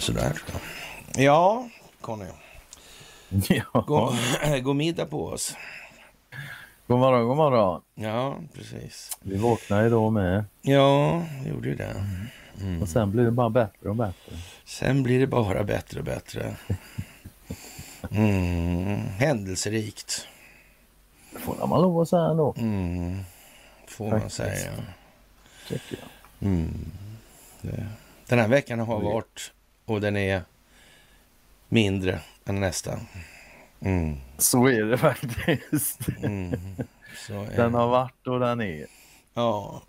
Sådär. Ja, Conny. Ja. Gå, gå middag på oss. God morgon, god morgon. Ja, precis. Vi vaknade idag med Ja, vi gjorde ju det. Mm. och sen blir det bara bättre och bättre. Sen blir det bara bättre och bättre. Mm. Händelserikt. Det får man lov att säga ändå, Mm. Får man Faktiskt. säga. tycker jag. Mm. Den här veckan har varit och den är mindre än nästa. Mm. Så är det faktiskt. Mm. Så är Den det. har varit och den är. Ja.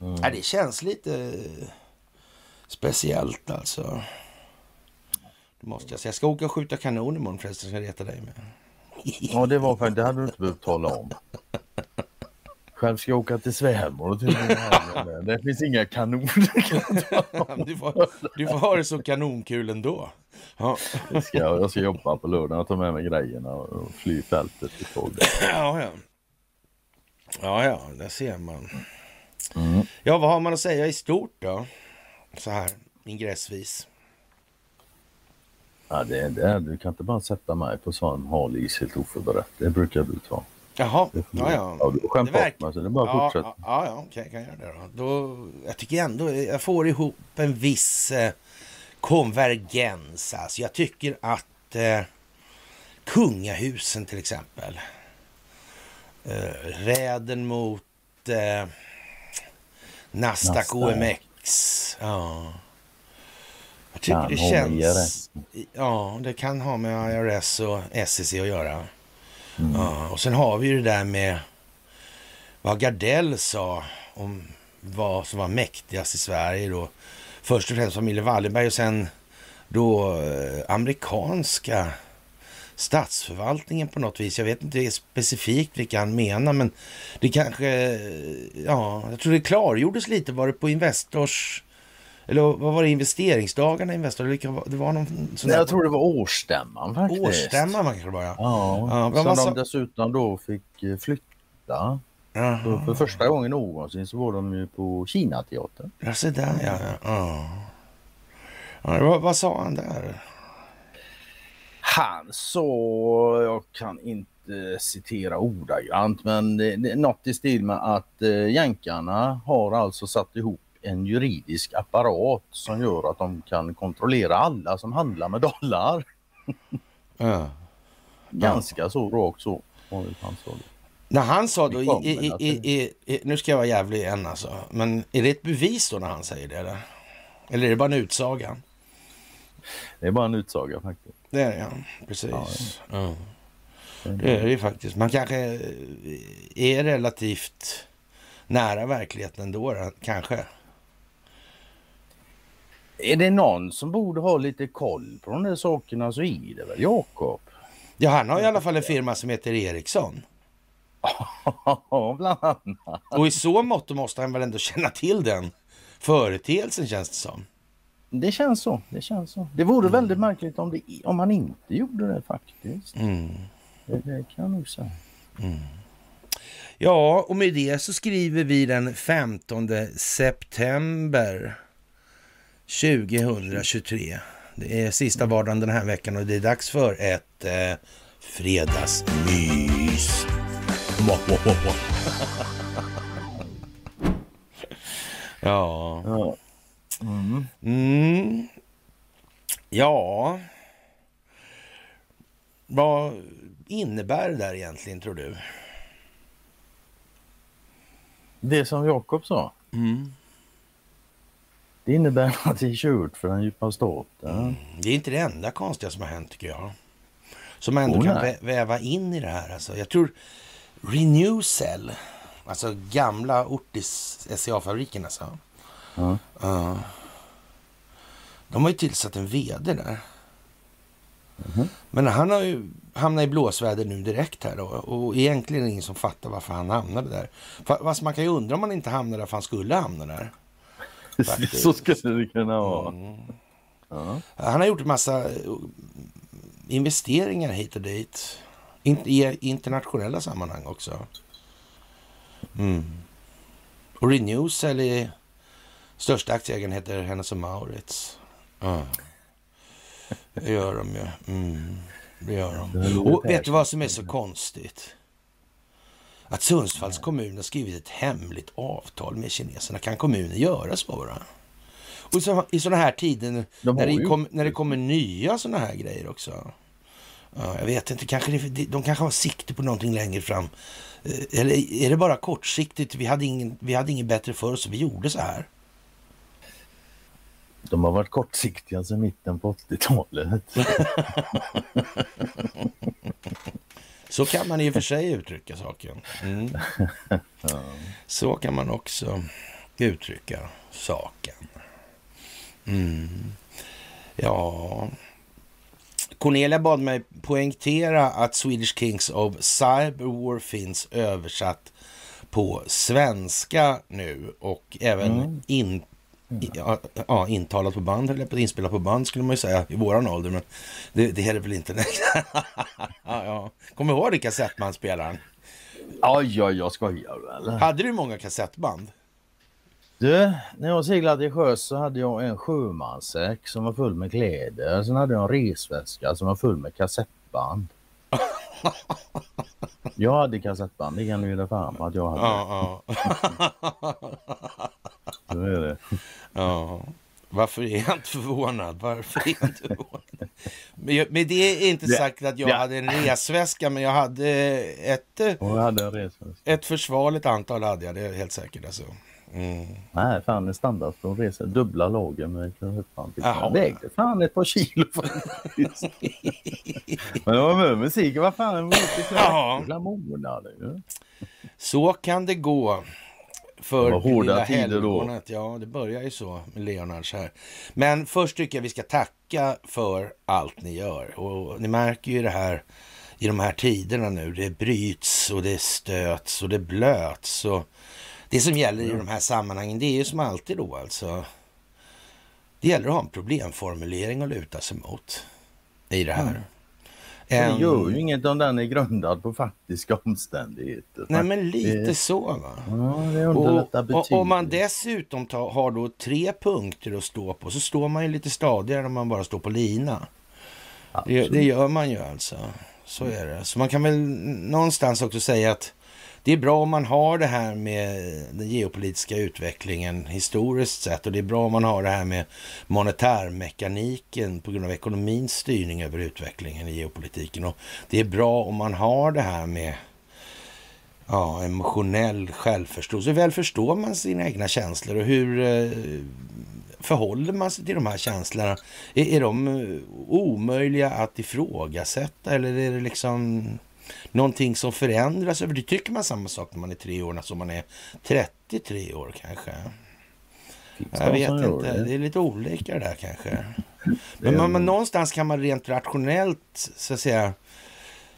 Mm. ja, det känns lite speciellt alltså. Det måste jag säga. Jag ska åka och skjuta kanon imorgon förresten, ska jag reta dig med. Ja, det var faktiskt, det hade du inte behövt tala om. Själv ska jag åka till svärmor och till Det finns inga kanoner. Du får, du får ha det så kanonkul ändå. Ja, Jag ska, jag ska jobba på lördagen och ta med mig grejerna och fly fältet i tåg. ja. Ja, ja, ja där ser man. Mm. Ja, vad har man att säga i stort då? Så här ingressvis. Ja, det är det. Du kan inte bara sätta mig på sån hal is helt oförberett. Det brukar du ta. Jaha, ja, ja. verk- bort mig så det är bara att Ja, ja, ja okej, jag kan göra det då. då. Jag tycker ändå jag får ihop en viss eh, konvergens. Alltså, jag tycker att eh, kungahusen till exempel, eh, räden mot eh, Nasdaq. OMX. Ja. Jag tycker Kan det känns... Ja, det kan ha med IRS och SEC att göra. Mm. Ja, och sen har vi ju det där med vad Gardell sa om vad som var mäktigast i Sverige då. Först och främst familjen Wallenberg och sen då eh, amerikanska statsförvaltningen på något vis. Jag vet inte specifikt vilka han menar, men det kanske, eh, ja, jag tror det klargjordes lite. Var det på Investors, eller vad var det, investeringsdagarna i var- Det var någon sån jag tror det var årsstämman faktiskt. årsstämma man kanske bara. Ja, Ja, men som de dessutom då fick eh, flytta. Så för första gången någonsin så var de ju på Kinateatern. Ja, se där ja. ja. ja. ja vad, vad sa han där? Han sa, jag kan inte citera ordagrant, men det, det något i stil med att eh, jänkarna har alltså satt ihop en juridisk apparat som gör att de kan kontrollera alla som handlar med dollar. Ja. Ganska så rakt så. När han sa då, Det i, i, i, nu ska jag vara jävlig igen alltså, men är det ett bevis då när han säger det? Eller, eller är det bara en utsaga? Det är bara en utsaga faktiskt. Det är det ja, precis. Ja, Det är det ju faktiskt. Man kanske är relativt nära verkligheten då, kanske. Är det någon som borde ha lite koll på de där sakerna så är det väl Jakob. Ja, han har i alla fall en firma som heter Ericsson. Ja, bland annat. Och i så mått måste han väl ändå känna till den företeelsen känns det som. Det känns så. Det känns så. Det vore väldigt märkligt om, det, om han inte gjorde det faktiskt. Mm. Det, det kan jag nog säga. Ja, och med det så skriver vi den 15 september 2023. Det är sista vardagen den här veckan och det är dags för ett eh, fredagsmys. ja. Ja. Mm. Mm. Ja. Vad innebär det där egentligen tror du? Det som Jakob sa. Mm. Det innebär att det är kört för den djupa staten. Det är inte det enda konstiga som har hänt tycker jag. Som man ändå Oh, kan vä- väva in i det här. Alltså, jag tror Renewcell, alltså gamla Ortis SCA-fabriken alltså. Ja. Ja. de har ju tillsatt en vd där. Mhm. Men han har ju hamnat i blåsväder nu direkt här då. Och egentligen är det ingen som fattar varför han hamnade där. Fa- Fast man kan ju undra om han inte hamnade där för han skulle hamna där. Så skulle det kunna vara. Mm. Ja. Han har gjort en massa eh, investeringar hit och dit. I internationella sammanhang också. Mm. Och Renew säljer, största aktieägaren heter Hennes och Maurits. Ja. Det gör de ju. Mm, det gör de. Och vet du vad som är så konstigt? Att Sundsvalls kommun har skrivit ett hemligt avtal med kineserna. Kan kommunen göra så bara? Och så, i sådana här tider De när det, kom, när det kommer nya sådana här grejer också. Ja, jag vet inte, kanske det, de kanske har sikte på någonting längre fram. Eh, Eller är det bara kortsiktigt? Vi hade, ingen, vi hade inget bättre för oss, så vi gjorde så här. De har varit kortsiktiga sedan mitten på 80-talet. Så kan man i och för sig uttrycka saken. Mm. Så kan man också uttrycka saken. Mm. Ja... Cornelia bad mig poängtera att Swedish Kings of Cyberwar finns översatt på svenska nu och även Mm. in, i- ja, ja, intalat på band, eller inspelat på band skulle man ju säga i våran ålder, men det, det är det väl inte. ja, ja. Kommer du ihåg det kassettbandspelaren? Oj, oj, jag skojar väl. Hade du många kassettband? Du, när jag seglade i sjö så hade jag en sjömanssäck som var full med kläder. Sen hade jag en resväska som var full med kassettband. Jag hade kassettband, det kan du ge fram att jag hade. Så är det. ja. Varför är jag inte förvånad? Varför är jag inte förvånad? Men, det är inte sagt att jag hade en resväska, men jag hade ett, eh, jag hade en resväska. ett försvarligt antal hade jag, det är helt säkert. Alltså. Mm. Nej, fan en standard från resa. Dubbla lager med. Jaha. Jag vägde fan ett par kilo faktiskt. Men det var med musik. Vad fan, det var månader ju. Så kan det gå för Det hårda tider då. Ja, det börjar ju så med Leonards här. Men först tycker jag vi ska tacka för allt ni gör. Och ni märker ju det här i de här tiderna nu. Det bryts och det stöts och det blöts. Och det som gäller i de här sammanhangen, det är ju som alltid då alltså. Det gäller att ha en problemformulering att luta sig mot i det här. Mm. Det gör ju inget om den är grundad på faktiska omständigheter. Nej, men lite Det- så va. Ja, Och, och om man dessutom tar, har då tre punkter att stå på så står man ju lite stadigare om man bara står på lina. Det, det gör man ju alltså. Så är det. Så man kan väl någonstans också säga att det är bra om man har det här med den geopolitiska utvecklingen historiskt sett och det är bra om man har det här med monetärmekaniken på grund av ekonomins styrning över utvecklingen i geopolitiken. Och det är bra om man har det här med ja, emotionell självförståelse. Hur väl förstår man sina egna känslor och hur eh, förhåller man sig till de här känslorna? Är, är de eh, omöjliga att ifrågasätta eller är det liksom någonting som förändras över? Det tycker man samma sak när man är tre år som man är 33 år kanske. Finns Jag vet inte, det? det är lite olika det där kanske. Men, man, nog- någonstans kan man rent rationellt så att säga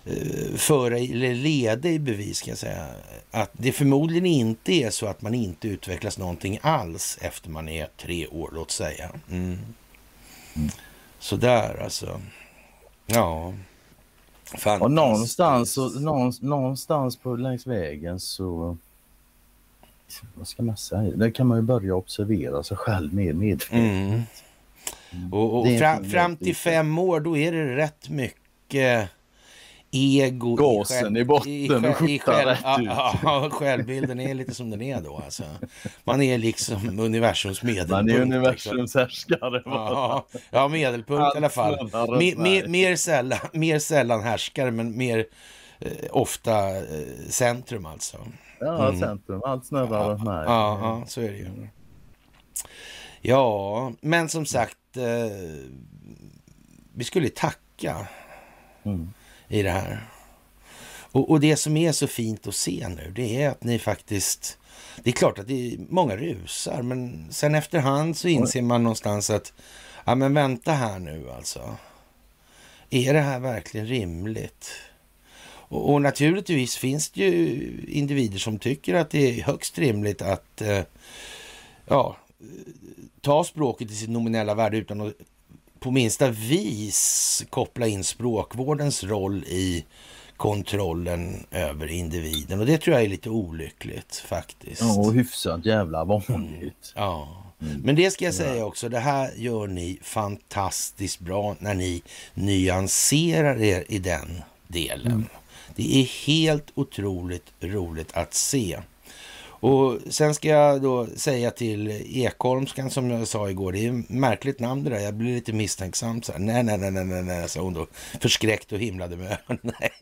eh, föra eller leda i bevis kan jag säga att det förmodligen inte är så att man inte utvecklas någonting alls efter man är tre år, låt säga. Mm. Så där alltså. Ja. Fantastiskt. Och någonstans, så, någonstans, någonstans på längs vägen så... Vad ska man säga? Där kan man ju börja observera sig själv mer medvetet. Mm. Och, och är fram, fram till fem år, då är det rätt mycket ego. Gasen själv- i botten i skjortan själv, rätt ja, ut. ja, självbilden är lite som den är då. Alltså. Man är liksom universums medelpunkt. Man är liksom. universums härskare. Ja, ja, medelpunkt Allt i alla fall. Mer, mer, mer, sällan, mer sällan härskare, men mer eh, ofta eh, centrum alltså. Ja, Mm. centrum. Allt snurrar runt mig. Ja, ja, så är det ju. Ja, men som sagt, eh, vi skulle tacka Mm i det här. Och, och det som är så fint att se nu, det är att ni faktiskt... Det är klart att det är många rusar, men sen efterhand så inser man någonstans att, ja men vänta här nu alltså. Är det här verkligen rimligt? Och, och naturligtvis finns det ju individer som tycker att det är högst rimligt att eh, ja, ta språket i sitt nominella värde utan att på minsta vis koppla in språkvårdens roll i kontrollen över individen. Och det tror jag är lite olyckligt faktiskt. Ja, och hyfsat jävla vanligt. Mm. Ja. Mm. Men det ska jag säga också, det här gör ni fantastiskt bra när ni nyanserar er i den delen. Mm. Det är helt otroligt roligt att se. Och sen ska jag då säga till Ekholmskan som jag sa igår, det är ett märkligt namn det där. Jag blir lite misstänksam. Så här, nej, nej, nej, nej, nej, sa hon då. Förskräckt och himlade med ögonen. nej.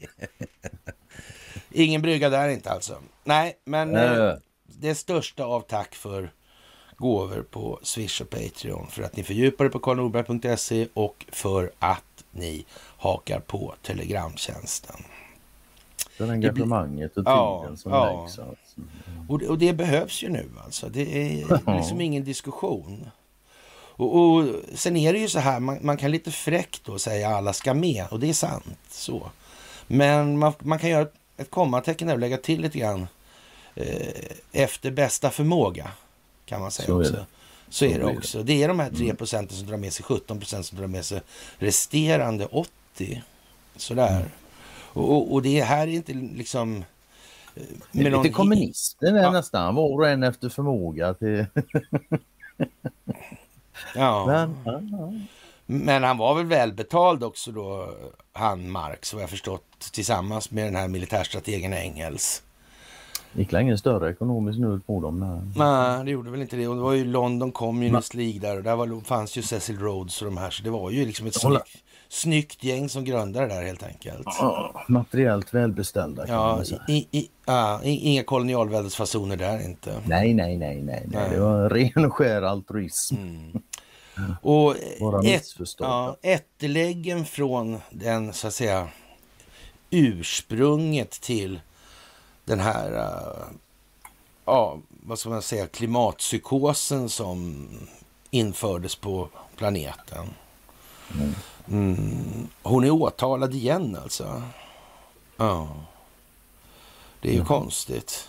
Ingen brygga där inte alltså. Nej, men äh. det största av tack för gåvor på Swish och Patreon för att ni fördjupar er på karlnorberg.se och för att ni hakar på Telegramtjänsten. Det engagemanget och tiden ja, som ja. läggs. Alltså. Och, och, det behövs ju nu alltså. Det är liksom ingen diskussion. Och, och sen är det ju så här, man, man, kan lite fräckt då säga alla ska med och det är sant så. Men man, man kan göra ett, ett kommatecken där och lägga till lite grann eh, efter bästa förmåga kan man säga så också. Är så, är det också. Det är de här 3 mm. procenten som drar med sig 17 procent som drar med sig resterande 80. Sådär. Mm. Och, och det här är inte liksom... Eh, det är lite kommunister ja. nästan, var och en efter förmåga. Till... ja. Men, ja. Men han var väl välbetald också då, han Marx, vad jag förstått, tillsammans med den här militärstrategen Engels. Gick ingen större ekonomisk nöd på dem? Nej. nej, det gjorde väl inte det. Och det var ju London Communist League där och där var, fanns ju Cecil Rhodes och de här. Så det var ju liksom ett snyggt, snyggt gäng som grundade det där helt enkelt. Ja, materiellt välbeställda kan ja, man säga. I, i, ja, inga kolonialväldesfasoner där inte. Nej, nej, nej, nej, nej. Det var ren och skär altruism. Mm. Och ett, ja, ätteläggen från den så att säga ursprunget till den här, uh, ja, vad ska man säga, klimatpsykosen som infördes på planeten. Mm. Mm. Hon är åtalad igen alltså. Ja. Det är ju mm. konstigt.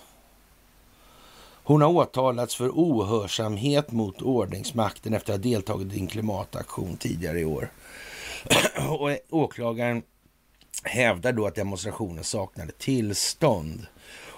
Hon har åtalats för ohörsamhet mot ordningsmakten efter att ha deltagit i en klimataktion tidigare i år. Och åklagaren hävdar då att demonstrationen saknade tillstånd.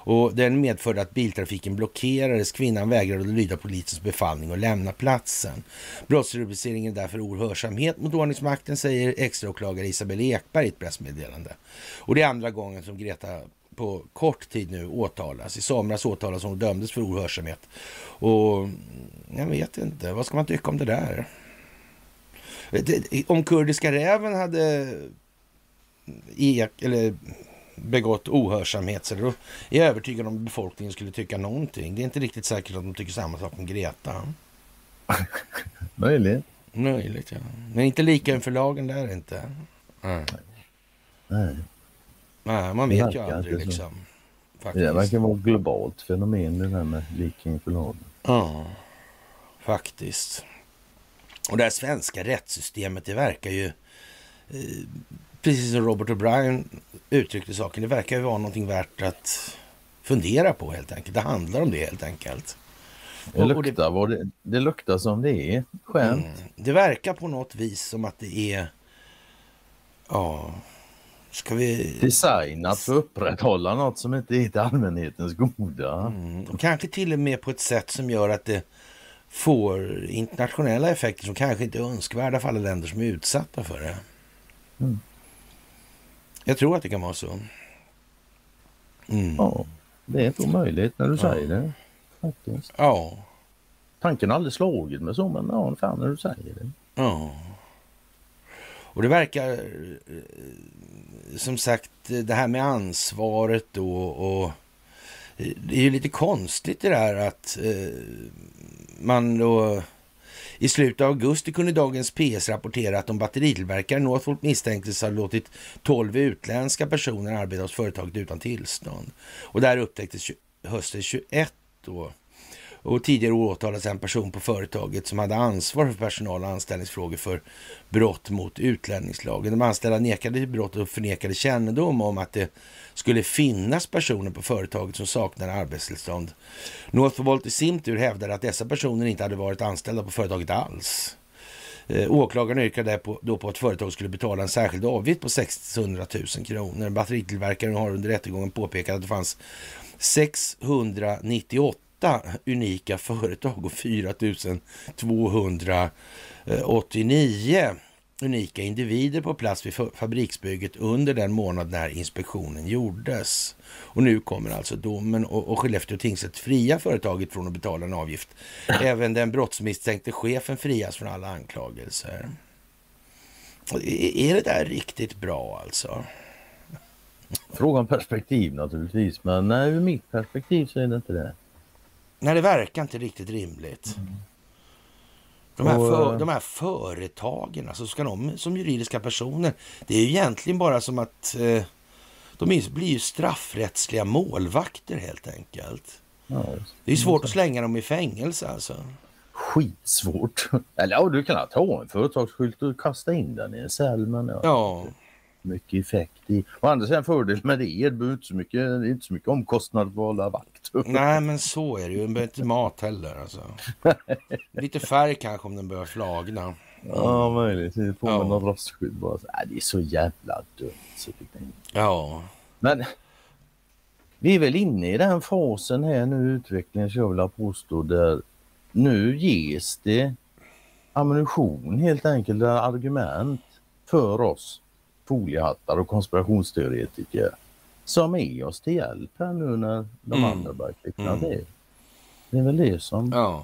Och den medförde att biltrafiken blockerades. Kvinnan vägrade att lyda polisens befallning och lämna platsen. Brottsrubriceringen är därför ohörsamhet mot ordningsmakten, säger extraåklagare Isabel Ekberg i ett pressmeddelande. Och det är andra gången som Greta på kort tid nu åtalas. I somras åtalas hon och dömdes för ohörsamhet. Och mm, jag vet inte, vad ska man tycka om det där? Om kurdiska räven hade mm, eller begått ohörsamhet. Så då är jag övertygad om att befolkningen skulle tycka någonting. Det är inte riktigt säkert att de tycker samma sak om Greta. Möjligt. Möjligt, ja. Men inte lika inför lagen där inte. Nej. Nej. Nej, man vet ju aldrig liksom. Faktiskt. Det verkar vara ett globalt fenomen det där med lika inför lagen. Ja, faktiskt. Och det här svenska rättssystemet, det verkar ju eh, precis som Robert O'Brien uttryckte saken, det verkar ju vara någonting värt att fundera på helt enkelt. Det handlar om det helt enkelt. Det luktar, och det, det, det luktar som det är. Skönt. Mm, det verkar på något vis som att det är... Ja, ska vi... Designat för att upprätthålla något som inte är till allmänhetens goda. Mm, och kanske till och med på ett sätt som gör att det får internationella effekter som kanske inte är önskvärda för alla länder som är utsatta för det. Mm. Jag tror att det kan vara så. Mm. Ja, det är inte omöjligt när du ja. säger det. Faktiskt. Ja. Tanken har aldrig slagit mig så, men ja, fan när du säger det. Ja. Och det verkar som sagt det här med ansvaret då och det är ju lite konstigt det där att eh, man då i slutet av augusti kunde dagens PS rapportera att de batteritillverkaren Northvolt misstänktes ha låtit 12 utländska personer arbeta hos företaget utan tillstånd. Och där upptäcktes hösten 21 då. Och tidigare åtalades en person på företaget som hade ansvar för personal och anställningsfrågor för brott mot utlänningslagen. De anställda nekade till brott och förnekade kännedom om att det skulle finnas personer på företaget som saknar arbetstillstånd. Northvolt i sin tur hävdade att dessa personer inte hade varit anställda på företaget alls. Eh, åklagaren yrkade då på att företaget skulle betala en särskild avgift på 600 000 kronor. Batteritillverkaren har under rättegången påpekat att det fanns 698 unika företag och 4 289 eh, unika individer på plats vid fabriksbygget under den månad när inspektionen gjordes. Och nu kommer alltså domen och, och Skellefteå tingsrätt fria företaget från att betala en avgift. Även den brottsmisstänkte chefen frias från alla anklagelser. Är det där riktigt bra alltså? Frågan perspektiv naturligtvis, men nej, ur mitt perspektiv så är det inte det. Nej, det verkar inte riktigt rimligt. Mm. De här, för, de här företagen, alltså ska de som juridiska personer, det är ju egentligen bara som att eh, de blir ju straffrättsliga målvakter helt enkelt. Ja, det är svårt att slänga dem i fängelse alltså. Skitsvårt. Eller ja, du kan ta en företagsskylt och kasta in den i en cell. Men ja. ja. Mycket effekt i. Å andra sidan fördel med det, det är inte så mycket, det är inte så mycket omkostnad på att hålla vakt. Nej men så är det ju, behöver inte mat heller alltså. Lite färg kanske om den börjar flagna. Mm. Ja möjligt, på med ja. rostskydd bara. Nej, det är så jävla dumt. Så ja. Men vi är väl inne i den fasen här nu utvecklingen så jag vill påstå där nu ges det ammunition helt enkelt, argument för oss foliehattar och konspirationsteoretiker som är oss till hjälp här nu när de mm. andra börjar kvickna mm. det. Det är väl det som... Ja.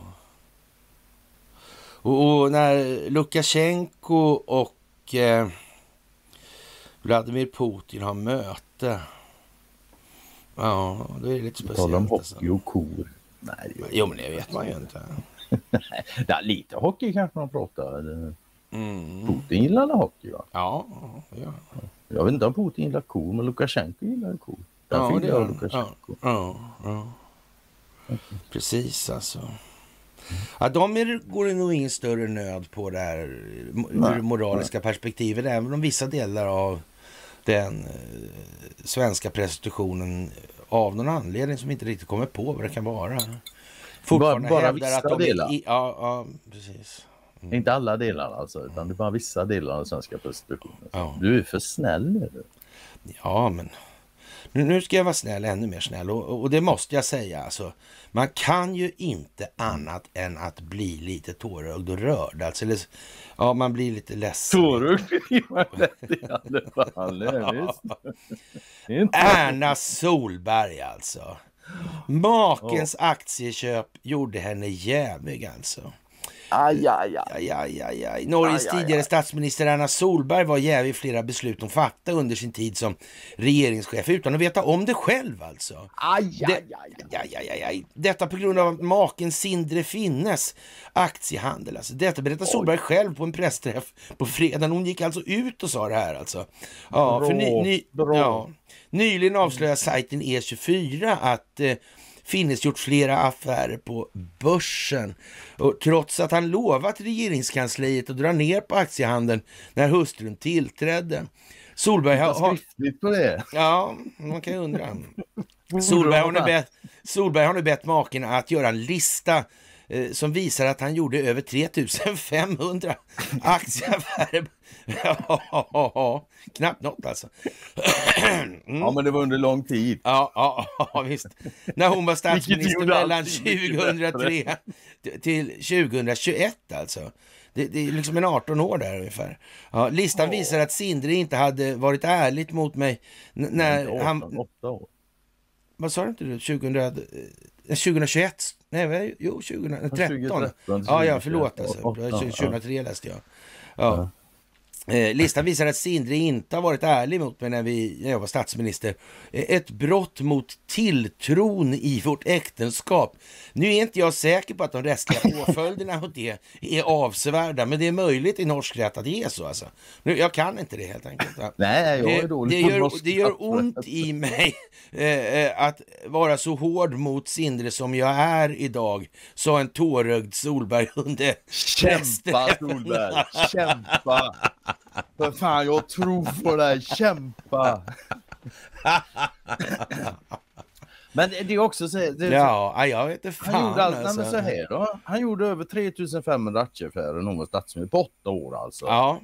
Och, och när Lukasjenko och eh, Vladimir Putin har möte. Ja, det är lite speciellt. Tala om hockey alltså. och kor. Nej, det jo, men det vet man ju inte. ja, lite hockey kanske man pratar. Mm. Putin gillade hockey va? Ja, ja. Jag vet inte om Putin gillar kor, men Lukasjenko gillar kor. Därför ja, det jag Lukasjenko. Ja, ja. Okay. Precis alltså. Ja, de är, går det nog ingen större nöd på det här ur moraliska nej. perspektivet, även om vissa delar av den eh, svenska prestitutionen av någon anledning som inte riktigt kommer på vad det kan vara. Fortfarande bara, bara vissa att de delar? I, ja, ja, precis. Mm. Inte alla delar alltså, utan det är bara vissa delar av den svenska prostitutionen. Ja. Du är för snäll nu. Ja, men nu, ska jag vara snäll, ännu mer snäll. Och, och, det måste jag säga, alltså. Man kan ju inte annat än att bli lite tårögd och rörd. Alltså, eller, ja, man blir lite ledsen. Tårögd blir man lätt i alla fall. Erna Solberg alltså. Makens aktieköp gjorde henne jävig alltså. Aj, aj, aj. aj, aj, aj. Norges aj, tidigare aj, statsminister Erna Solberg var jävig i flera beslut hon fattade under sin tid som regeringschef utan att veta om det själv alltså. Aj, aj, aj, aj, aj, aj. Detta på grund av maken Sindre Finnes aktiehandel. Alltså. Detta berättar Solberg själv på en pressträff på fredagen. Hon gick alltså ut och sa det här alltså. Ja, bra, för ny, ny, ja. Nyligen avslöjade sajten E24 att eh, Finnes gjort flera affärer på börsen. Och trots att han lovat regeringskansliet att dra ner på aktiehandeln när hustrun tillträdde. Solberg har... har på det. Ja, man kan ju undra. Solberg har, nu bett, Solberg har nu bett maken att göra en lista eh, som visar att han gjorde över 3500 aktieaffärer. ja, knappt något alltså. Mm. Ja, men det var under lång tid. Ja, ja, ja visst. När hon var statsminister mellan 2003 till 2021 alltså. Det, det, är liksom en 18 år där ungefär. Ja, listan visar att Sindre inte hade varit ärligt mot mig när 8, han... 8 år. Vad sa du inte du? 2000, 2021? Nej, jo, 2013. 2013 ja, ja, förlåt alltså. 2003 läste jag. Ja. Eh, listan visar att Sindre inte har varit ärlig mot mig när, vi, när jag var statsminister. Eh, ett brott mot tilltron i vårt äktenskap. Nu är inte jag säker på att de rättsliga påföljderna av det är avsevärda, men det är möjligt i norsk rätt att det är så. Alltså. Nu, jag kan inte det helt enkelt. Nej, jag är dålig det, det, gör, det gör ont i mig eh, eh, att vara så hård mot Sindre som jag är idag, sa en tårögd Solberg under Kämpa Solberg, kämpa! För fan, jag tror på dig. Kämpa! Men det är också så, det, Ja, jag vet inte fan han gjorde allt, alltså. så här då. Han gjorde över 3500 aktieaffärer någon statsminister på åtta år alltså. Ja,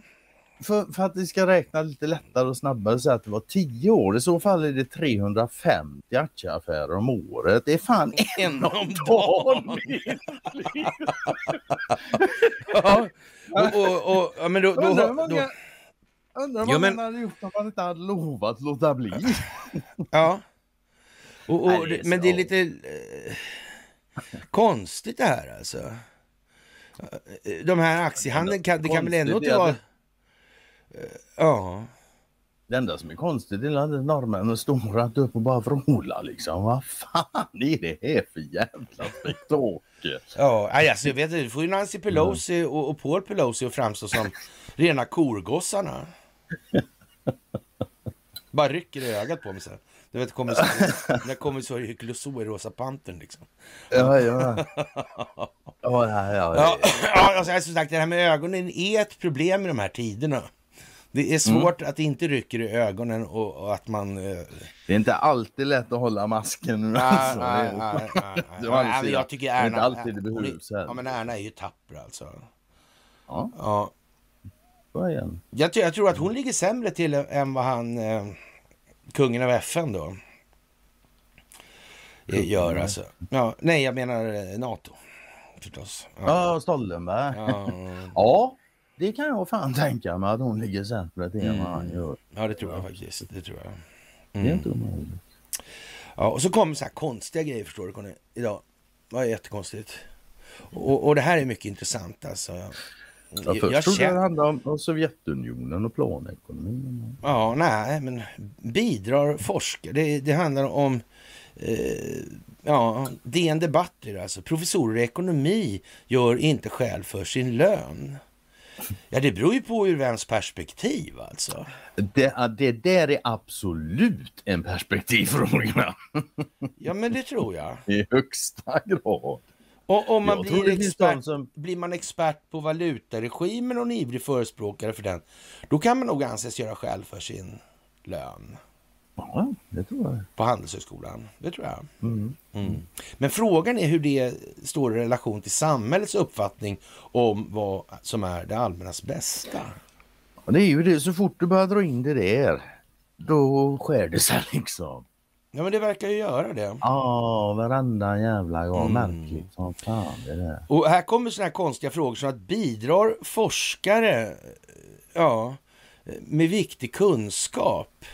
För, för att vi ska räkna lite lättare och snabbare så att det var 10 år. I så fall är det 350 aktieaffärer om året. Det är fan en om dagen. ja. Och, och, och, ja men då, då, då, undrar vad men- man hade gjort om man inte hade lovat låta bli. Ja. Och, och, Nej, det men det är lite eh, konstigt det här alltså. Eh, De här aktiehandeln, kan, det kan väl ändå inte vara... Eh, Ja, Det enda som är konstigt är att norrmännen står rätt upp och bara vrålar liksom. Vad fan är det här för jävla spektakel? ja alltså, jag vet inte, du får ju Nancy Pelosi och, och Paul Pelosi att framstå som rena korgossarna. Bara rycker i ögat på mig så här. Du vet, kommer så, när kommer så Hycloso i Rosa Pantern liksom. Ja, ja. Ja, ja, ja. Ja, alltså, som sagt, det här med ögonen är ett problem i de här tiderna. Det är svårt att det inte rycker i ögonen och, och att man... Eh, Det är inte alltid lätt att hålla masken nej, alltså. nej, nej, nej, nej. Jag tycker det är Erna... inte alltid det behövs. Ja, men Erna är ju tapper alltså. Ja, Ja. Jag, jag tror att hon ligger sämre till än vad han, eh, kungen av FN då, eh, gör alltså. Ja, nej, jag menar eh, NATO förstås. Ja. Ja, Stoltenberg. Ja, Ja, det kan jag fan tänka mig att hon ligger sämre till än vad han Mm. gör. ja, det tror jag faktiskt. Det tror jag. Det är Mm. inte omöjligt. Ja, och så kommer så här konstiga grejer förstår du Conny, idag. Det var jättekonstigt. Och, och det här är mycket intressant alltså. Ja, Jag, först jag trodde det handlade om, om Sovjetunionen och planekonomin. ja, nej, men bidrar forskare. Det, det handlar om eh, ja, DN Debatter alltså. Professorer i ekonomi gör inte skäl för sin lön. Ja, det beror ju på ur vems perspektiv alltså. Det, det där är absolut en perspektivfråga Ja, men det tror jag. i högsta grad. Och om man blir expert, som- blir man expert på valutaregimen och en ivrig förespråkare för den, då kan man nog anses göra skäl för sin lön Ja, det tror jag. på Handelshögskolan. Det tror jag. Mm. Mm. Men frågan är hur det står i relation till samhällets uppfattning om vad som är det allmännas bästa. Det är ju det, så fort du börjar dra in det där, då skär det sig liksom. Ja, men det verkar ju göra det. Ja, varenda jävla gång. Mm. Märkligt som fan det där. Och här kommer sådana här konstiga frågor som att bidrar forskare ja, med viktig kunskap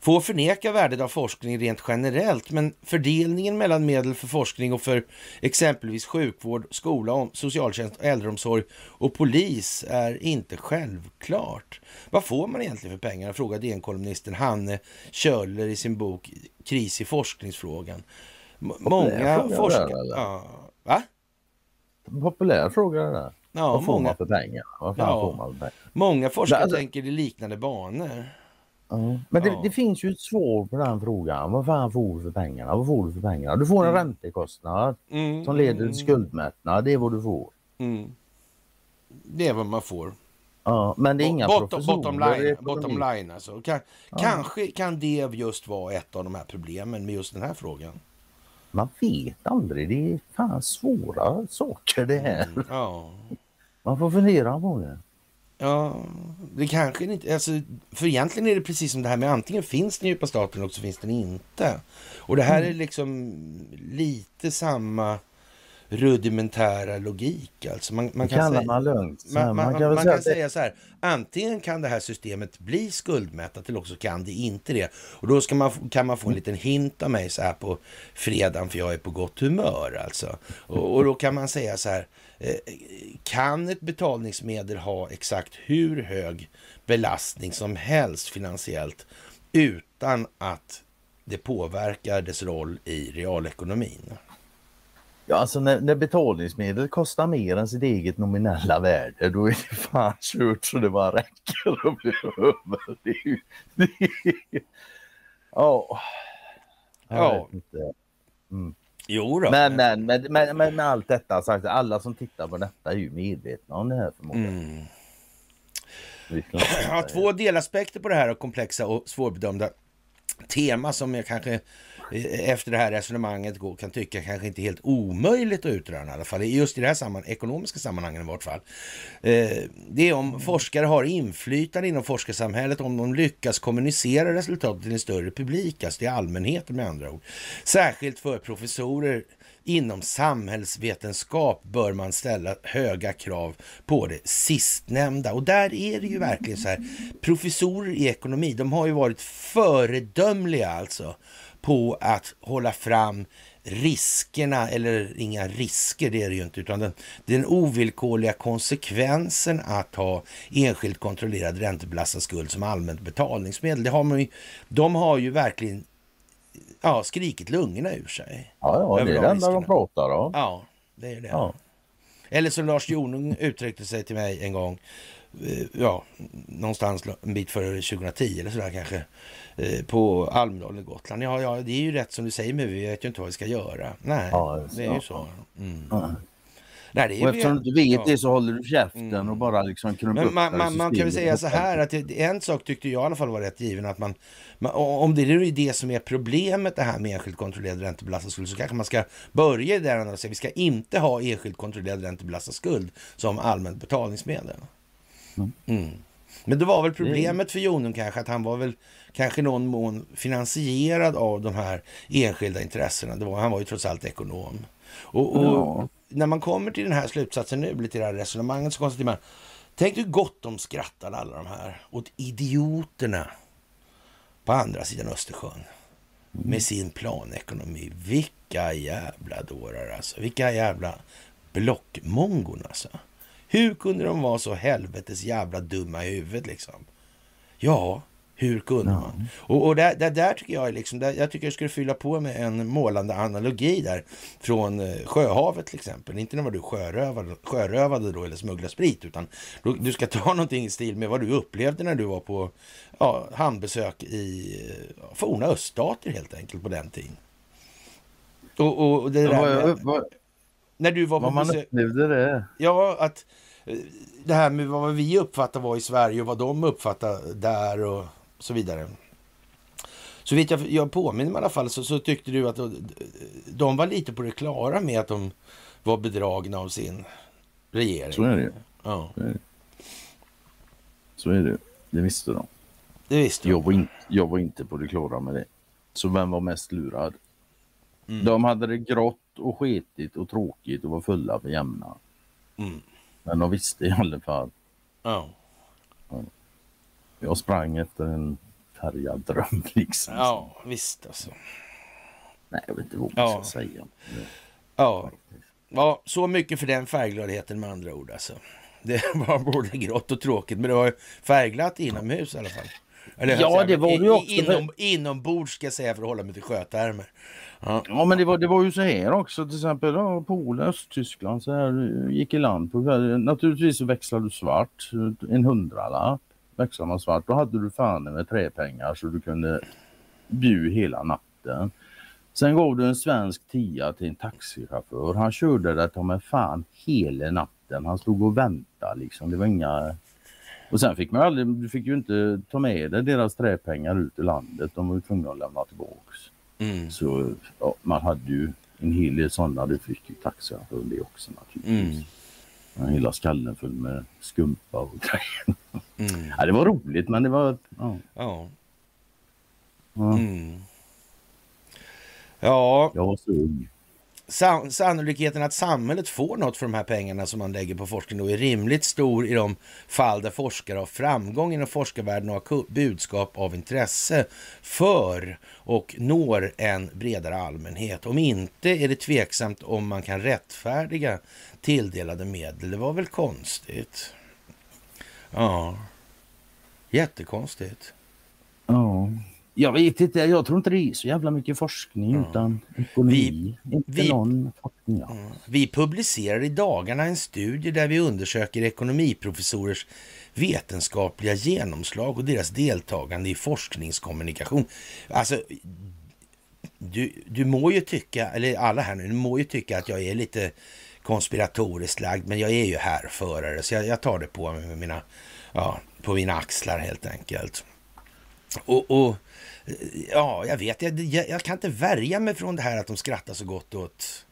får förneka värdet av forskning rent generellt, men fördelningen mellan medel för forskning och för exempelvis sjukvård, skola, socialtjänst, äldreomsorg och polis är inte självklart. Vad får man egentligen för pengar? frågade DN-kolumnisten Hanne Kjöller i sin bok Kris i forskningsfrågan. M- Många forskare... Ja. Va? Populär fråga det där. Ja, Vad får många, man för pengar? Vad Ja. får man för pengar? många forskare alltså- tänker i liknande banor. Ja. Men det, Ja. det finns ju ett svar på den frågan. Vad fan får du för pengarna? Vad får du för pengarna? Du får en räntekostnad Mm, som leder till skuldmättnad. Det är vad du får. Mm. Det är vad man får. Ja, men det är inga bottom, professorer bottom line, bottom line alltså. Kan, Kanske kan det just vara ett av de här problemen med just den här frågan. Man vet aldrig. Det är fan svåra saker det här. Ja, Man får fundera på det. Ja det kanske inte... Alltså, för egentligen är det precis som det här med antingen finns den djupa staten eller så finns den inte. Och det här är liksom lite samma rudimentära logik. Alltså man, man kan säga... man lugnt. Man, man, man, kan man säga kan säga så här, antingen kan det här systemet bli skuldmättat eller också kan det inte det. Och då ska man, kan man få en liten hint av mig så här på fredagen för jag är på gott humör alltså. Och, och då kan man säga så här, kan ett betalningsmedel ha exakt hur hög belastning som helst finansiellt utan att det påverkar dess roll i realekonomin? Ja, alltså när, när betalningsmedel kostar mer än sitt eget nominella värde då är det fan kört så det bara räcker och blir över. Det är ju... Det är... Jag Ja. inte. Jo då. Men, men, men, men, men med allt detta sagt, alla som tittar på detta är ju medvetna om det här förmodligen. Mm. Jag har två delaspekter på det här och komplexa och svårbedömda tema som jag kanske efter det här resonemanget går, kan tycka kanske inte helt omöjligt att utröna i alla fall, just i det här samman, ekonomiska sammanhangen i vart fall. Eh, det är om forskare har inflytande inom forskarsamhället, om de lyckas kommunicera resultatet till en större publik, alltså till allmänheten med andra ord. Särskilt för professorer inom samhällsvetenskap bör man ställa höga krav på det sistnämnda. Och där är det ju verkligen så här, professorer i ekonomi, de har ju varit föredömliga alltså på att hålla fram riskerna, eller inga risker det är det ju inte, utan den, den ovillkorliga konsekvensen att ha enskilt kontrollerad räntebelastad skuld som allmänt betalningsmedel. Det har man ju, de har ju verkligen ja, skrikit lungorna ur sig. Ja, ja det är det enda de pratar om. Ja, det är det. Ja. Eller som Lars Jonung uttryckte sig till mig en gång, ja, någonstans en bit före 2010 eller sådär kanske, eh, på Almedalen, Gotland. Ja, ja, det är ju rätt som du säger, men vi vet ju inte vad vi ska göra. Nej, ja, det är ju så. Mm. Ja. Nej, det är och eftersom du inte vet det så håller du käften mm. och bara liksom krumpar upp man, man, man kan väl säga så här att en sak tyckte jag i alla fall var rätt given att man, man om det är det som är problemet det här med enskilt kontrollerad räntebelastad skuld så kanske man ska börja där och säga vi ska inte ha enskilt kontrollerad räntebelastad skuld som allmänt betalningsmedel. Mm. Mm. Men det var väl problemet för Jonung kanske att han var väl kanske någon mån finansierad av de här enskilda intressena. Det var, han var ju trots allt ekonom. Och, och ja när man kommer till den här slutsatsen nu, lite det här resonemanget, så konstaterar man, tänk hur gott de skrattade alla de här åt idioterna på andra sidan Östersjön med sin planekonomi. Vilka jävla dårar alltså. Vilka jävla blockmongon alltså. Hur kunde de vara så helvetes jävla dumma i huvudet liksom? Ja, hur kunde ja. man? Och, och där, där, där, tycker jag liksom, där, jag tycker jag skulle fylla på med en målande analogi där från eh, Sjöhavet till exempel. Inte när var du sjörövade, sjörövade då eller smugglade sprit, utan du, du ska ta någonting i stil med vad du upplevde när du var på ja, hamnbesök i eh, forna öststater helt enkelt på den tiden. Och, och det där med, vad, när du var på man besök, upplevde det? Ja, att eh, det här med vad vi uppfattar var i Sverige och vad de uppfattar där och så vidare. Så vet jag, jag påminner mig i alla fall, så, så tyckte du att de var lite på det klara med att de var bedragna av sin regering. Så är det Ja. Så är det. Så är det. Det visste de. Det visste de. Jag var, in, jag var inte på det klara med det. Så vem var mest lurad? Mm. De hade det grått och sketigt och tråkigt och var fulla för jämna. Mm. Men de visste i alla fall. Ja. ja. Jag sprang efter en färgad dröm liksom. Ja, visst alltså. Nej, jag vet inte vad man ja. ska säga. Ja. ja, så mycket för den färggladheten med andra ord alltså. Det var både grått och tråkigt, men det var färgglatt inomhus i alla fall. Eller, ja, det var det ju också. Inom, inombords ska jag säga för att hålla mig till sköttermer. Ja. ja, men det var, det var ju så här också, till exempel ja, Polen, Östtyskland, så här eh, gick i land på. Naturligtvis så växlade du svart, eh, en hundralapp växlar man svart. Då hade du fan med träpengar så du kunde bjuda hela natten. Sen gav du en svensk tia till en taxichaufför. Han körde det ta med fan hela natten. Han stod och väntade liksom. Det var inga... Och sen fick man aldrig, du fick ju inte ta med dig deras träpengar ut i landet. De var ju tvungna att lämna tillbaks. Mm. Så ja, man hade ju en hel del sådana. Det fick ju taxichauffören det också naturligtvis. Mm. Hela skallen full med skumpa och grejer. Mm. Ja, det var roligt men det var... Ja. Ja. Ja. Mm. ja. Jag var så ung. Sannolikheten att samhället får något för de här pengarna som man lägger på forskning då är rimligt stor i de fall där forskare har framgång inom forskarvärlden och har budskap av intresse för och når en bredare allmänhet. Om inte är det tveksamt om man kan rättfärdiga tilldelade medel. Det var väl konstigt? Ja, jättekonstigt. Ja, jag vet inte. Jag tror inte det är så jävla mycket forskning ja. utan ekonomi. Vi, inte vi, någon forskning. Ja. Vi publicerar i dagarna en studie där vi undersöker ekonomiprofessorers vetenskapliga genomslag och deras deltagande i forskningskommunikation. Alltså, du, du må ju tycka, eller alla här nu, du må ju tycka att jag är lite konspiratoriskt lagd, men jag är ju härförare så jag, jag tar det på, med mina, ja, på mina axlar helt enkelt. Och, och ja, jag vet, jag, jag, jag, kan inte värja mig från det här att de skrattar så gott åt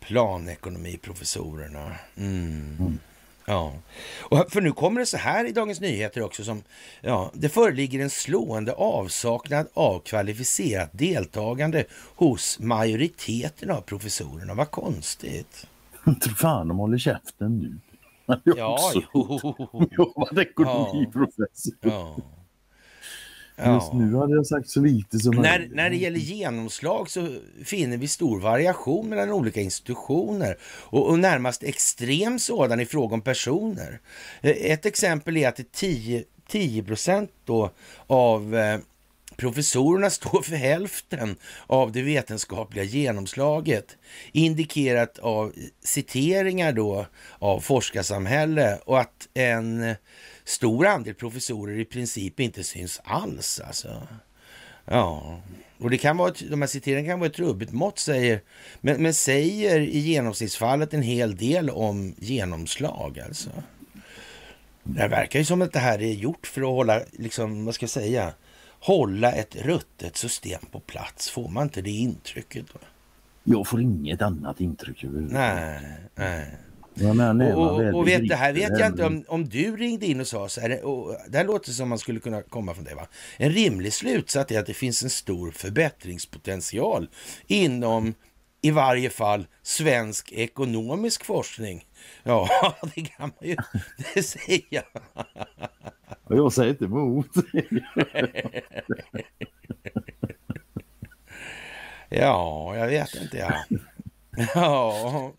planekonomiprofessorerna. Mm. Mm. Ja, och för nu kommer det så här i Dagens Nyheter också som, ja, det föreligger en slående avsaknad av kvalificerat deltagande hos majoriteten av professorerna. Vad konstigt. Tror fan de håller käften nu. Ja, jo. Jobbat ekonomiprofessor. Ja. Ja. Just nu hade jag sagt så lite som när, när det gäller genomslag så finner vi stor variation mellan olika institutioner och, och närmast extrem sådan i fråga om personer. Eh, ett exempel är att det 10, 10 procent då av eh, professorerna står för hälften av det vetenskapliga genomslaget, indikerat av citeringar då av forskarsamhälle och att en stor andel professorer i princip inte syns alls. Alltså. Ja, och det kan vara, de här citeringarna kan vara ett trubbigt mått, säger, men, men säger i genomsnittsfallet en hel del om genomslag. Alltså. Det verkar ju som att det här är gjort för att hålla, liksom, vad ska jag säga, hålla ett ruttet system på plats. Får man inte det intrycket? Då? Jag får inget annat intryck Nej, nej. Men, och, och, och vet, det här vet jag inte om, om du ringde in och sa så här, och det här låter som man skulle kunna komma från det va? En rimlig slutsats är att det finns en stor förbättringspotential inom i varje fall svensk ekonomisk forskning. Ja, det kan man ju det säga. Jag säger inte emot. ja, jag vet inte. Ja. ja.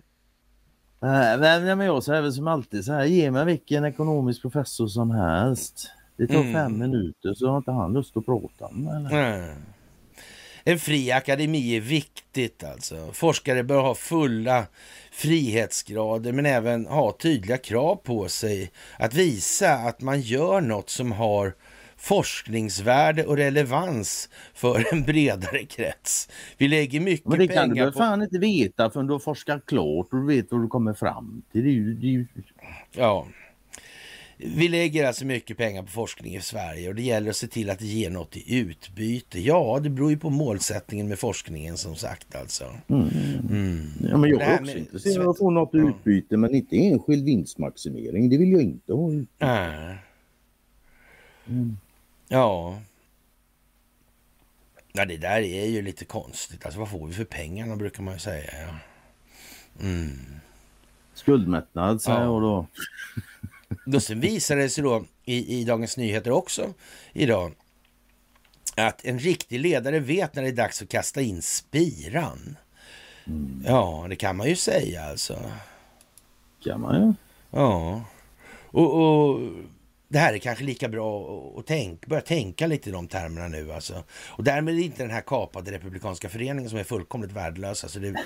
Nej, men jag säger väl som alltid så här, ge mig vilken ekonomisk professor som helst. Det tar mm. fem minuter så har inte han lust att prata med mm. En fri akademi är viktigt alltså. Forskare bör ha fulla frihetsgrader men även ha tydliga krav på sig att visa att man gör något som har forskningsvärde och relevans för en bredare krets. Vi lägger mycket pengar på... Men det kan du väl fan inte veta förrän du har forskat klart och du vet vad du kommer fram till. Det är ju, det är ju... Ja. Vi lägger alltså mycket pengar på forskning i Sverige och det gäller att se till att det ger något i utbyte. Ja, det beror ju på målsättningen med forskningen som sagt alltså. Mm. Mm. Ja, men jag är också intresserad av att få något i utbyte men inte enskild vinstmaximering. Det vill jag inte ha. Äh. Mm. Ja. Ja, det där är ju lite konstigt. Alltså vad får vi för pengarna brukar man ju säga. Ja. Mm. Skuldmättnad säger ja. jag då. då sen visade det sig då i, i Dagens Nyheter också idag att en riktig ledare vet när det är dags att kasta in spiran. Mm. Ja, det kan man ju säga alltså. Kan man ju. Ja. Och, och det här är kanske lika bra att tänk, börja tänka lite i de termerna nu. Alltså. Och därmed är det inte den här kapade republikanska föreningen som är fullkomligt värdelös. Alltså det,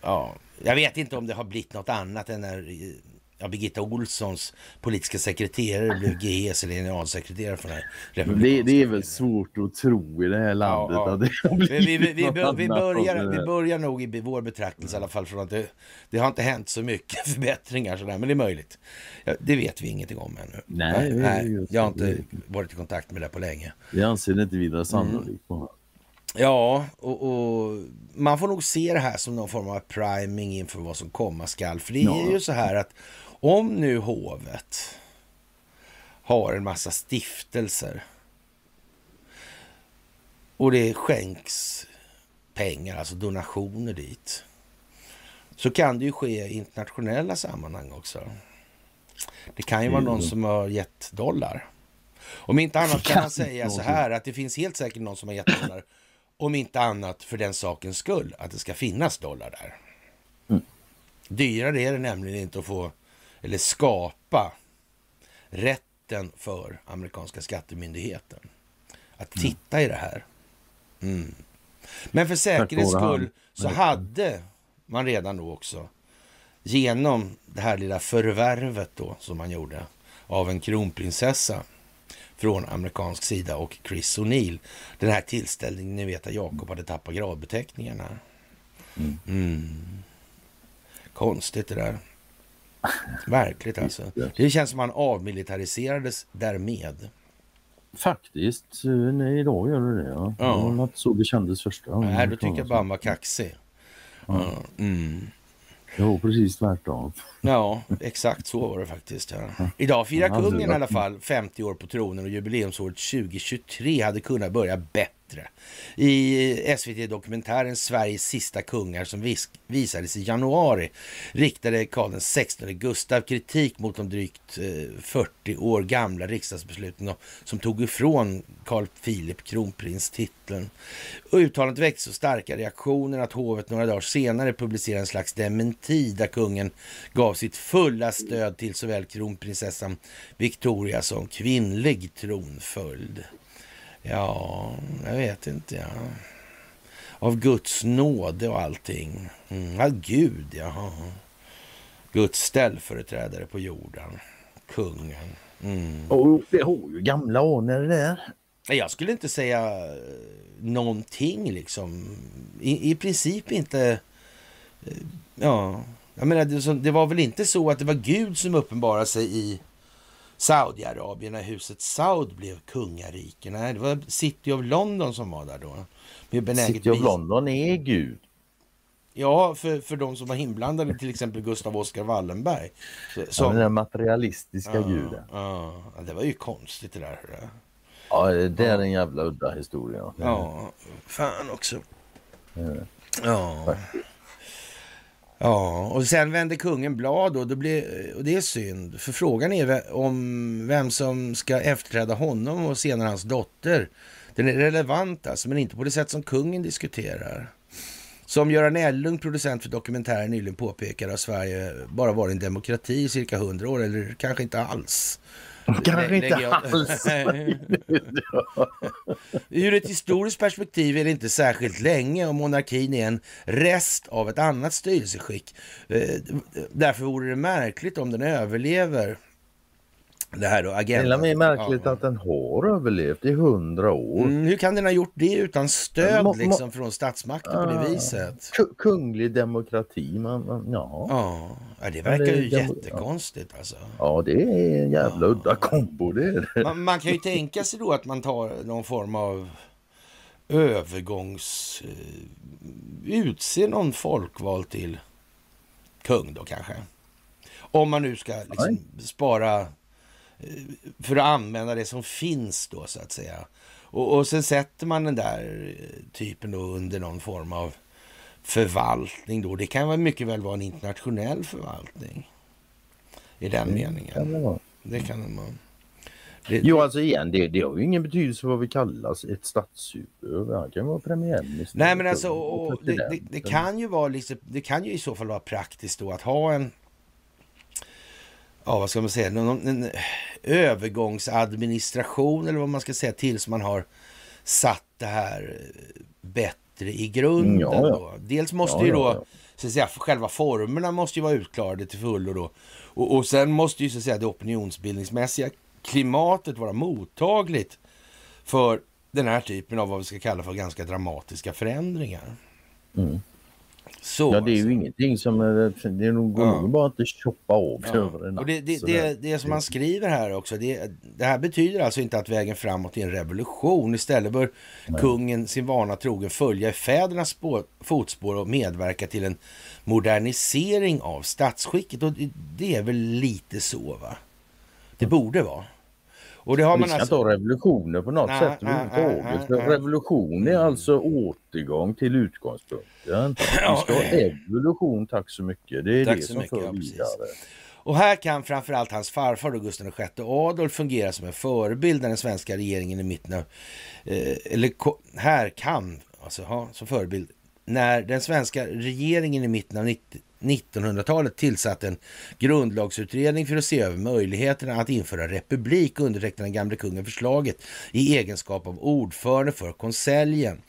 ja, jag vet inte om det har blivit något annat än när ja, Birgitta Olssons politiska sekreterare blev GEs eller generalsekreterare för den det, det är väl svårt att tro i det här landet ja, ja. att det har blivit vi, vi, vi, vi, vi, börjar, vi börjar nog i vår betraktelse i alla fall från att det, det har inte hänt så mycket förbättringar sådär, men det är möjligt. Ja, det vet vi ingenting om ännu. Nej, Nej jag har inte varit i kontakt med det på länge. Jag anser det inte vidare sannolikt. Mm. Ja, och, och, man får nog se det här som någon form av priming inför vad som komma skall. För det är ju så här att om nu hovet har en massa stiftelser och det skänks pengar, alltså donationer dit, så kan det ju ske i internationella sammanhang också. Det kan ju vara någon som har gett dollar. Om inte annat kan man säga så här att det finns helt säkert någon som har gett dollar. Om inte annat för den sakens skull, att det ska finnas dollar där. Mm. Dyrare är det nämligen inte att få eller skapa rätten för amerikanska skattemyndigheten att mm. titta mm. i det här. Mm. Men för säkerhets skull så hade man redan då också genom det här lilla förvärvet då som man gjorde av en kronprinsessa från amerikansk sida och Chris O'Neill. Den här tillställningen, ni vet att Jakob hade tappat gradbeteckningarna. Mm. Mm. Konstigt det där. Verkligt alltså. Det känns som han avmilitariserades därmed. Faktiskt, eh, nej, idag gör det det. Ja. Ja. Det var inte så det kändes första gången. Nej, då tycker jag bara han var kaxig. Ja. Mm. Jo, precis tvärtom. Ja, exakt så var det faktiskt. Ja. Idag firar kungen i alla fall 50 år på tronen och jubileumsåret 2023 hade kunnat börja bättre. I SVT-dokumentären Sveriges sista kungar som vis visades i januari riktade Karl XVI Gustav kritik mot de drygt eh, 40 år gamla riksdagsbesluten som tog ifrån Carl Philip kronprinstiteln. Uttalandet väckte så starka reaktioner att hovet några dagar senare publicerade en slags dementi där kungen gav sitt fulla stöd till såväl kronprinsessan Victoria som kvinnlig tronföljd. Ja, jag vet inte. Ja. Av Guds nåde och allting. Mm, ja, Gud, jaha. Guds ställföreträdare på jorden. Kungen. Mm. Och det har ju gamla anor där. Jag skulle inte säga eh, någonting liksom. I, i princip inte. eh, Ja, jag menar det var väl inte så att det var Gud som uppenbarade sig i Saudiarabien när huset Saud blev kungarike. Nej, det var City of London som var där då. City of London är Gud. Ja, för, för de som var inblandade, till exempel Gustav Oskar Wallenberg. Så, Ja, som, den där materialistiska guden. ja, ja, det var ju konstigt det där. Ja, det är en jävla udda historia. Ja, fan också. Mm. Ja. Ja, och sen vände kungen blad och, det blir, och det är synd. För frågan är om vem som ska efterträda honom och senare hans dotter. Den är relevant alltså, men inte på det sätt som kungen diskuterar. Som Göran Ellung, producent för dokumentären, nyligen påpekade har Sverige bara varit en demokrati i cirka hundra år, eller kanske inte alls. Kanske inte alls. Ur ett historiskt perspektiv är det inte särskilt länge och monarkin är en rest av ett annat styrelseskick. Eh, Därför vore det märkligt om den överlever det här då, Det är agendan. märkligt Ja. att den har överlevt i hundra år. Mm, hur kan den ha gjort det utan stöd Må- må- liksom, från statsmakten på det Ah. viset? Ku- Kunglig demokrati, man, man, ja. Ja, ja, det verkar det- ju det- jättekonstigt alltså. ja, det är en jävla udda kombo det är det. Man, man kan ju tänka sig då att man tar någon form av övergångs... Eh, utser någon folkval till kung då kanske. Om man nu ska liksom spara för att använda det som finns då så att säga. Och, och sen sätter man den där eh, typen då under någon form av förvaltning då. Det kan mycket väl vara en internationell förvaltning. I den meningen. Kan det. Det kan man. Det, Jo, alltså igen, det, det har ju ingen betydelse vad vi kallas ett statshuvud. Han kan vara premiärminister. Nej men alltså, och, och, det, det, det kan ju vara liksom, det kan ju i så fall vara praktiskt då att ha en, ja vad ska man säga, någon, en övergångsadministration eller vad man ska säga tills man har satt det här eh, bättre i grunden. Ja, ja. Då. Dels måste Ja, ju då, så att säga, själva formerna måste ju vara utklarade till fullo då. Och, och sen måste ju så att säga det opinionsbildningsmässiga klimatet vara mottagligt för den här typen av vad vi ska kalla för ganska dramatiska förändringar. Mm. Så, Ja, det är ju alltså. ingenting som... är- Det är nog, går Ja. nog bara inte choppa av Ja. över en natt. Och det, det, det, det som man skriver här också, det, det här betyder alltså inte att vägen framåt är en revolution. Istället bör kungen sin vana trogen följa i fädernas spår, fotspår och medverka till en modernisering av statsskicket. Och det, det är väl lite så va? Det borde vara. Och det har Vi man ska alltså... ha revolutioner på något Nej, sätt överhuvudtaget. För. Revolution är alltså återgång till utgångspunkten. Vi ska ha evolution, tack så mycket. Det är Tack det som mycket, för ja, vidare. Och här kan framförallt hans farfar Gustav VI Adolf fungera som en förebild när den svenska regeringen i mitten av... Eh, eller här kan, alltså ha, som förebild, när den svenska regeringen i mitten av 90 1900-talet tillsatte en grundlagsutredning för att se över möjligheterna att införa republik undertecknade den gamle kungen förslaget i egenskap av ordförande för konseljen.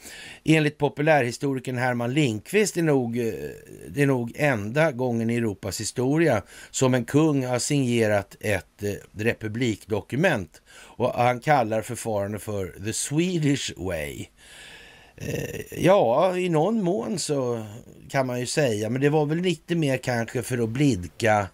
Enligt populärhistorikern Herman Lindqvist är nog, eh, det är nog enda gången i Europas historia som en kung har signerat ett eh, republikdokument och han kallar förfarandet för the Swedish way. Eh, Ja, i någon mån så kan man ju säga, men det var väl lite mer kanske för att blidka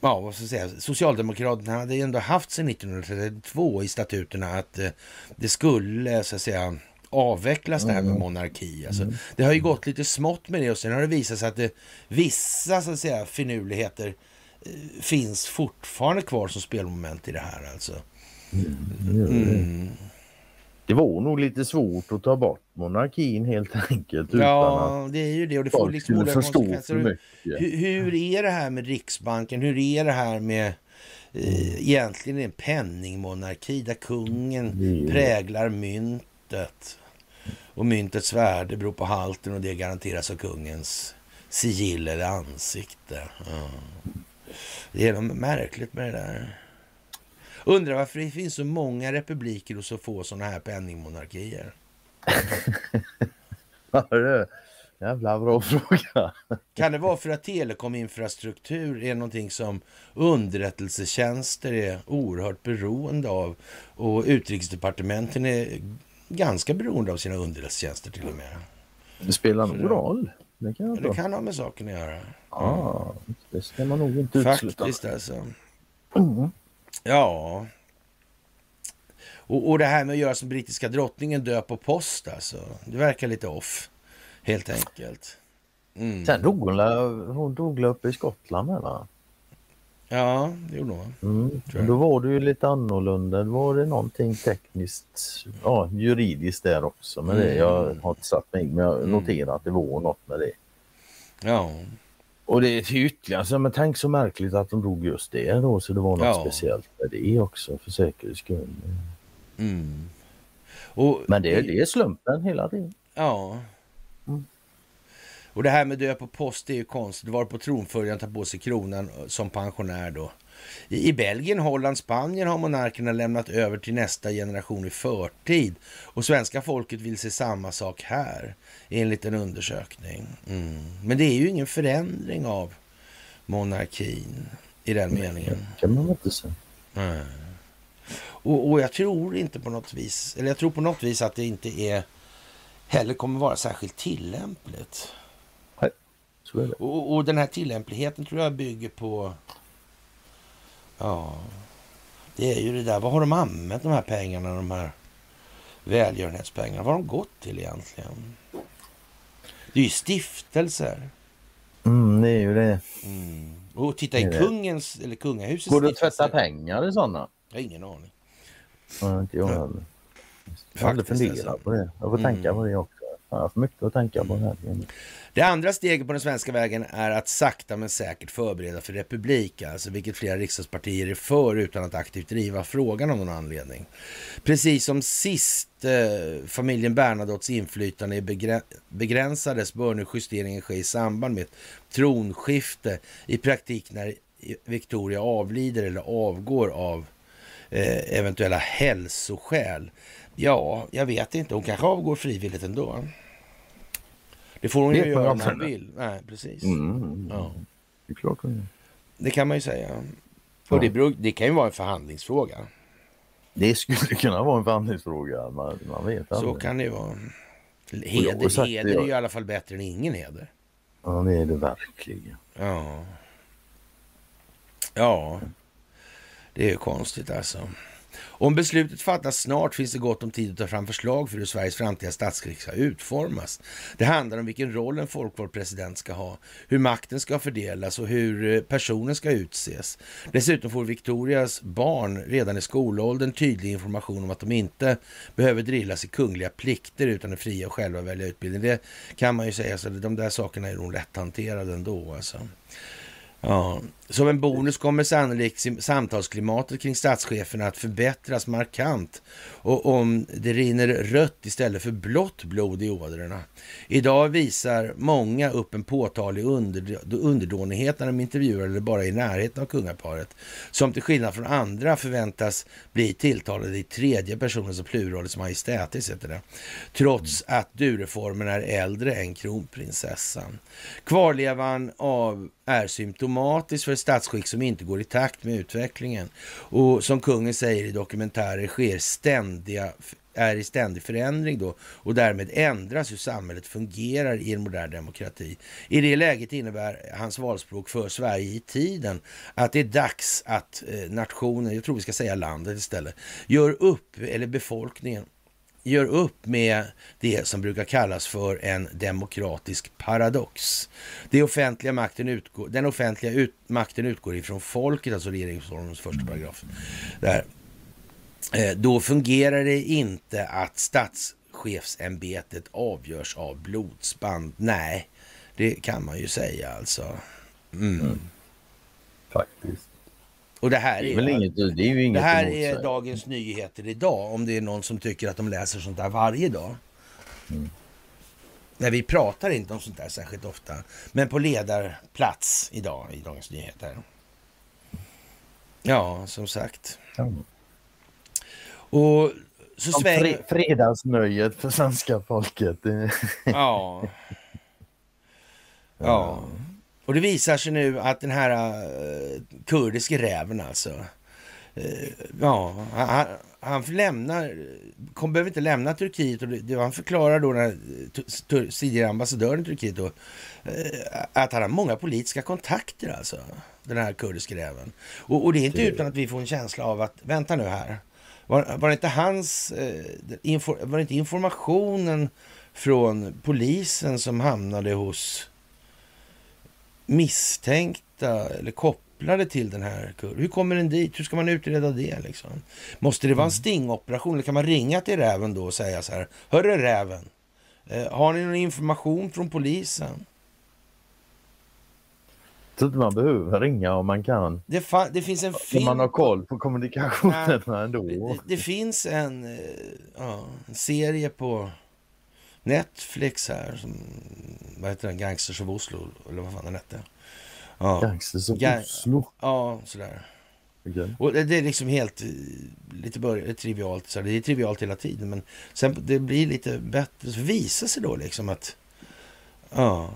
ja, vad ska jag säga, Socialdemokraterna hade ändå haft sedan 1932 i statuterna att eh, det skulle så att säga avvecklas det här med monarki. Alltså, mm. Det har ju gått lite smått med det och sen har det visat sig att det, vissa så att säga finurligheter eh, finns fortfarande kvar som spelmoment i det här alltså. Mm. Det var nog lite svårt att ta bort monarkin helt enkelt. Ja, det är ju det och det får liksom olika konsekvenser. Hur, hur, är det här med Riksbanken? Hur är det här med eh, egentligen en penningmonarki där kungen mm. präglar myntet? Och myntets värde beror på halten och det garanteras av kungens sigill eller ansikte. Ja. Det är något märkligt med det där. Undrar varför det finns så många republiker och så få sådana här penningmonarkier. det jävla bra fråga. Kan det vara för att telekominfrastruktur är någonting som underrättelsetjänster är oerhört beroende av och utrikesdepartementen är ganska beroende av sina underrättelsetjänster till och med. Det spelar nog roll. Det kan, det kan ha med saken att göra. Ja, det ska man nog inte utesluta. Faktiskt alltså. Mm. Ja. Och, och det här med att göra som brittiska drottningen dö på post alltså. Det verkar lite off. Helt enkelt. Mm. Sen dog hon, hon dog uppe i Skottland eller? Ja, det gjorde hon. Mm. Då var det ju lite annorlunda. Då var det någonting tekniskt, ja juridiskt där också med mm. det. Jag har inte satt mig men jag mm. noterar att det var något med det. Ja. Och det är ytterligare, men tänk så märkligt att de drog just det då så det var något ja. speciellt med det också för säkerhets skull. Mm. Och, men det, det är slumpen hela tiden. Ja. Mm. Och det här med dö på post, är ju konstigt. Var på tronföljaren tar på sig kronan som pensionär då. I, Belgien, Holland, Spanien har monarkerna lämnat över till nästa generation i förtid. Och svenska folket vill se samma sak här, enligt en undersökning. Mm. Men det är ju ingen förändring av monarkin i den meningen. Det kan man inte säga. Och, och, jag tror inte på något vis, eller jag tror på något vis att det inte är heller kommer vara särskilt tillämpligt. Nej. Och, och den här tillämpligheten tror jag bygger på Ja, det är ju det där. Vad har de använt de här pengarna, de här välgörenhetspengarna? Vad har de gått till egentligen? Det är ju stiftelser. Mm, det är ju det. Mm. Och titta i kungens, eller kungahusets Går det att tvätta pengar i sådana? Jag har ingen aning. Ja, inte jag heller. Jag har aldrig funderat alltså. på det. Jag får mm. tänka på det också. Jag har för mycket att tänka på här. Det andra steget på den svenska vägen är att sakta men säkert förbereda för republik, alltså vilket flera riksdagspartier är för utan att aktivt driva frågan av någon anledning. Precis som sist eh, familjen Bernadottes inflytande begränsades bör nu justeringen ske i samband med ett tronskifte i praktik när Victoria avlider eller avgår av eh, eventuella hälsoskäl. Ja, jag vet inte. Hon kanske avgår frivilligt ändå. Det får hon ju göra om hon vill. Nej, precis. Mm. Ja. Det är klart Det kan man ju säga. Och det, beror, det kan ju vara en förhandlingsfråga. Det skulle kunna vara en förhandlingsfråga. Man, man vet Så kan det ju vara. Heder, heder är ju i alla fall bättre än ingen heder. Ja, det är det verkligen. Ja. Ja. Det är ju konstigt alltså. Om beslutet fattas snart finns det gott om tid att ta fram förslag för hur Sveriges framtida statsskick ska utformas. Det handlar om vilken roll en folkvald president ska ha, hur makten ska fördelas och hur eh, personen ska utses. Dessutom får Victorias barn redan i skolåldern tydlig information om att de inte behöver drillas i kungliga plikter utan är fria att själva välja utbildning. Det kan man ju säga, så de där sakerna är nog lätthanterade ändå. Alltså. Ja. Som en bonus kommer sannolikt samtalsklimatet kring statscheferna att förbättras markant och om det rinner rött istället för blått blod i ådrorna. Idag visar många upp en påtaglig under, underdånighet när de intervjuar eller bara i närheten av kungaparet, som till skillnad från andra förväntas bli tilltalade i tredje personens och pluralis majestätis, heter det, trots att du-reformen är äldre än kronprinsessan. Kvarlevan av är symptomatisk för ett statsskick som inte går i takt med utvecklingen. Och som kungen säger i dokumentärer sker ständiga är i ständig förändring då och därmed ändras hur samhället fungerar i en modern demokrati. I det läget innebär hans valspråk för Sverige i tiden att det är dags att eh, nationen, jag tror vi ska säga landet istället, gör upp, eller befolkningen, gör upp med det som brukar kallas för en demokratisk paradox. Det offentliga makten utgår, den offentliga ut, makten utgår ifrån folket, alltså regeringsformens första paragraf. Där. Eh, då fungerar det inte att statschefsämbetet avgörs av blodsband. Nej, det kan man ju säga alltså. Mm. Mm. Faktiskt. Och det här är, det är, inget, det är ju inget det här är Dagens Nyheter idag, om det är någon som tycker att de läser sånt där varje dag. Mm. Nej, vi pratar inte om sånt där särskilt ofta, men på ledarplats idag i Dagens Nyheter. Ja, som sagt. Mm. Och så sväng... Fre fredagsnöjet för svenska folket. ja. Ja. Och det visar sig nu att den här uh, kurdiske räven alltså, uh, ja, han, han lämnar, kom, behöver inte lämna Turkiet och det, han förklarar då när tidigare ambassadören i Turkiet då, att han har många politiska kontakter alltså, den här kurdiske räven. Och, och det är inte det... utan att vi får en känsla av att, vänta nu här, var, var det inte hans, info, var det inte informationen från polisen som hamnade hos misstänkta eller kopplade till den här kurden? Hur kommer den dit? Hur ska man utreda det? Liksom? Måste det vara en mm. stingoperation? Eller kan man ringa till räven då och säga så här? Hörru räven, eh, har ni någon information från polisen? Jag tror inte man behöver ringa om man kan. Det, det finns en film... Om man har koll på kommunikationerna ändå. Det, det, finns en, eh, ja, en serie på Netflix här, som, vad heter den, Gangsters of Oslo, eller vad fan den hette. Ja. Gangsters of Ga Oslo? Ja, sådär. Okay. Och det, är liksom helt eh, lite bör, trivialt, så det är trivialt hela tiden, men sen det blir lite bättre, så visar sig då liksom att ja,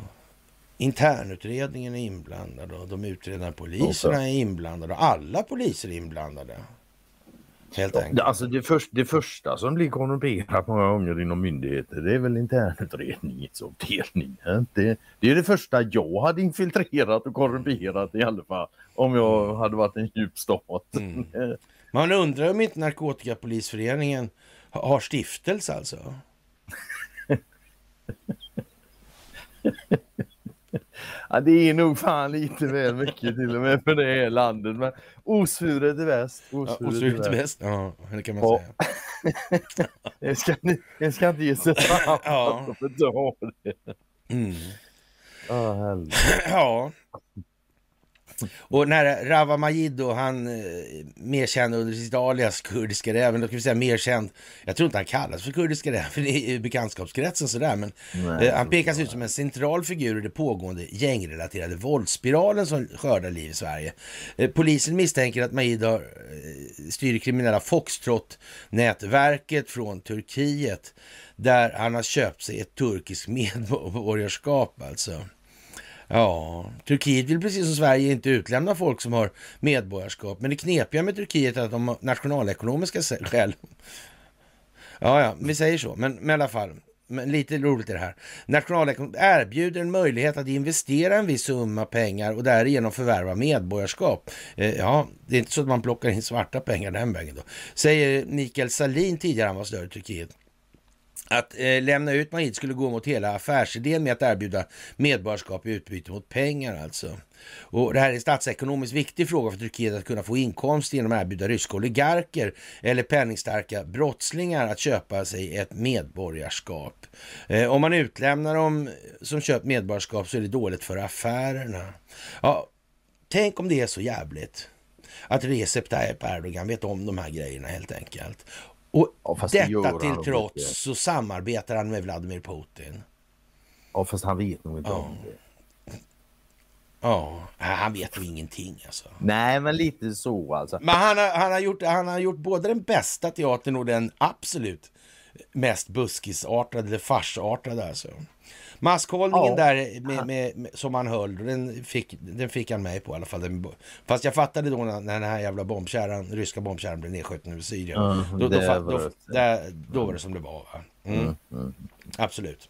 internutredningen är inblandad och de utredande poliserna är inblandade och alla poliser är inblandade. Helt enkelt. Alltså det, för, det första som blir korrumperat många gånger inom myndigheter det är väl internutredningsavdelningen. Det, det är det första jag hade infiltrerat och korrumperat i alla fall. Om jag mm. hade varit en djup stat. Mm. Man undrar om inte Narkotikapolisföreningen har stiftelse alltså? Ja, det är nog fan lite väl mycket till och med för det här landet. Men osvuret är bäst. Osvuret, ja, är bäst. Ja, det kan man ja. säga. jag, ska, jag ska inte ge sig fram ja. för det. Mm. Oh, ja. Och när Rawa Majid då, han eh, mer känd under sitt alias Kurdiska räven, då kan vi säga mer känd, jag tror inte han kallas för Kurdiska räven i bekantskapskretsen sådär, men Nej, eh, han pekas ut som en central figur i det pågående gängrelaterade våldsspiralen som skördar liv i Sverige. Eh, polisen misstänker att Majid har, styr kriminella Foxtrot-nätverket från Turkiet, där han har köpt sig ett turkiskt medborgarskap alltså. Ja, Turkiet vill precis som Sverige inte utlämna folk som har medborgarskap. Men det knepiga med Turkiet är att de har nationalekonomiska skäl. Ja, ja, vi säger så. Men, men i alla fall, men lite roligt är det här. Nationalekonomin erbjuder en möjlighet att investera en viss summa pengar och därigenom förvärva medborgarskap. Eh, ja, det är inte så att man plockar in svarta pengar den vägen då. Säger Mikael Salin, tidigare ambassadör i Turkiet. Att eh, lämna ut Mahid skulle gå mot hela affärsidén med att erbjuda medborgarskap i utbyte mot pengar alltså. Och det här är en statsekonomiskt viktig fråga för Turkiet att kunna få inkomst genom att erbjuda ryska oligarker eller penningstarka brottslingar att köpa sig ett medborgarskap. Eh, om man utlämnar dem som köpt medborgarskap så är det dåligt för affärerna. Ja, tänk om det är så jävligt att Recep Tayyip Erdogan vet om de här grejerna helt enkelt. Och ja, detta till trots så samarbetar han med Vladimir Putin. Ja, fast han vet nog inte ja. om det. Ja, han vet nog ingenting alltså. Nej, men lite så alltså. Men han har, han har, gjort, han har gjort både den bästa teatern och den absolut mest buskisartade, eller farsartade alltså. Maskhållningen Ja. där med, med, med, som han höll, den fick, den fick han mig på i alla fall. Den, fast jag fattade då när, när den här jävla bombkärran, ryska bombkärran blev nedskjuten över Syrien. Ja, då, då, det fa- var då, där, då var det som det var. Va? Mm. Mm, mm. Absolut.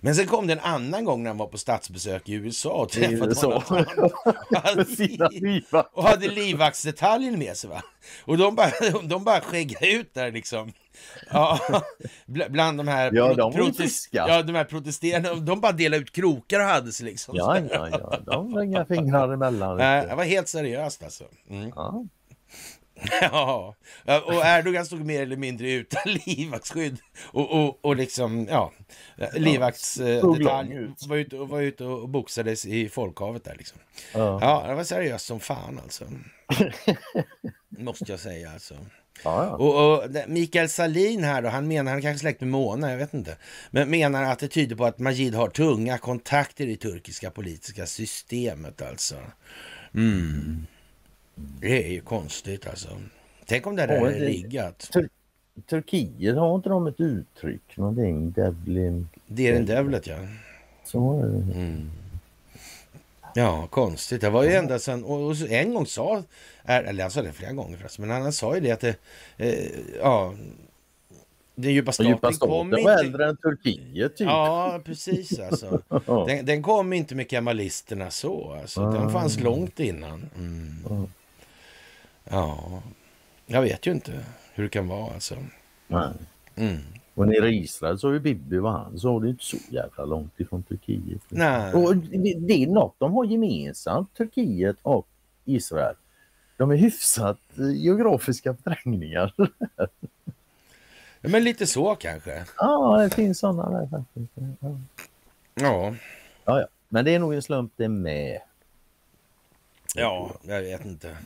Men sen kom det en annan gång när han var på statsbesök i USA och träffade USA. Donald Trump. Och hade livvaktsdetaljen med sig va. Och de bara, de bara skäggade ut där liksom. Ja, bl- bland de här, Ja, de var friska. ja, de här protesterande, de bara delade ut krokar och hade sig liksom. Ja, ja, ja. De har inga fingrar emellan. Nej, det var helt seriöst alltså. Mm. Ja. Ja, och Erdogan stod mer eller mindre utan livvaktsskydd. Och, och, och liksom, ja, livvaktsdetalj. ut. Var ute, var ute och boxades i folkhavet där liksom. Ja. Ja, det var seriöst som fan alltså. Måste jag säga alltså. Ja, ja. Och, och det- Mikael Salin här då, han menar, han kanske släkt med Mona, jag vet inte. Men menar att det tyder på att Majid har tunga kontakter i turkiska politiska systemet alltså. Mm. Det är ju konstigt alltså. Tänk om det där Ja, är det- riggat. Turkiet har inte de ett uttryck? Någonting, Devlin... Det är den devlet ja. Så är det. Mm. Ja, konstigt. Det var ju ända sedan, och, en gång sa, eller han sa det flera gånger förresten, men han sa ju det att det, eh, ja, den djupa staten djupa kom staten var inte... äldre än Turkiet typ. Ja, precis alltså. Den, den kom inte med kemalisterna så. Alltså. Den Ah. fanns långt innan. Mm. Ja. Ja, jag vet ju inte hur det kan vara alltså. Mm. Och nere i Israel så är ju Bibi vad han sa, det är inte så jävla långt ifrån Turkiet. Nej. Och det, det är något de har gemensamt, Turkiet och Israel. De är hyfsat eh, geografiska förträngningar. Ja, Men lite så kanske. ja, det finns sådana där faktiskt. Ja. Ja, Ja, ja. Men det är nog en slump det med. ja, jag vet inte.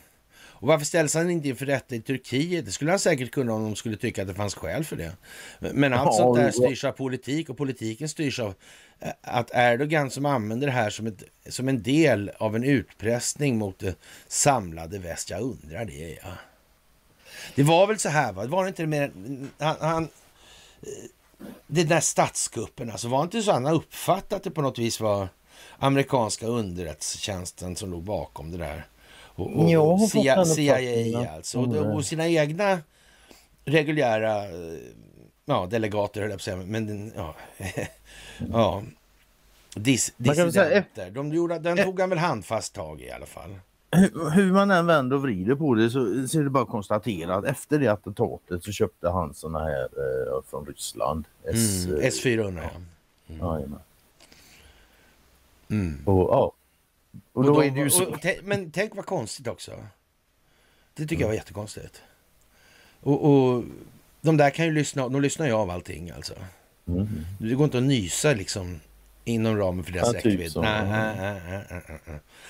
Och varför ställs han inte inför rätta i Turkiet? Det skulle han säkert kunna om de skulle tycka att det fanns skäl för det. Men allt Ja, sånt där styrs av politik och politiken styrs av eh, att Erdogan som använder det här som, ett, som en del av en utpressning mot det samlade väst. Jag undrar det, ja. Det var väl så här, va? Var det inte det mer... Han, han, eh, det där statskuppen, alltså var inte så han uppfattat att det på något vis var amerikanska underrättelsetjänsten som låg bakom det där? Och, och, Ja, CIA, CIA alltså. Och, Mm. och sina egna reguljära eh, ja, delegater, höll jag på att säga. Men ja, ja. Dis, dissidenter. De gjorde, den tog han väl handfast tag i i alla fall. Hur, hur man än vänder och vrider på det så, så är det bara att konstatera att efter det attentatet så köpte han såna här eh, från Ryssland. S, Mm. eh, S400 ja. jajamän. Mm. och, ja. Och då Och är det så. och, men tänk vad konstigt också. Det tycker jag var jättekonstigt. Och, och de där kan ju lyssna, de lyssnar ju av allting alltså. Mm. Det går inte att nysa liksom inom ramen för deras Ja, typ räckvidd. nej.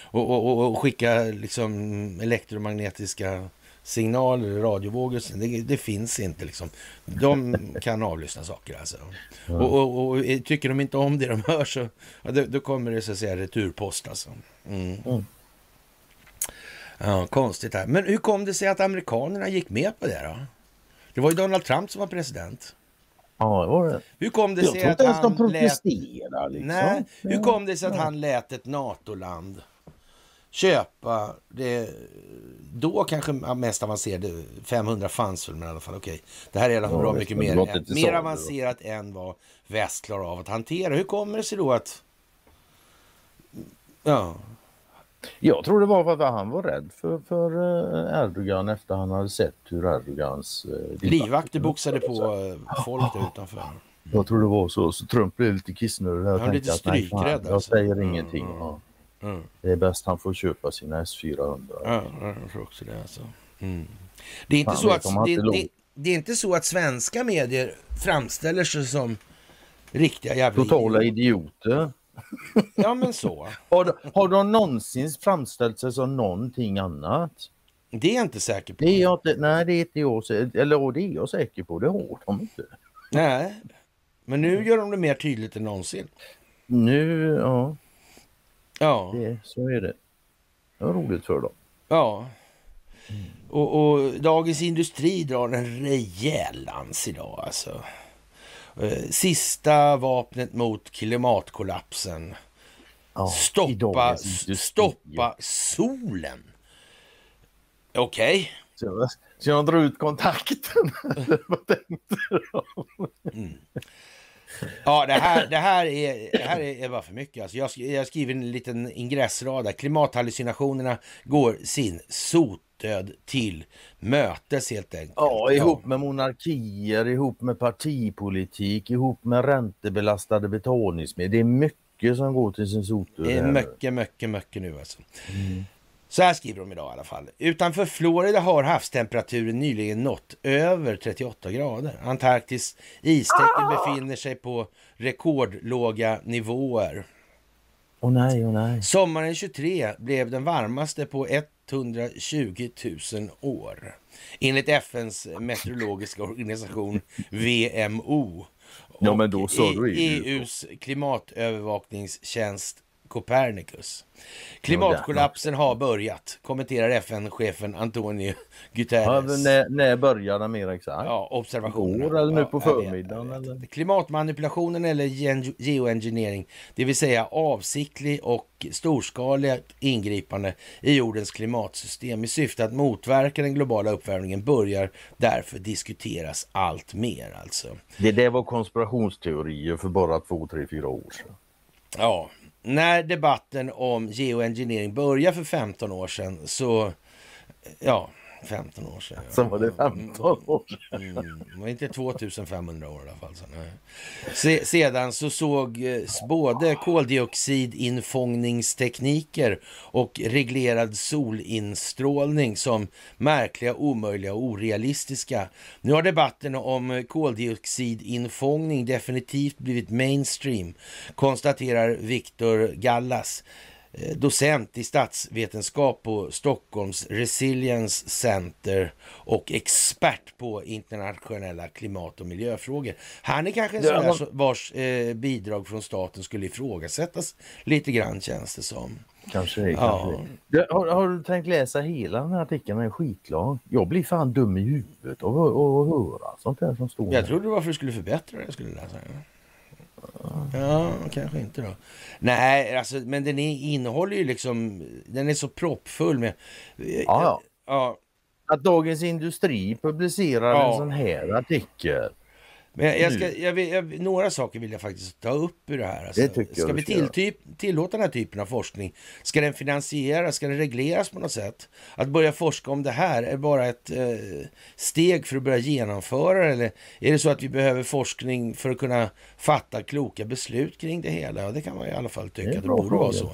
Och, och, och, och skicka liksom elektromagnetiska signaler, radiovågor, det, det finns inte liksom. De kan avlyssna saker alltså. Ja. Och, och, och tycker de inte om det de hör så ja, då, då kommer det så att säga returpost alltså. Mm. Mm. Ja, konstigt här. Men hur kom det sig att amerikanerna gick med på det då? Det var ju Donald Trump som var president. Ja, det var det. Hur kom det sig att han lät... liksom. Nej, hur kom det sig att han lät ett NATO-land köpa det då kanske mest avancerade, 500 fanns väl men i alla fall okej. Det här är i alla fall Ja, bra mycket mer, mer avancerat än vad väst klarar av att hantera. Hur kommer det sig då att... Ja, Jag tror det var för att han var rädd för, för eh, Erdogan efter han hade sett hur Erdogans eh, livvakter boxade på eh, folk där utanför. Jag tror det var så. Så Trump blev lite kissnödig Han blev lite strykrädd, jag alltså. säger Mm, ingenting. mm. Ja. Mm. Det är bäst han får köpa sina S400. Ja, jag tror också det. Alltså. Mm. Det, är inte Fan så att, det, det, det är inte så att svenska medier framställer sig som riktiga jävla Totala idioter. Ja, men så. Har de, har de någonsin framställt sig som någonting annat? Det är jag inte säker på. Det är jag inte, nej det är inte jag sä- eller det är jag säker på. Det har de inte. Nej, men nu gör de det mer tydligt än någonsin. Nu, ja, Ja, det, så är det. Det var roligt för dem. ja. Och, och, Dagens Industri drar en rejäl lans idag alltså. Eh, sista vapnet mot klimatkollapsen. Ja, stoppa, stoppa solen. Okej. Okay. Så, så jag drar ut kontakten. Vad tänkte du? Mm. Ja, det här, det här, är, det här är bara för mycket. Alltså jag, jag skriver en liten ingressrad där. Klimathallucinationerna går sin sotdöd till mötes helt enkelt. Ja, ihop med monarkier, ihop med partipolitik, ihop med räntebelastade betalningsmedel. Det är mycket som går till sin sotdöd. Det är mycket, mycket, mycket nu alltså. Mm. Så här skriver de idag i alla fall. Utanför Florida har havstemperaturen nyligen nått över 38 grader. Antarktis istäcke ah! befinner sig på rekordlåga nivåer. Oh nej, oh nej. Sommaren 23 blev den varmaste på 120 000 år. Enligt FNs meteorologiska organisation VMO. Ja, men då sa du EUs klimatövervakningstjänst Copernicus. Klimatkollapsen har börjat, kommenterar FN-chefen Antonio Guterres. Ja, när, när börjar den mer exakt? Ja, observationer. Igår eller nu på förmiddagen? Eller? Klimatmanipulationen eller geoengineering, det vill säga avsiktlig och storskalig ingripande i jordens klimatsystem i syfte att motverka den globala uppvärmningen börjar därför diskuteras allt mer. Alltså. Det där var konspirationsteorier för bara två, tre, fyra år sedan. Ja, när debatten om geoengineering började för 15 år sedan så, ja, 15 år sedan. Så var det 15 år sedan. Mm, det var inte 2500 år i alla fall. Så, Se, sedan så såg eh, både koldioxidinfångningstekniker och reglerad solinstrålning som märkliga, omöjliga och orealistiska. Nu har debatten om koldioxidinfångning definitivt blivit mainstream, konstaterar Viktor Gallas, docent i statsvetenskap på Stockholms Resilience Center och expert på internationella klimat och miljöfrågor. Han är kanske en sån där vars eh, bidrag från staten skulle ifrågasättas lite grann känns det som. Kanske det. Ja. Kanske. Har, har, du tänkt läsa hela den här artikeln? Den är skitlång. Jag blir fan dum i huvudet av att höra sånt här som står Jag trodde det var för att du skulle förbättra det jag skulle läsa. Ja, kanske inte då. Nej, alltså, men den är, innehåller ju liksom, den är så proppfull med... Ja, ja. ja. Att Dagens Industri publicerar ja. en sån här artikel men jag, jag ska, jag vill, jag, några saker vill jag faktiskt ta upp ur det här. Alltså, det ska vi till, typ, tillåta den här typen av forskning? Ska den finansieras? Ska den regleras på något sätt? Att börja forska om det här är bara ett eh, steg för att börja genomföra det? Eller är det så att vi behöver forskning för att kunna fatta kloka beslut kring det hela? Ja, det kan man i alla fall tycka det att det borde vara så.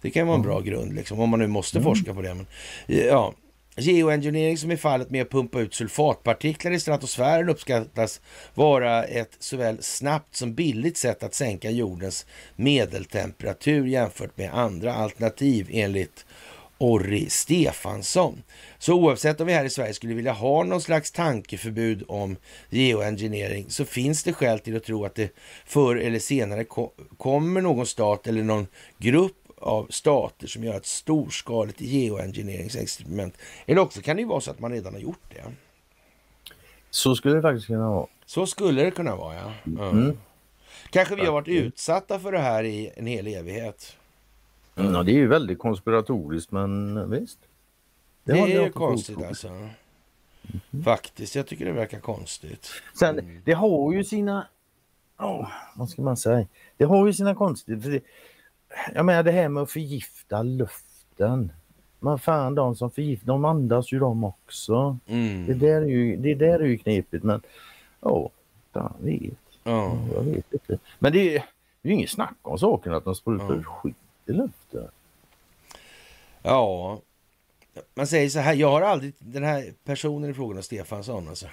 Det kan vara en bra grund, liksom, om man nu måste mm. forska på det. Men, ja, Geoengineering som i fallet med att pumpa ut sulfatpartiklar i stratosfären uppskattas vara ett såväl snabbt som billigt sätt att sänka jordens medeltemperatur jämfört med andra alternativ enligt Orri Stefansson. Så oavsett om vi här i Sverige skulle vilja ha någon slags tankeförbud om geoengineering så finns det skäl till att tro att det förr eller senare kommer någon stat eller någon grupp av stater som gör ett storskaligt geoengineeringsexperiment. Eller också kan det ju vara så att man redan har gjort det. Så skulle det faktiskt kunna vara. Så skulle det kunna vara, ja. Mm. Mm. Kanske vi har varit utsatta för det här i en hel evighet. Mm, ja, det är ju väldigt konspiratoriskt, men visst. Det, det är ju konstigt alltså. Mm. Faktiskt, jag tycker det verkar konstigt. Sen, det har ju sina... Oh, vad ska man säga? Det har ju sina konstigheter jag menar det här med att förgifta luften. Men fan de som förgiftar, de andas ju de också. Mm. Det, där är ju, det där är ju knepigt men ja, fan vet. Ja. Jag vet inte. Men det är, det är ju inget snack om saken att de sprutar ut skit i luften. Ja, man säger så här, jag har aldrig, den här personen i frågan, Stefansson alltså.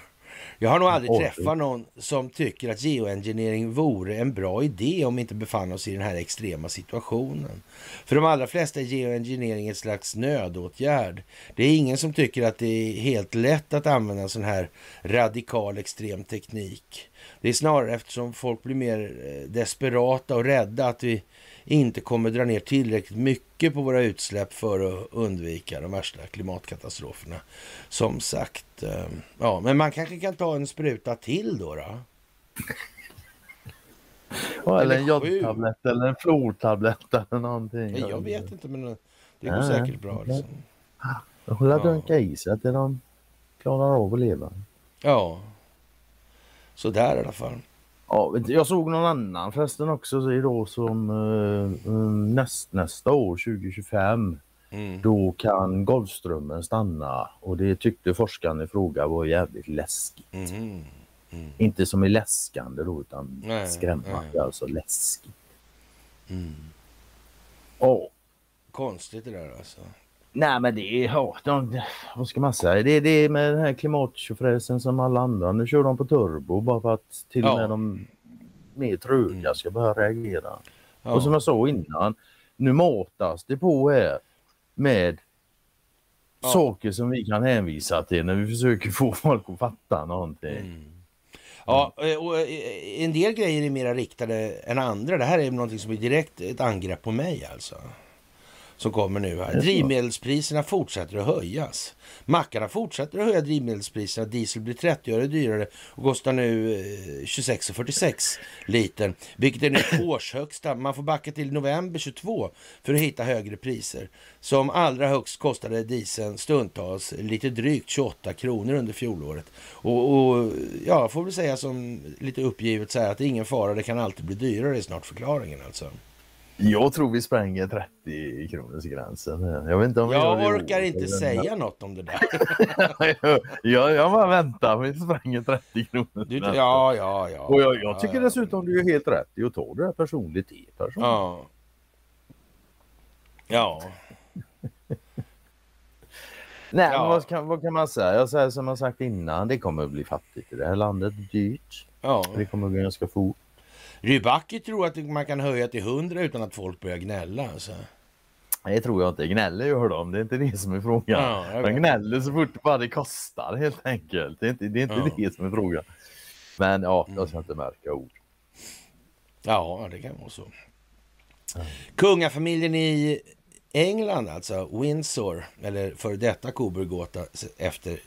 Jag har nog aldrig Oj. träffat någon som tycker att geoengineering vore en bra idé om vi inte befann oss i den här extrema situationen. För de allra flesta är geoengineering ett slags nödåtgärd. Det är ingen som tycker att det är helt lätt att använda en sån här radikal extrem teknik. Det är snarare eftersom folk blir mer eh, desperata och rädda att vi inte kommer dra ner tillräckligt mycket på våra utsläpp för att undvika de värsta klimatkatastroferna. Som sagt, eh, ja, men man kanske kan ta en spruta till då. då. Ja, eller en jodtablett eller en flortablett eller någonting. Jag vet inte, men det går säkert bra. Liksom. De får ja. dunka i sig till de klarar av att leva. Ja, så där i alla fall. Ja, jag såg någon annan förresten också idag som uh, näst, nästa år, 2025, mm. då kan Golfströmmen stanna och det tyckte forskaren i fråga var jävligt läskigt. Mm. Mm. Inte som är läskande då utan nej, skrämmande, nej. alltså läskigt. Mm. Oh. Konstigt det där alltså. Nej men det är, ja, de, vad ska man säga, det är det med den här klimattjofräsen som alla andra. Nu kör de på turbo bara för att till och med de mer tröga ska börja reagera. Ja. Och som jag sa innan, nu matas det på här med ja. saker som vi kan hänvisa till när vi försöker få folk att fatta någonting. Mm. Ja, och en del grejer är mer riktade än andra. Det här är någonting som är direkt ett angrepp på mig alltså som kommer nu här. Drivmedelspriserna fortsätter att höjas. Mackarna fortsätter att höja drivmedelspriserna. Diesel blir 30 öre dyrare och kostar nu 26,46 eh, liter, vilket är nu årshögsta. Man får backa till november 22 för att hitta högre priser. Som allra högst kostade dieseln stundtals lite drygt 28 kronor under fjolåret. Och, och ja, får väl säga som lite uppgivet så här att det är ingen fara, det kan alltid bli dyrare, är snart förklaringen alltså. Jag tror vi spränger 30 kronors gränsen. Jag, vet inte om jag orkar inte men... säga något om det där. jag, jag bara väntar, vi spränger 30 kronor. Du, ja, ja, ja. Och jag, jag tycker ja, dessutom du är helt rätt i att ta det här personligt till person. Ja. Ja. Nej, ja. vad, kan, vad kan man säga? Jag säger som jag sagt innan, det kommer att bli fattigt i det här landet. Dyrt. Ja. Det kommer att gå ganska fort. Rybacki tror att man kan höja till 100 utan att folk börjar gnälla. Alltså. Det tror jag inte. Gnäller gör de. Det är inte det som är frågan. Ja, de gnäller så fort bara det kostar helt enkelt. Det är inte det, är inte ja. det som är frågan. Men ja, jag ska inte märka ord. Ja, det kan vara så. Kungafamiljen i England, alltså Windsor, eller före detta Coburgåta efter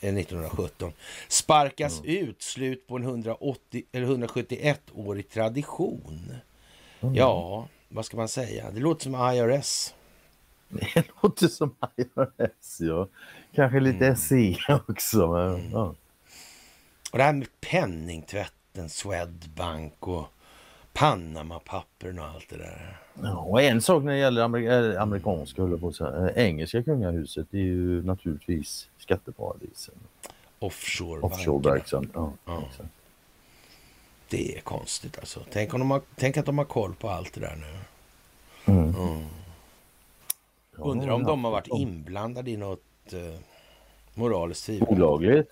1917 sparkas mm. ut, slut på en 180, eller 171-årig tradition. Mm. Ja, vad ska man säga? Det låter som IRS. Det låter som IRS, ja. Kanske lite mm. SE också. Men, mm. ja. Och det här med penningtvätten, Swedbank och Panama-pappren och allt det där. Ja, och en sak när det gäller amer amerikanska, på att säga, eh, engelska kungahuset är ju naturligtvis skatteparadisen. Offshore. Offshore-verksamhet. Ja, ja. Det är konstigt alltså. Tänk, om de har, tänk att de har koll på allt det där nu. Mm. Mm. Undrar om de har varit inblandade i något uh, moraliskt tvivel. Olagligt?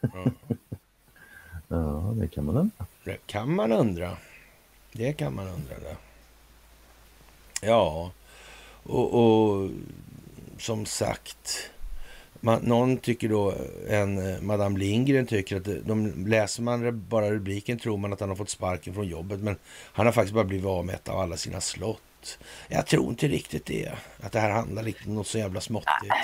Ja. ja, det kan man undra. Det kan man undra. Det kan man undra. Det. Ja, och, och som sagt, man, någon tycker då, en eh, Madame Lindgren tycker att eh, de, läser man bara rubriken tror man att han har fått sparken från jobbet, men han har faktiskt bara blivit av med ett av alla sina slott. Jag tror inte riktigt det, att det här handlar om något så jävla småttigt.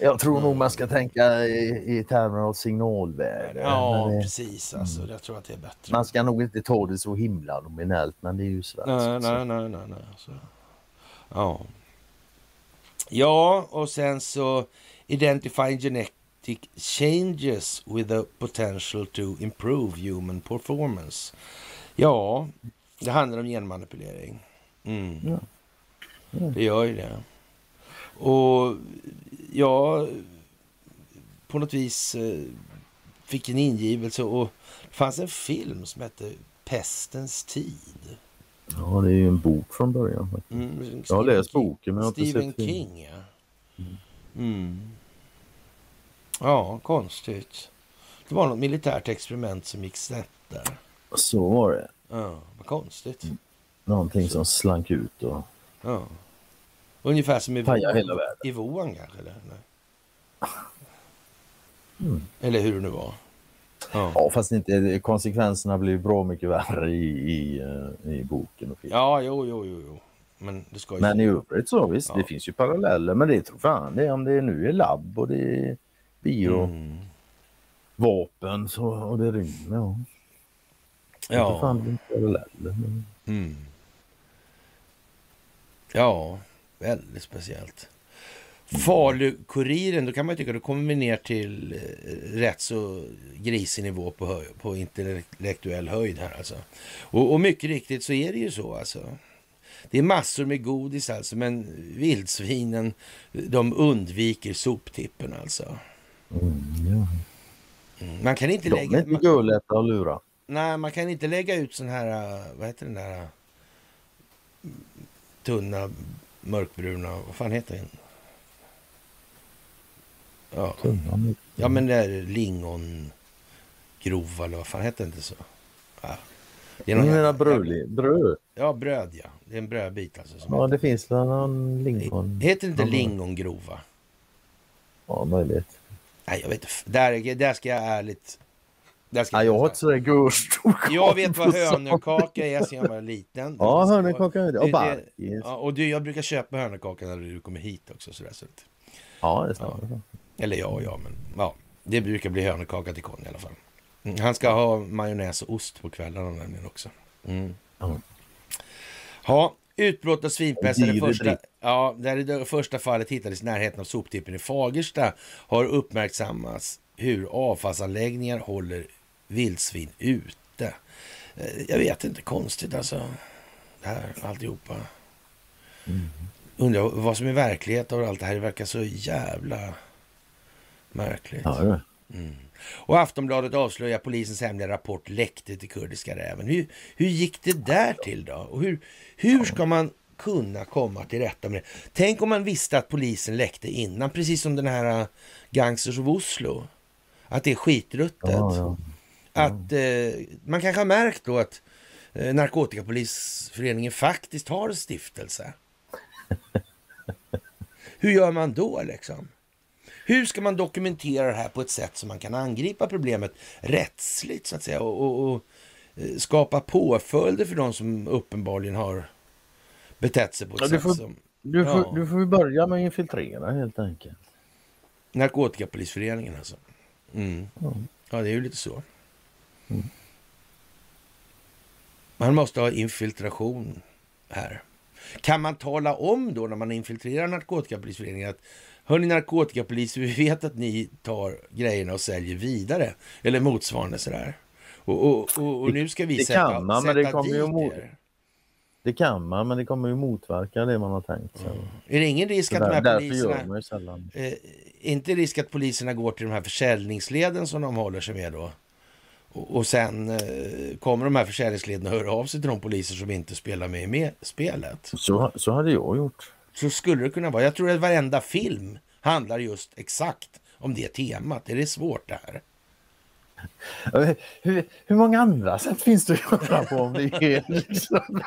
Jag tror mm. nog man ska tänka i, i termer av signalvärde. Ja, det, precis. Alltså, mm. Jag tror att det är bättre. Man ska nog inte ta det så himla nominellt, men det är ju svenskt. Nej, nej, nej, nej, nej. Alltså. Ja. Ja, och sen så identifying genetic changes with a potential to improve human performance. Ja, det handlar om genmanipulering. Mm. Ja. Ja. Det gör ju det. Och jag på något vis eh, fick en ingivelse och det fanns en film som hette Pestens tid. Ja, det är ju en bok från början. Mm, jag har läst boken men jag har inte Stephen sett King, ja. Mm. Mm. Ja, konstigt. Det var något militärt experiment som gick snett där. Så var det. Ja, vad konstigt. Någonting som slank ut och... Ja. Ungefär som i, i Wuhan kanske? Eller? Nej. Mm. eller hur det nu var. Ja. ja, fast inte, konsekvenserna blir bra mycket värre i, i, eh, i boken. Och filmen. Ja, jo, jo, jo. jo. Men, det ska ju... men i övrigt så visst, ja. det finns ju paralleller. Men det tror fan det är om det nu är labb och det är bio. Mm. Vapen så, och det rymmer. Ja. Ja. Fan, det är paralleller. Mm. Ja, väldigt speciellt. Falu-Kuriren, då kan man tycka då kommer vi ner till eh, rätt så grisig nivå på, höj, på intellektuell höjd här alltså. Och, och, mycket riktigt så är det ju så alltså. Det är massor med godis alltså, men vildsvinen de undviker soptippen alltså. Mm, ja. man kan inte de lägga... De är inte gullätta att lura. Nej, man kan inte lägga ut sån här, vad heter den där tunna mörkbruna, vad fan heter den? Ja, ja men det är lingongrova eller vad fan heter det inte så? Ja. Det är någon menar bröd, bröd? Ja, bröd ja. Det är en brödbit alltså. ja, heter. det finns väl någon lingon... Heter det inte lingongrova? Ja, möjligt. Nej, jag vet inte. Där, där ska jag ärligt... Ska Nej, jag har inte sådär gurstor Jag vet vad hönökaka är sen jag var liten. Ja, hönökaka och barkis. Ja, och du, jag brukar köpa hönökaka när du kommer hit också. Sådär, så. Ja, det stämmer. Ja. Eller ja, ja, men ja. Det brukar bli hönökaka till Conny i alla fall. Mm, han ska ha majonnäs och ost på kvällarna nämligen också. Mm. Mm. Ja, utbrott av svinpest det första, ja, där det första fallet hittades i närheten av soptippen i Fagersta har uppmärksammats hur avfallsanläggningar håller vildsvin ute. Eh, jag vet inte, konstigt alltså. Det här alltihopa. Mm. Undrar vad som är verklighet av allt det här. Det verkar så jävla Märkligt. Ja. Mm. Och Aftonbladet avslöjar polisens hemliga rapport läckte till kurdiska räven. Hur, hur gick det där till då? Och hur, hur ska man kunna komma till rätta med det? Tänk om man visste att polisen läckte innan, precis som den här äh, Gangsters of Oslo. Att det är skitruttet. Ja, ja. Att eh, man kanske har märkt då att eh, Narkotikapolisföreningen faktiskt har en stiftelse. Hur gör man då liksom? Hur ska man dokumentera det här på ett sätt som man kan angripa problemet rättsligt så att säga och, och, och eh, skapa påföljder för de som uppenbarligen har betett sig på ett ja, sätt får, som... Du får, ja. du får börja med att infiltrera helt enkelt. Narkotikapolisföreningen alltså. Mm. Ja. ja, det är ju lite så. Mm. Man måste ha infiltration här. Kan man tala om då när man infiltrerar narkotikapolisföreningen att Hörni narkotikapoliser, vi vet att ni tar grejerna och säljer vidare. Eller motsvarande sådär. Och, och, och, och nu ska vi det sätta, kan man, sätta men det kommer dit ju er. Det kan man, men det kommer ju motverka det man har tänkt sig. Mm. Är det ingen risk att de här poliserna... Eh, inte risk att poliserna går till de här försäljningsleden som de håller sig med då? Och, sen eh, kommer de här försäljningsleden att höra av sig till de poliser som inte spelar med i med spelet? Så, så hade jag gjort. Så skulle det kunna vara. Jag tror att varenda film handlar just exakt om det temat. Är det svårt det här? Hur, hur många andra sätt finns det att göra på om det är liksom...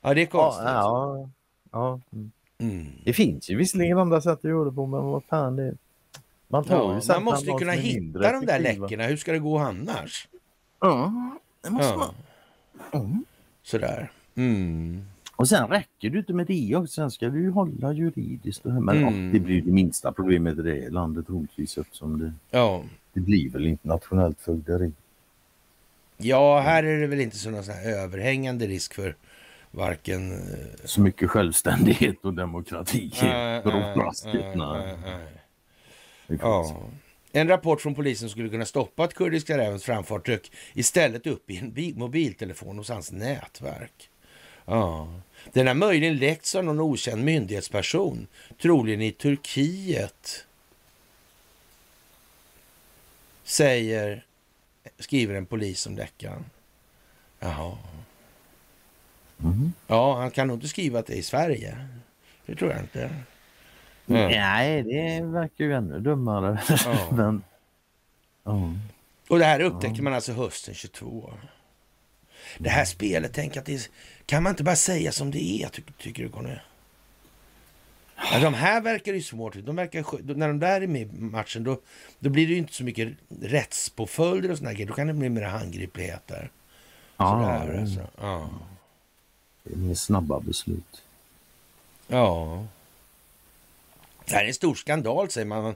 ja, det är konstigt. Ja, ja, mm. Det finns ju visserligen andra sätt att göra det på, men vad fan det Man, tar ja, ju man måste ju kunna hitta de där läckorna. Hur ska det gå annars? Ja, det måste ja. man. Mm. Sådär. Mm. Och sen räcker det inte med det också. Sen ska du ju hålla juridiskt. Men mm. det blir det minsta problemet i det landet troligtvis eftersom det, ja. det blir väl internationellt fögderi. Ja, här är det väl inte så någon sån överhängande risk för varken... Eh, så mycket självständighet och demokrati äh, brådrastigt. Äh, ja. En rapport från polisen skulle kunna stoppa att kurdiska rävens framfart dök istället upp i en mobiltelefon hos hans nätverk. Ja. Den har möjligen läckts av någon okänd myndighetsperson, troligen i Turkiet. Säger, skriver en polis om läckan. Jaha. Mm. Ja, han kan nog inte skriva att det är i Sverige. Det tror jag inte. Mm. Nej, det verkar ju ännu dummare. Ja. Men, oh. Och det här upptäcker man alltså hösten 22. Det här spelet, tänk att det är, kan man inte bara säga som det är, tycker, tycker du Conny? Ja, de här verkar ju svårt. De verkar, när de där är med i matchen då, då blir det ju inte så mycket rättspåföljder och såna grejer. Då kan det bli mer handgripligheter. Ja, Sådär, alltså. ja. det är mer snabba beslut. ja. Det här är en stor skandal säger man.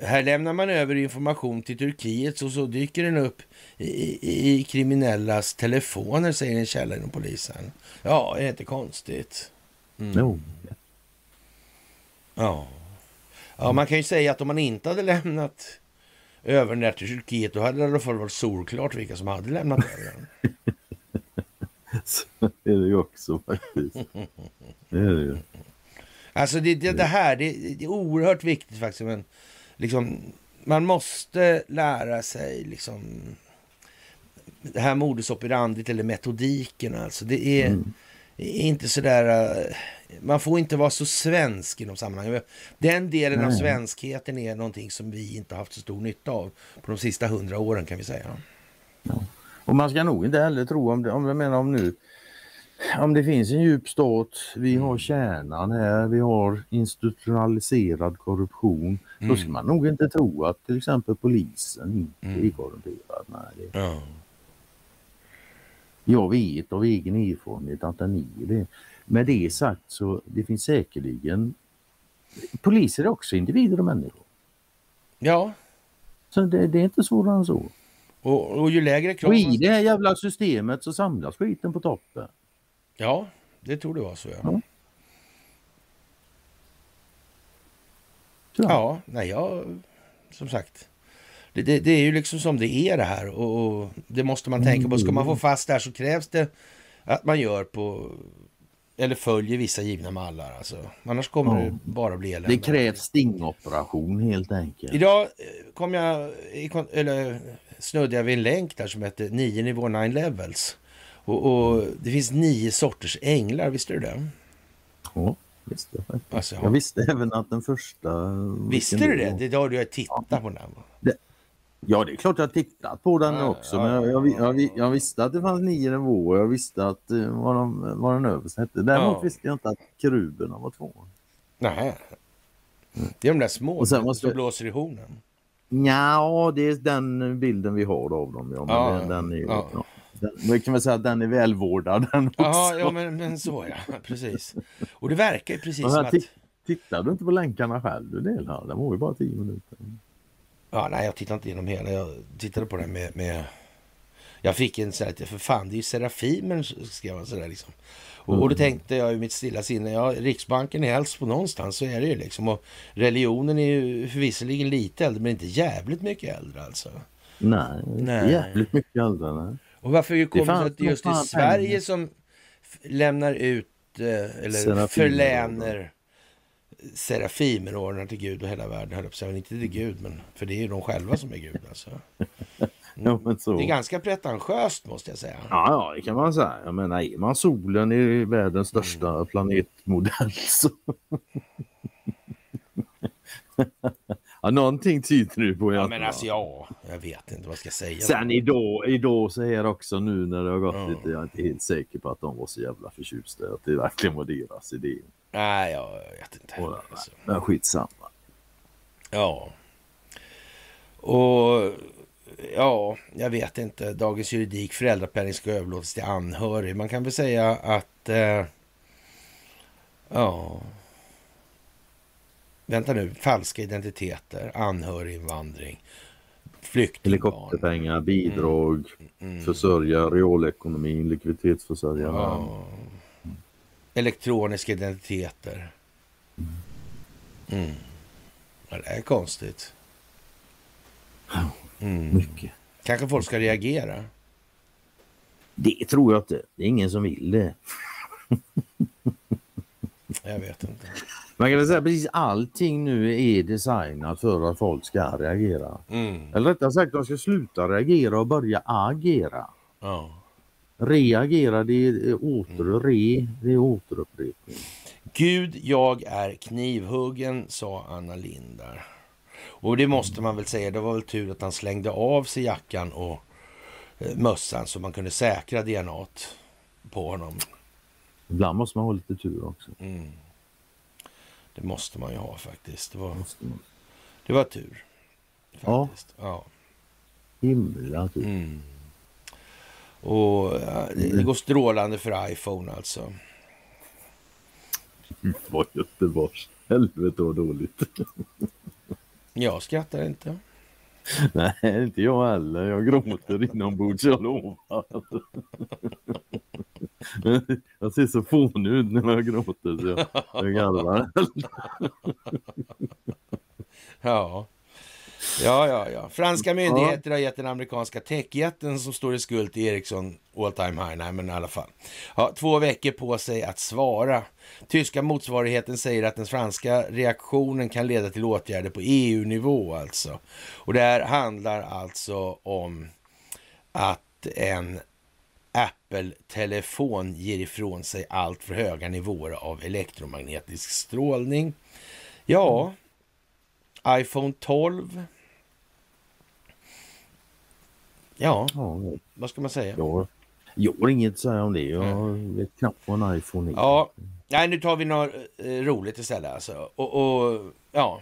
Här- lämnar man över information till Turkiet och så dyker den upp i, i, kriminellas telefoner, säger en källa inom polisen. Ja, är det inte konstigt? Mm. Jo. Ja. ja, man kan ju säga att om man inte hade lämnat över den där till Turkiet, då hade det i alla fall varit solklart vilka som hade lämnat över den. Så är det ju också faktiskt. Det är det ju. Alltså det, det, det här, det, det är oerhört viktigt faktiskt. Men liksom, man måste lära sig liksom det här modus operandit eller metodiken alltså. Det är, Mm. inte sådär, eh, man får inte vara så svensk i de sammanhangen. Den delen av Nej. svenskheten är någonting som vi inte haft så stor nytta av på de sista hundra åren kan vi säga. Och man ska nog inte heller tro om det, om jag menar om nu om det finns en djup stat, vi har kärnan här, vi har institutionaliserad korruption. Då ska man nog inte tro att till exempel polisen inte Mm. är korrumperad. Nej, det, Ja. jag vet av egen erfarenhet att den är det. Med det sagt så det finns säkerligen Poliser är också individer och människor. ja, Så det, det är inte svårare än så. och, och ju lägre krav... Och i det här jävla systemet så samlas skiten på toppen. Ja, det tror det var så ja. Ja. Ja, nej, jag, som sagt. Det, det, det är ju liksom som det är det här och, och det måste man tänka på. Ska man få fast det här så krävs det att man gör på eller följer vissa givna mallar. Alltså. Annars kommer Ja. det bara bli elände. Det krävs stingoperation helt enkelt. Idag eh, kom jag, eller snuddade jag vid en länk där som heter 9 nivå 9 levels. Och, och det finns nio sorters änglar, visste du det? Ja, visste jag, faktiskt. Alltså, jag visste även att den första... Visste du det? Det har du ju tittat på den. va? Ja, det är klart jag har tittat på den Ja, också. ja, men jag, ja, jag, ja, jag, ja. jag visste att det fanns nio nivåer. Jag visste att eh, vad, de, vad den översta hette. Däremot Ja. visste jag inte att keruberna var två. Nej. Det är de där små Och sen måste- som blåser i hornen. Ja, det är den bilden vi har av dem. Ja, men Ja, den, den är, ju- ja. Vi kan väl säga att den är välvårdad den också. Jaha, ja men, men så ja, precis. Och det verkar ju precis som att... titt- Tittar du inte på länkarna själv du del här? Den var ju bara tio minuter. Ja, nej, jag tittade inte igenom hela. Jag tittade på den med... med... Jag fick en sån här, för fan, det är ju Serafimen, skrev han sådär liksom. Och, och då Mm. tänkte jag i mitt stilla sinne, ja, Riksbanken är helst på någonstans, så är det ju liksom. Och religionen är ju förvisserligen lite äldre, men inte jävligt mycket äldre alltså. Nej. nej. jävligt mycket äldre. Nej. Och varför kommer det det just i fan Sverige pengar. som lämnar ut eh, eller Serafimer. förläner Serafimerordnar till Gud och hela världen, höll jag. Inte till Gud, men för det är ju de själva som är Gud alltså. Ja. Det är ganska pretentiöst måste jag säga. Ja, ja, det kan man säga. Jag menar, är man solen i världens största Mm. planetmodell så... ja, någonting tyder det på Ja, men alltså ja, jag vet inte vad jag ska säga. Sen idag, idag så är det också nu när det har gått Ja. lite, jag är inte helt säker på att de var så jävla förtjusta att det verkligen var deras idé. Nej, jag vet inte. Och, Alltså. men skitsamma. Ja. Och ja, jag vet inte. Dagens juridik, föräldrapenning ska överlåtas till anhörig. Man kan väl säga att... Eh, ja. Vänta nu. Falska identiteter, anhöriginvandring, flyktingbarn. Helikopterpengar, bidrag, Mm. försörja realekonomin, likviditetsförsörja. Ja. Elektroniska identiteter. Mm. Ja, det är konstigt. Mm. Mycket. Kanske folk ska reagera. Det tror jag inte. Det är ingen som vill det. Jag vet inte. Man kan väl säga precis allting nu är designat för att folk ska reagera. Mm. Eller rättare sagt, de ska sluta reagera och börja agera. Ja. Reagera, det är åter, re, det är återupprepning. Gud, jag är knivhuggen, sa Anna Lindar. Och det måste man väl säga, det var väl tur att han slängde av sig jackan och eh, mössan så man kunde säkra DNA på honom. Ibland måste man ha lite tur också. Mm. Det måste man ju ha faktiskt. Det var, det var tur. Ja. Faktiskt. Ja. Himla tur. Mm. Och ja, det, det går strålande för iPhone alltså. Vad Göteborgs. Helvete vad dåligt. Jag skrattar inte. Nej, inte jag heller. Jag gråter inombords, jag lovar. Jag ser så fånig ut när jag gråter så jag, jag garvar. Ja. Ja, ja, ja. Franska myndigheter har gett den amerikanska techjätten som står i skuld till Ericsson all time high. Nej, men i alla fall. Ja, två veckor på sig att svara. Tyska motsvarigheten säger att den franska reaktionen kan leda till åtgärder på EU-nivå alltså. Och det här handlar alltså om att en Apple-telefon ger ifrån sig allt för höga nivåer av elektromagnetisk strålning. Ja, iPhone 12. Ja, Ja, vad ska man säga? jag, jag har inget att säga om det. Jag vet knappt vad en iPhone är. Ja, nej, nu tar vi något eh, roligt istället alltså. Och, och ja,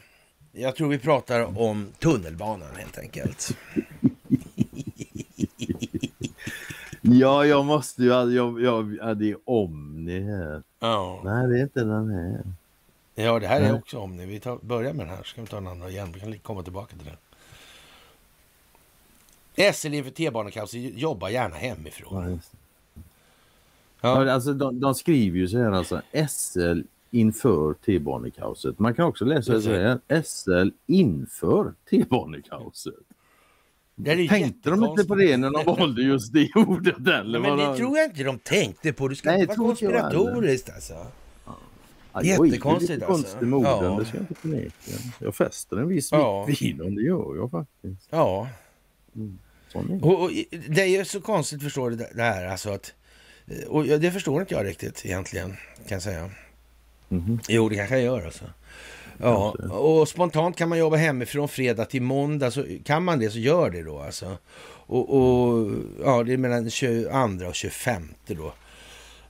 jag tror vi pratar om tunnelbanan helt enkelt. Ja, jag måste ju... Jag, jag, ja, det är Omni här. Ja, Nej, det är inte den här. ja det här är också om ni. Vi tar, börjar med den här, så ska vi ta en annan igen. Vi kan komma tillbaka till den. SL inför T-banekaos, jobba gärna hemifrån. det. Ja, alltså, de, de skriver ju så här alltså SL inför T-banekaoset. Man kan också läsa så här SL inför T-banekaoset. det Tänkte de inte på det när de valde just det ordet eller? Men det de- tror jag inte de tänkte på. Du ska Nej, inte vara konspiratoriskt alltså. Ja, jättekonstigt, alltså. konstig med orden, Ja. det ska jag inte förneka. Jag fäster en viss Ja. vikt vid dem, det gör jag faktiskt. Ja, Sån är. och, och det är ju så konstigt förstår du det här alltså att och det förstår inte jag riktigt egentligen kan jag säga. Mhm. Jo, det kanske jag gör alltså. Ja, och spontant kan man jobba hemifrån fredag till måndag. Så kan man det så gör det då alltså. Och, och ja, det är mellan 22 och 25 då.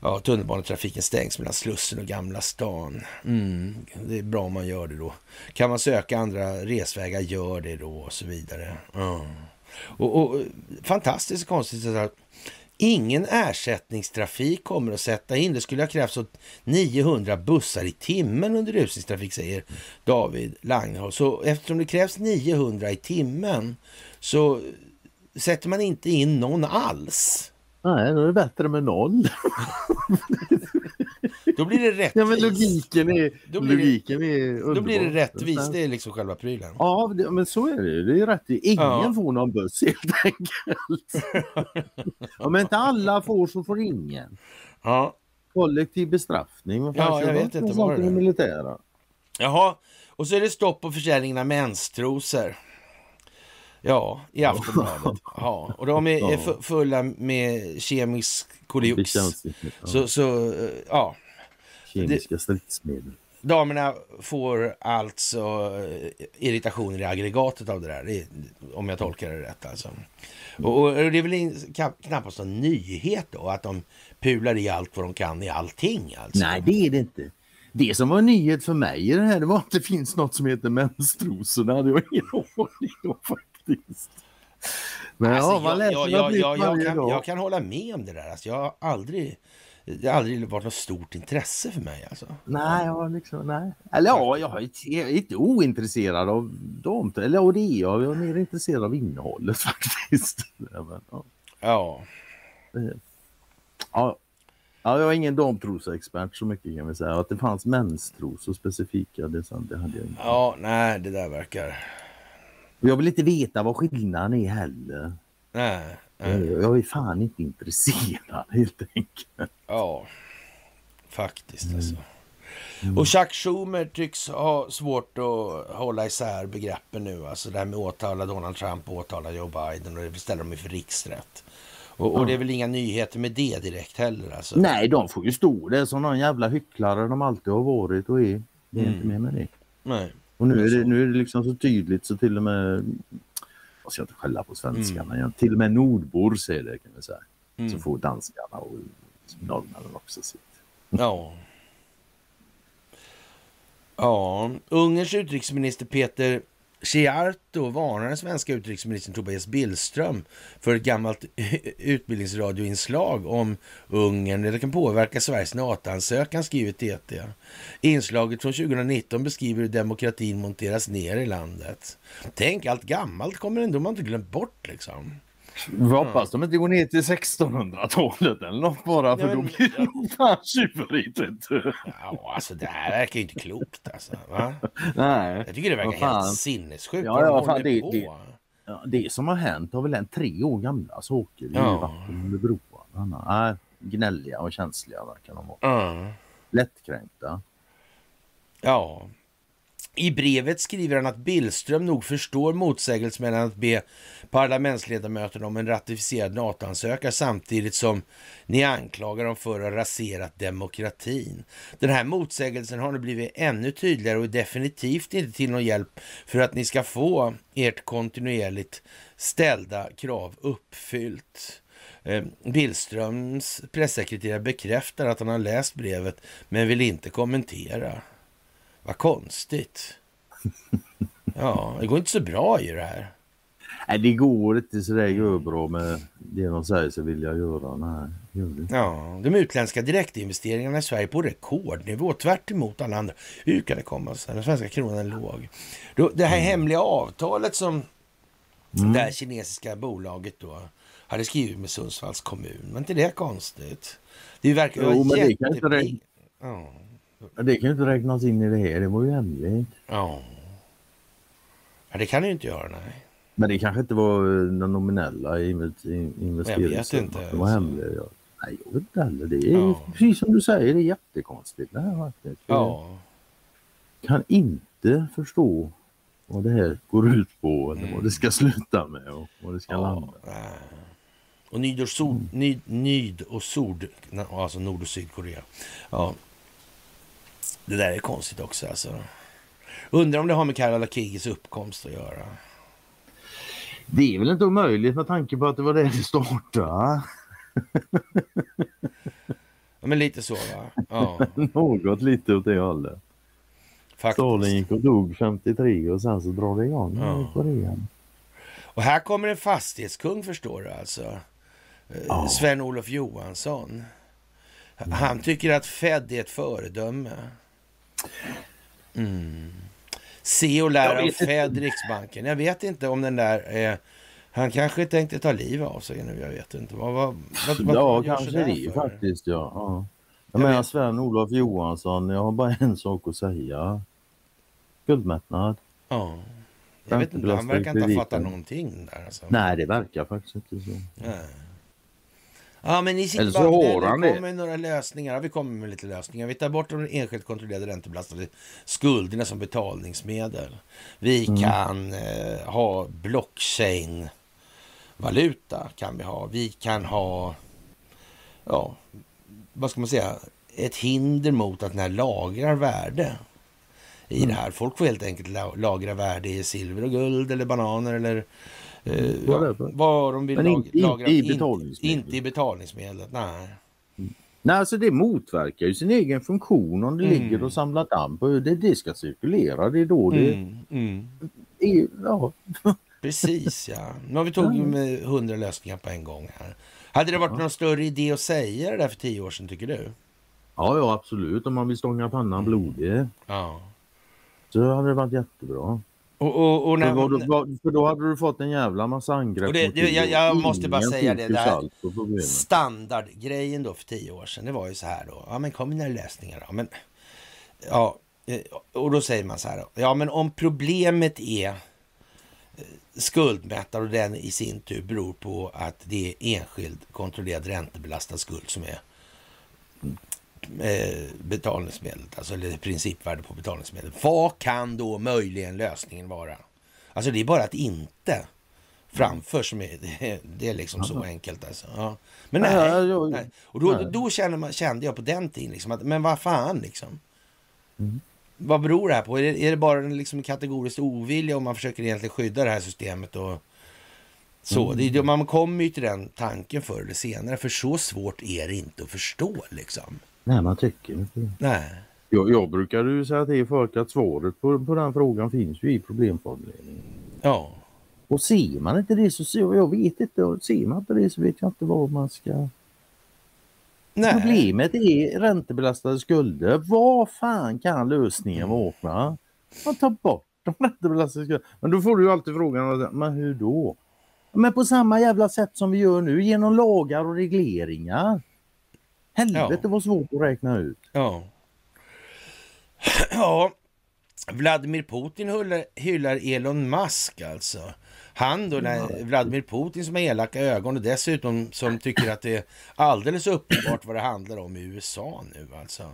Ja, tunnelbanetrafiken stängs mellan Slussen och Gamla stan. Mm, det är bra om man gör det då. Kan man söka andra resvägar, gör det då och så vidare. Ja. Och, och fantastiskt konstigt att ingen ersättningstrafik kommer att sätta in. Det skulle ha krävts 900 bussar i timmen under rusningstrafik, säger David Langhoff. Så eftersom det krävs 900 i timmen så sätter man inte in någon alls. Nej, då är det bättre med noll. Då blir det rättvist. Ja, men logiken är, Då blir det- logiken är Då blir det rättvist. Det är liksom själva prylen. Ja, det, men så är det ju. Det är rätt. Ingen Ja. får någon buss helt enkelt. Om inte alla får så får ingen. Ja. Kollektiv bestraffning. Ja, jag vet inte vad det är. militära? Jaha, och så är det stopp på försäljningen av menstrosor. Ja, i Aftonbladet. Ja, och de är, är fu- fulla med kemisk kolliox. Så, så, ja, Kemiska stridsmedel. damerna får alltså eh, irritationer i aggregatet av det där, om jag tolkar det rätt alltså. Och, och det är väl in, knapp- knappast någon nyhet då, att de pular i allt vad de kan i allting alltså. Nej, det är det inte. Det som var en nyhet för mig i det här det var att det finns något som heter menstrosor. Det hade jag ingen aning om faktiskt. Men Alltså, ja, man jag, kan, dag. jag kan hålla med om det där. Alltså, jag har aldrig, det har aldrig varit något stort intresse för mig. Alltså. Nej, jag liksom, nej. Eller ja, jag är inte- ointresserad av dem. Eller ja, det är jag. Jag är mer intresserad av innehållet faktiskt. Ja, men, ja. Ja, Ja. Ja, jag är ingen damtrosa-expert så mycket kan vi säga. Att det fanns menstrosor specifika, det, sant, det hade jag inte. ja, nej, det där verkar... Jag vill inte veta vad skillnaden är heller. Nej, nej. Jag, är fan inte intresserad helt enkelt. ja, faktiskt Mm. alltså. Och Chuck Schumer tycks ha svårt att hålla isär begreppen nu. Alltså det här med åtala Donald Trump och åtala Joe Biden och det ställer de inför riksrätt. Och, och det är väl inga nyheter med det direkt heller. Alltså. Nej, de får ju stå där som någon jävla hycklare de alltid har varit och är. Det är Mm. inte mer med det. Nej. Och nu är Så. det, nu är det liksom så tydligt så till och med, jag ska inte skälla på svenskarna, igen, till och med nordbor ser det kan vi säga. Så Mm. får danskarna och norrmännen också sitt. Ja. Ja, Ungerns utrikesminister Peter Chiarto varnar den svenska utrikesministern Tobias Billström för ett gammalt utbildningsradioinslag om Ungern. Det kan påverka Sveriges NATO-ansökan, skriver TT. Inslaget från 2019 beskriver hur demokratin monteras ner i landet. Tänk, allt gammalt kommer ändå man inte glömt bort liksom. Vi hoppas de inte går ner till 1600-talet eller något bara för men, då blir det nog fan tjurigt. Ja, alltså det här verkar ju inte klokt alltså. Va? Nej. Jag tycker det verkar helt sinnessjukt. Ja, ja, fan, det, det, ja, det som har hänt har väl hänt tre år gamla saker i ja. vatten under broarna. Nej, gnälliga och känsliga verkar de vara. Mm. Lättkränkta. Ja, i brevet skriver han att Billström nog förstår motsägelsen mellan att be parlamentsledamöterna om en ratificerad NATO-ansökan samtidigt som ni anklagar dem för att ha raserat demokratin. Den här motsägelsen har nu blivit ännu tydligare och är definitivt inte till någon hjälp för att ni ska få ert kontinuerligt ställda krav uppfyllt. Eh, Billströms pressekreterare bekräftar att han har läst brevet men vill inte kommentera. Vad konstigt. Ja, det går inte så bra i det här. Nej, det går inte så det bra med det de säger sig vilja göra. Nej, gör Ja, de utländska direktinvesteringarna i Sverige på rekordnivå, tvärt emot alla andra. Hur kan det komma sig? Den svenska kronan är låg. Det här mm. hemliga avtalet som mm. det här kinesiska bolaget då hade skrivit med Sundsvalls kommun. Men inte det konstigt? Det verkar vara jättepig... Det kan ju inte räknas in i det här, det var ju hemligt. Ja. ja det kan det ju inte göra, nej. Men det kanske inte var den nominella investeringen. Jag vet inte. Det var hemligt. Ja. Nej, jag vet inte heller. Det är ja. precis som du säger, det är jättekonstigt det här faktiskt. Ja. kan inte förstå vad det här går ut på eller mm. vad det ska sluta med och vad det ska ja. landa. Och Nyd och, Sod, mm. Nyd, Nyd och Sord, alltså Nord och Sydkorea. Ja, det där är konstigt också alltså. Undrar om det har med Karla Kigis uppkomst att göra. Det är väl inte omöjligt med tanke på att det var det det startade. ja, men lite så va? Ja. Något lite åt det hållet. Faktiskt. Stalin gick och dog 53 och sen så drar det igång ja. Korean. Och här kommer en fastighetskung förstår du alltså. Eh, ja. Sven-Olof Johansson. Han tycker att Fed är ett föredöme. Mm. Se och lära av Fed, Riksbanken. Jag vet inte om den där är... Han kanske tänkte ta livet av sig nu, jag vet inte. Vad, vad, vad, ja, kanske det för? faktiskt. Ja. ja. Jag, jag menar Sven-Olof Johansson, jag har bara en sak att säga. Guldmättnad. Ja. Jag vet inte, han verkar inte ha fattat någonting där. Alltså. Nej, det verkar faktiskt inte så. Nej. Ja, men ni sitter bara och kommer med några lösningar. Ja, vi kommer med lite lösningar. Vi tar bort de enskilt kontrollerade räntebelastade skulderna som betalningsmedel. Vi mm. kan eh, ha blockchain-valuta. kan vi ha. Vi kan ha, ja, vad ska man säga, ett hinder mot att den här lagrar värde i mm. det här. Folk får helt enkelt lagra värde i silver och guld eller bananer eller Eh, vad de vill Men inte, lagra. i betalningsmedlet. Inte i betalningsmedlet, nej. Nej, alltså det motverkar ju sin egen funktion om det mm. ligger och samlar damm. Det, det ska cirkulera, det är då det... Mm. Mm. det ja. Precis ja. Nu har vi tagit med hundra lösningar på en gång här. Hade det varit ja. någon större idé att säga det där för tio år sedan tycker du? Ja, ja absolut. Om man vill stånga pannan blodig. Ja. Så hade det varit jättebra. Och, och, och när, för, då, för då hade du fått en jävla massa angrepp. Och det, det, jag, jag måste bara säga det där standardgrejen då för tio år sedan. Det var ju så här då. Ja men kom med lösningar då. Men, ja, eh, och då säger man så här. Då, ja men om problemet är eh, skuldmättnad och den i sin tur beror på att det är enskild kontrollerad räntebelastad skuld som är betalningsmedlet, alltså eller principvärde på betalningsmedlet. Vad kan då möjligen lösningen vara? Alltså det är bara att inte framför som är, det, är liksom så enkelt alltså. Ja. Men nej, nej. Och då, då kände, man, kände jag på den tiden liksom att, men vad fan liksom. Mm. Vad beror det här på? Är det, är det bara en liksom kategoriskt ovilja om man försöker egentligen skydda det här systemet och så? Mm. Det, man kommer ju till den tanken förr eller senare, för så svårt är det inte att förstå liksom. Nej, man tycker inte Nej. Jag, jag brukar ju säga till folk att svaret på, på den frågan finns ju i problemformuleringen. Ja. Och ser man inte det så ser jag vet inte, ser man inte det så vet jag inte vad man ska... Nej. Problemet är räntebelastade skulder. Vad fan kan lösningen vara? Man tar bort de räntebelastade skulderna. Men då får du ju alltid frågan, men hur då? Men på samma jävla sätt som vi gör nu genom lagar och regleringar. Helvete Ja. vad svårt att räkna ut. Ja. Ja, Vladimir Putin hyllar, hyllar Elon Musk alltså. Han då, när Vladimir Putin som har elaka ögon och dessutom som tycker att det är alldeles uppenbart vad det handlar om i USA nu alltså.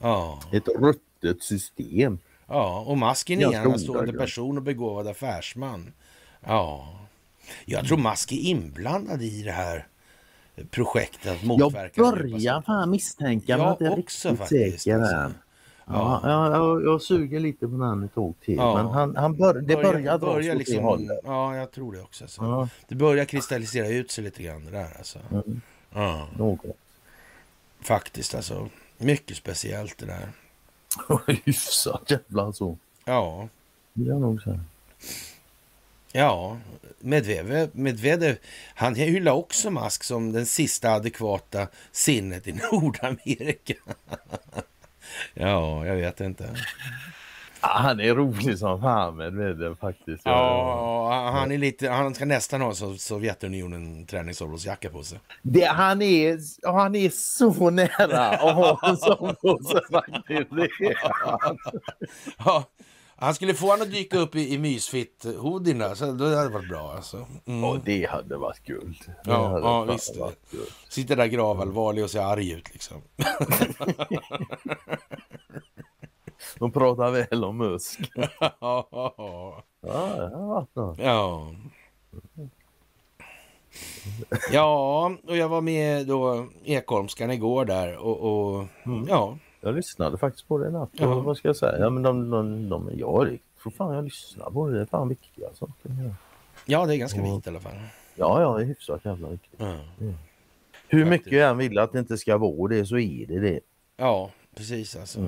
Ja, Ett ruttet system. ja, och Musk är en enastående person och begåvad affärsman. Ja, jag tror Musk är inblandad i det här projektet att Jag motverka djupa börjar fan misstänka Jag men att jag är också riktigt faktiskt, säker alltså. än. Ja, ja, jag, jag suger lite på den ett tag till. Ja. Men han, han bör, det börjar börjar åt liksom, hållet. Ja, jag tror det också. Alltså. Ja, Det börjar kristallisera ut sig lite grann det där alltså. Mm. Ja, något. faktiskt alltså. Mycket speciellt det där. Hyfsat jävla så. Ja, Det jag nog säga. Ja. Medvedev, Medvedev han hyllar också Musk som den sista adekvata sinnet i Nordamerika. ja, jag vet inte. Han är rolig som fan med det faktiskt. Ja, han är lite, han ska nästan ha så Sovjetunionen träningsoverallsjacka på sig. Det, han, är, han är så nära att ha en sån på sig faktiskt. Ja, han skulle få han att dyka upp i, i mysfitt-hoodierna, så då hade det varit bra alltså. Mm. Ja, det hade varit guld. Det Ja, ja, visst. Sitter där gravallvarlig och ser arg ut liksom. De pratar väl om Musk. ja, Ja, det något. ja. Ja, och jag var med då Ekholmskan igår där och, och ja, Jag lyssnade faktiskt på det i natt. Ja. Och Vad ska jag säga? Ja, men de, de, de, jag tror fan jag lyssnar på det. Det är fan viktiga saker. ja, det är ganska viktigt i alla fall. Ja, ja, det är hyfsat jävla viktigt. Ja, Hur Faktiskt. mycket jag än vill att det inte ska vara det så är det det. ja precis alltså.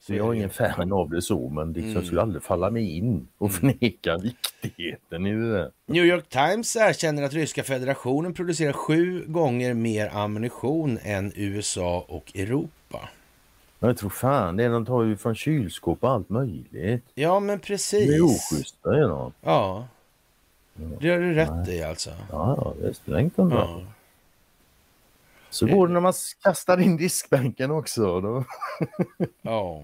Så jag är ingen fan av det så, men liksom, jag skulle aldrig falla mig in och förneka viktigheten i det där. New York Times erkänner att Ryska federationen producerar sju gånger mer ammunition än USA och Europa. Men jag tror fan det. De tar ju från kylskåp och allt möjligt. Ja, men Det precis. är oschyssta är de. Ja, det har du rätt i alltså. Ja, det är strängt ändå. Ja. Så går det när man kastar in diskbänken också. Då. ja.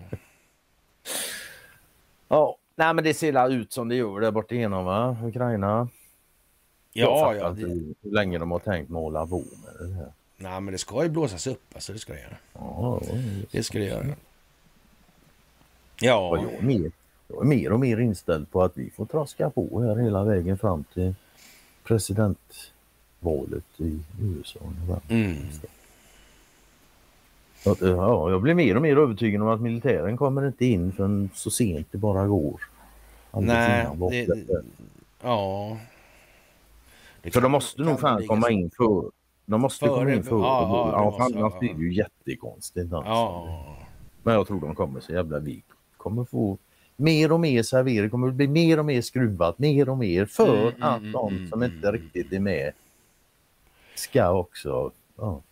Ja, nej men det ser illa ut som det gör där borta igenom va, Ukraina. Jag Ja, fattar ja. Det, hur länge de har tänkt måla på med det här. Nej, men det ska ju blåsas upp. Alltså, det ska det göra. Ja, Det ska det göra. Ja, Ja, jag, är mer, jag är mer och mer inställd på att vi får traska på här hela vägen fram till presidentvalet i USA. mm. Att, Ja, jag blir mer och mer övertygad om att militären kommer inte in förrän så sent det bara går. Nej, det, ja. Det För de måste nog fan komma in för De måste komma Före- in för ja, ja, ja, ja, måste, annars ja. blir det ju jättekonstigt. Alltså. Ja, Men jag tror de kommer så jävla vi kommer få mer och mer servering, det kommer bli mer och mer skruvat, mer och mer för Mm, mm, att mm, de mm, som mm, inte mm. riktigt är med ska också ja,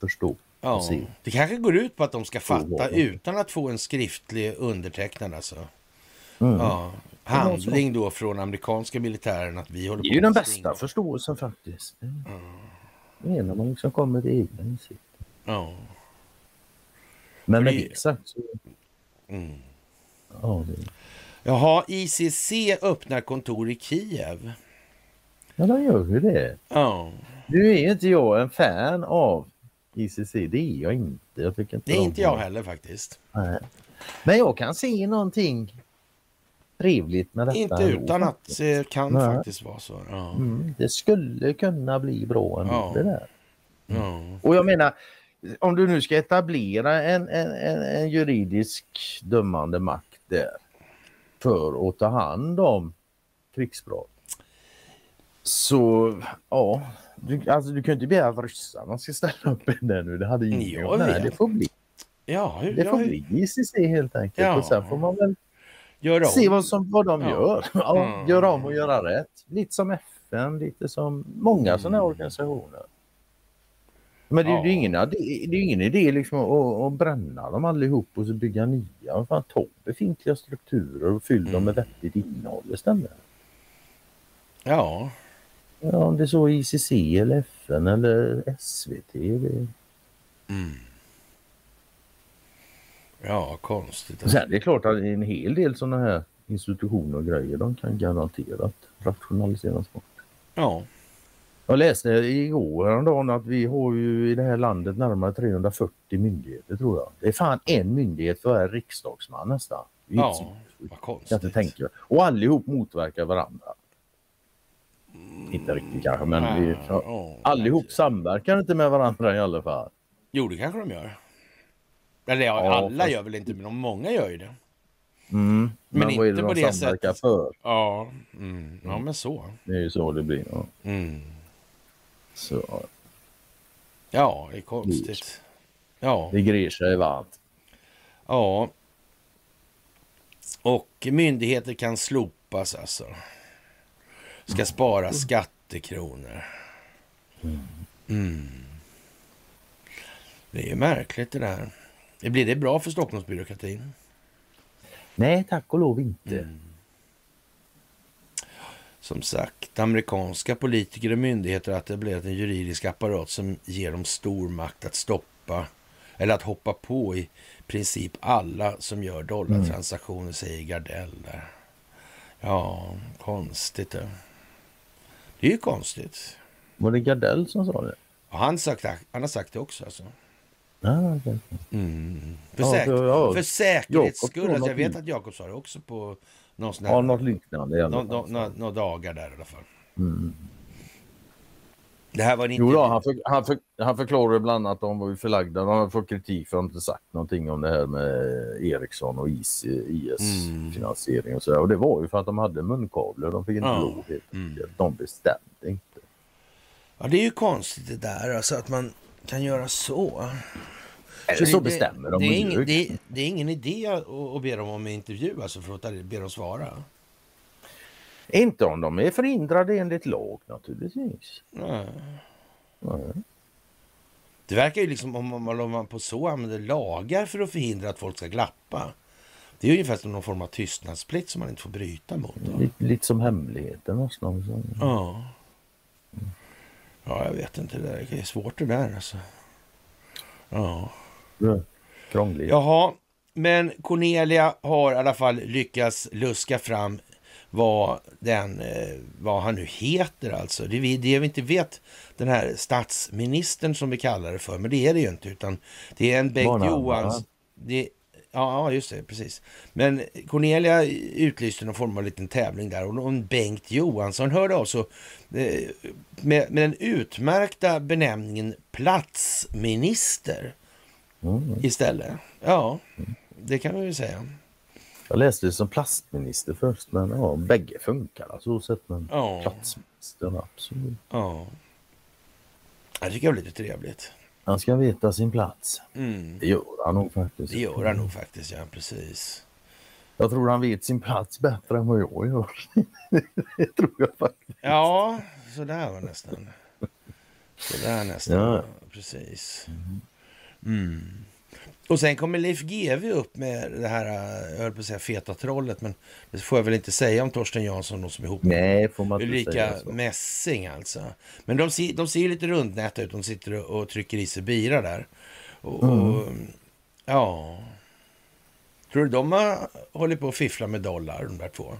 förstå. ja. Det kanske går ut på att de ska fatta det. utan att få en skriftlig undertecknad alltså. Mm. Ja. Handling då från amerikanska militären att vi håller Det på är ju den bästa förståelsen faktiskt. Det är när man liksom kommer till egna insikter. Ja. Men med det- sagt så... Mm. Ja, det, Jaha, ICC öppnar kontor i Kiev. ja, de gör ju det. Ja, Nu är inte jag en fan av ICC, det är jag inte. Jag tycker inte det är inte jag heller faktiskt. Nej. Men jag kan se någonting trevligt med detta. Inte utan att det kan Nej. faktiskt vara så. Ja. Mm, det skulle kunna bli bra ändå Ja. det där. Ja. Och jag menar, om du nu ska etablera en, en, en, en juridisk dömande makt där för att ta hand om krigsbrott. Så ja, du, alltså du kan inte begära att ryssarna ska ställa upp det nu. Det hade ju Nej, vet. det får bli. Ja, hur, Det ja, får hur, bli ICC helt enkelt. Ja. Och sen får man väl gör om. se vad, som, vad de Ja. gör. Ja, Mm. Göra om och göra rätt. Lite som FN, lite som många sådana Mm. organisationer. Men det, är- det, är Ja. ingen, det, det är ingen idé liksom att, att bränna dem allihop och så bygga nya. Fan, ta befintliga strukturer och fyll dem med Mm. vettigt innehåll istället. Ja, Ja, om det är så ICC eller FN eller SVT. Det... mm. Ja konstigt. Sen det är klart att en hel del sådana här institutioner och grejer de kan garanterat rationaliseras bort. Ja, Jag läste igår häromdagen att vi har ju i det här landet närmare 340 myndigheter tror jag. Det är fan en myndighet för varje riksdagsman nästan. Ja, vad Jag konstigt. tänka. Och allihop motverkar varandra. Inte riktigt kanske men vi, ja, ja. allihop samverkar inte med varandra i alla fall. Jo, det kanske de gör. Eller ja, Ja, alla fast- gör väl inte, men många gör ju det. Mm. Men, Men inte det på de det sättet. för? Ja, mm. ja men så. Det är ju så det blir. Ja. Mm. Så, Ja, det är konstigt. Ja, det grer sig varmt. ja. Och myndigheter kan slopas alltså. Ska spara skattekronor. Mm. Det är ju märkligt det där. Blir det bra för Stockholmsbyråkratin? Nej, tack och lov inte. Mm. Som sagt, amerikanska politiker och myndigheter har etablerat en juridisk apparat som ger dem stor makt att stoppa eller att hoppa på i princip alla som gör dollartransaktioner, säger Gardell där. Ja, konstigt det. Det är ju konstigt. Var det Gardell som sa det? Och han, sagt, han har sagt det också alltså. Ja. Mm. För, Ja, säk- för- ja. för säkerhets skull. Alltså, jag vet att Jakob sa det också på någon sån här, ja, något liknande. alla nå- några dagar där i alla fall. Mm. Det här var en Jo, då, han, för, han, för, han förklarade bland annat att de var förlagda. De fått kritik för att de inte sagt någonting om det här med Ericsson och IS, IS Mm. finansiering och så där. Och det var ju för att de hade munkavlar. De fick inte Ja. lov helt Mm. De bestämde inte. Ja, det är ju konstigt det där, alltså att man kan göra så. Eller så bestämmer de det, och är ingen, det, det är ingen idé att, be dem om en intervju, alltså för att be dem svara. Inte om de är förhindrade enligt lag naturligtvis. Nej. Nej. Det verkar ju liksom om man, om man på så använder lagar för att förhindra att folk ska glappa. Det är ju ungefär som någon form av tystnadsplikt som man inte får bryta mot. Lite, lite som hemligheten någonstans. Ja. Ja, jag vet inte. Det där. det är svårt det där alltså. Ja. Ja. Krångligt. Jaha, men Cornelia har i alla fall lyckats luska fram vad, den, eh, vad han nu heter alltså. Det vi- det vi inte vet, den här statsministern som vi kallar det för, men det är det ju inte, utan det är en Bengt Barnhamn, Johans... Det, ja, just det, precis. Men Cornelia utlyste någon form av liten tävling där och någon Bengt Johansson hörde av sig eh, med, med den utmärkta benämningen platsminister Mm. istället. Ja, det kan vi väl säga. Jag läste det som plastminister först men ja, bägge funkar alltså sett men Ja. platsminister absolut. Ja. Jag tycker det var lite trevligt. Han ska veta sin plats. Mm. Det gör han nog faktiskt. Det gör han nog faktiskt, ja precis. Jag tror han vet sin plats bättre än vad jag gör. det tror jag faktiskt. Ja, så där var nästan. Så där nästan, Ja. precis. Mm. Och sen kommer Leif GW upp med det här, jag höll på att säga feta trollet, men det får jag väl inte säga om Torsten Jansson och som är ihop med Nej, får man inte Ulrika säga så. Messing alltså. Men de ser, de ser ju lite rundnäta ut. De sitter och, trycker i sig bira där. Och, och, ja. Tror du de har hållit på att fiffla med dollar, de där två?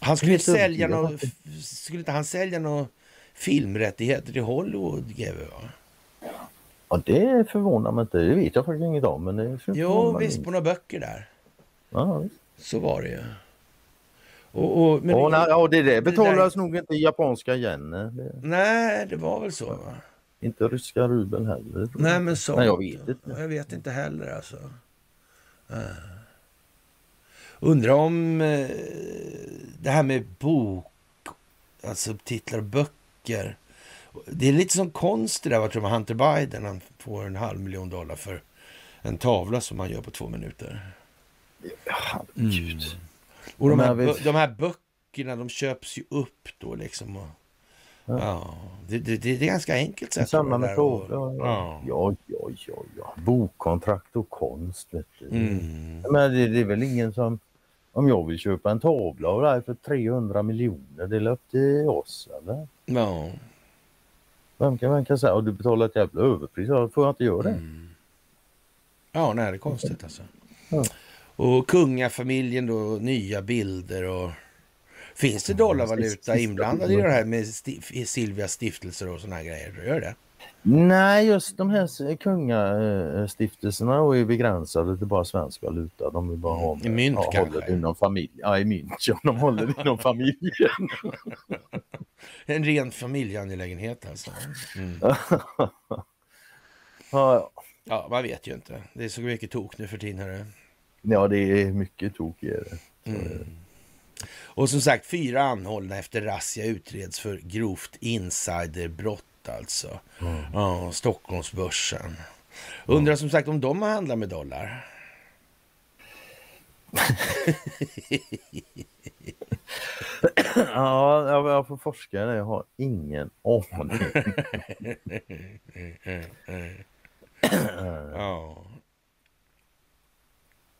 Han skulle, sälja övertygad nå, skulle inte han sälja några filmrättigheter till Hollywood, GW? Va? Ja, det förvånar mig inte. Det vet jag faktiskt inget om. Men det Jo, visst, på några böcker där. Ja. Så var det ju. Och, och, men Åh, nej, ja, det där det betalas nog inte i japanska yen. Det, nej, det var väl så. Va? inte ryska rubel heller. Nej, men så. Nej, jag vet inte. Jag vet inte heller alltså. Äh. Undrar om eh, det här med bok, alltså titlar och böcker Det är lite som konst det där, vad tror man, Hunter Biden, han får en halv miljon dollar för en tavla som han gör på två minuter. Herregud. Och de här, de här böckerna, de köps ju upp då liksom. Och, ja. det, det, det är ganska enkelt sätt. Samma det och- Ja. Ja. Ja, ja, ja, ja. Bokkontrakt och konst, vet du. Mm. Men det, det är väl ingen som... Om jag vill köpa en tavla av dig för 300 miljoner, det är upp till oss, eller? Ja. Vem kan, vem kan säga att du betalar ett jävla överpris? Ja, får jag inte göra det? Mm. Ja, nej, det är konstigt alltså. Ja. Och kungafamiljen då, nya bilder och... Finns det dollarvaluta inblandad i det här med Silvias stiftelser och här grejer? Gör det? Nej, just de här kungastiftelserna är begränsade till bara svensk valuta. De vill bara ha I mynt ja, kanske? håller inom familj. Ja, i mynt. Ja, de håller inom familjen. En ren familjeangelägenhet alltså. Mm. ja, Ja, man vet ju inte. Det är så mycket tok nu för tiden. Hörru. ja, det är mycket tok i det. Mm. Och som sagt, fyra anhållna efter razzia utreds för grovt insiderbrott alltså. Ja, Stockholmsbörsen. Undrar som sagt om de har handlat med dollar. Ja, jag, jag får forska det. Jag har ingen aning. Ja.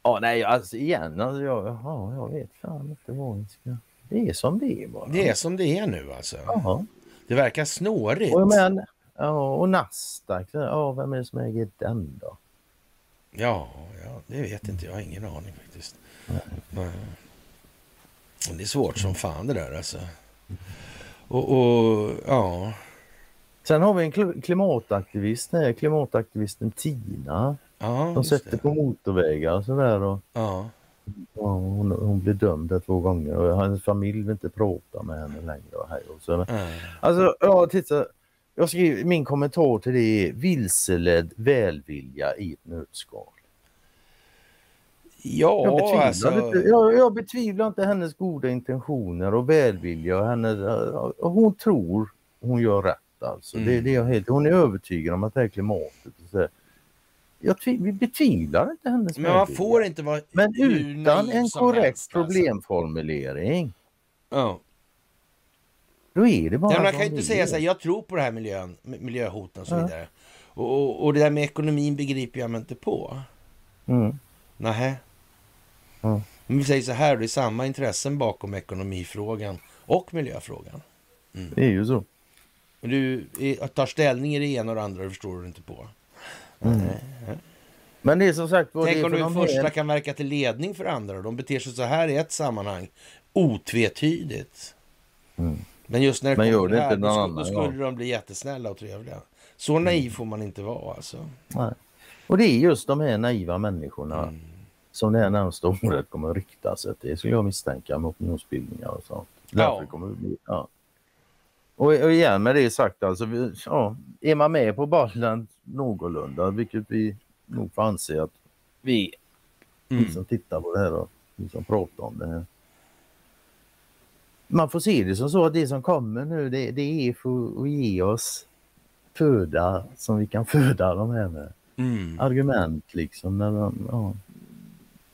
Ja, nej, alltså igen. Alltså, jag, ja, jag vet fan inte vad jag ska... Det är som det är bara. Det är som det är nu alltså. Jaha. Det verkar snårigt. Och, men, ja, och Nasdaq, ja, vem är det som äger den då? Ja, ja, det vet inte jag. har ingen aning faktiskt. Och Det är svårt som fan det där alltså. Och, och ja, Sen har vi en kl- klimataktivist klimataktivisten Tina. ja, De sätter det. på motorvägar och sådär. Och, Ja, ja, hon, hon blir dömd två gånger och hennes familj vill inte prata med henne längre. Och hej och så. ja. Alltså, ja, titta. Jag skriver, min kommentar till det är vilseledd välvilja i ett nötskal. Jag Ja, betvivlar, alltså. inte, jag, jag betvivlar inte hennes goda intentioner och välvilja. Och hennes, och hon tror hon gör rätt. Alltså. Det, Mm. det är jag helt, hon är övertygad om att det här klimatet. Och så. Jag vi betvivlar inte hennes Men man får inte vara Men utan en korrekt helst, alltså. problemformulering, Ja. då är det bara Nej, man kan ju inte säga så här, jag tror på det här miljön, miljöhoten och så Ja. vidare. Och, och, och det där med ekonomin begriper jag mig inte på. Mm. Nähä. Ja. Men vi säger så här, det är samma intressen bakom ekonomifrågan och miljöfrågan. Det är ju så. Men du tar ställning i det ena och det andra, det förstår du inte på. Men det är som sagt Tänk är om du första mer- kan verka till ledning för andra och de beter sig så här i ett sammanhang, otvetydigt. Mm. Men just när det Men kommer det här, inte då, skulle, då skulle de bli jättesnälla och trevliga. Så naiv får man inte vara alltså. Nej. Och det är just de här naiva människorna Mm. som det här närmsta året kommer att rikta sig till, skulle jag misstänka, med opinionsbildningar och sånt. Ja. Kommer det bli, ja. Och, och igen med det sagt, alltså, ja, är man med på bollen någorlunda, vilket vi nog får anse att vi, Mm. vi som tittar på det här och vi som pratar om det här. Man får se det som så att det som kommer nu, det, det är för att ge oss föda som vi kan föda de här med Mm. argument liksom. När de, ja.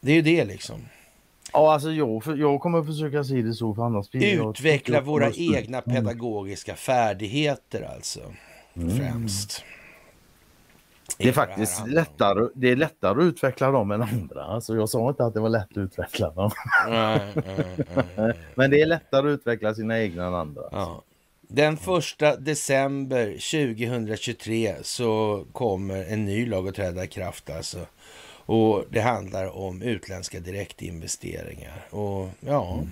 Det är ju det liksom. ja, alltså jag, jag kommer försöka se det så för annars jag... Utveckla jag våra kommer- egna pedagogiska färdigheter alltså. Främst. Det är faktiskt om. lättare, det är lättare att utveckla dem än andra. Alltså jag sa inte att det var lätt att utveckla dem. Nej, nej, nej, nej. Men det är lättare att utveckla sina egna än andra. Ja. Den första december 2023 så kommer en ny lag att träda i kraft alltså. Och det handlar om utländska direktinvesteringar. Och ja,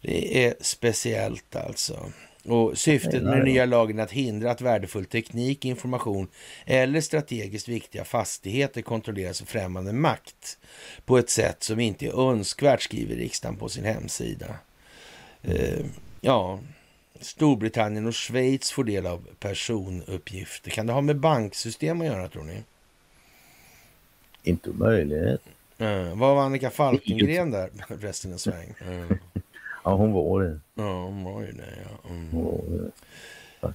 det är speciellt alltså. Och syftet med den nya lagen är att hindra att värdefull teknik, information eller strategiskt viktiga fastigheter kontrolleras av främmande makt på ett sätt som inte är önskvärt, skriver riksdagen på sin hemsida. Eh, ja, Storbritannien och Schweiz får del av personuppgifter. Kan det ha med banksystem att göra tror ni? Inte omöjligt. Uh, vad var Annika Falkengren där resten en sväng? Eh, Ja, hon var det. Ja, hon var ju det. Ja. Mm.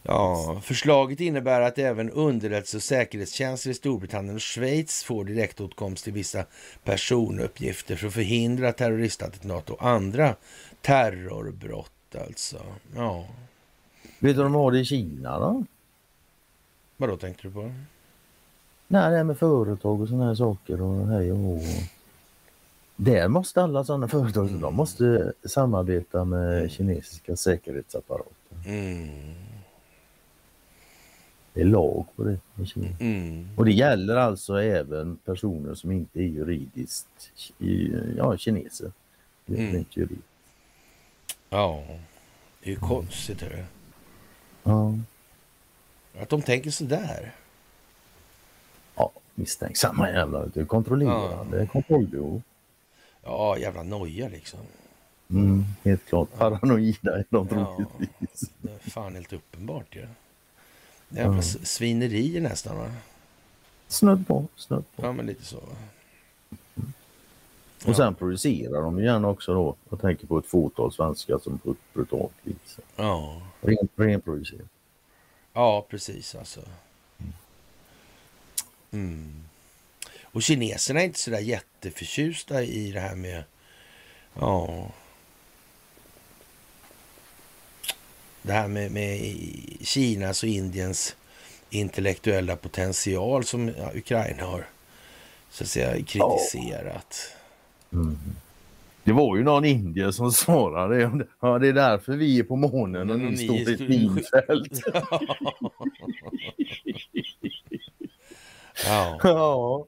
Ja, förslaget innebär att även underrättelse och säkerhetstjänster i Storbritannien och Schweiz får direktåtkomst till vissa personuppgifter för att förhindra terroristattentat och andra terrorbrott alltså. Ja. Vet du vad de har det i Kina då? Vad då tänkte du på? Nej, det här med företag och sådana här saker och hej och hå. Där måste alla sådana företag de måste samarbeta med kinesiska säkerhetsapparater. Mm. Det är lag på det. Mm. Och det gäller alltså även personer som inte är juridiskt ja, kineser. Det är Mm. inte juridiskt. Ja, det är ju konstigt. Hörru. Ja. Att de tänker sådär. ja, misstänksamma jävlar. Det är kontrollerande kontrollbehov. Ja, jävla noja liksom. Mm, helt klart. Paranoida är de Ja. troligtvis. Det är fan helt uppenbart ju. Ja. Jävla s- svinerier nästan va? Snudd på, snudd på. Ja, men lite så. Va? Och sen producerar de gärna också då. Jag tänker på ett fåtal svenskar som på ett brutalt vis. Ja, Ren, renproducerat. ja precis alltså. Mm. Och kineserna är inte sådär jätteförtjusta i det här med... Ja... Det här med, med Kinas och Indiens intellektuella potential som ja, Ukraina har så att säga kritiserat. Mm. Det var ju någon indier som svarade. Ja, det är därför vi är på månen och ni står i ett minfält. Ja. ja.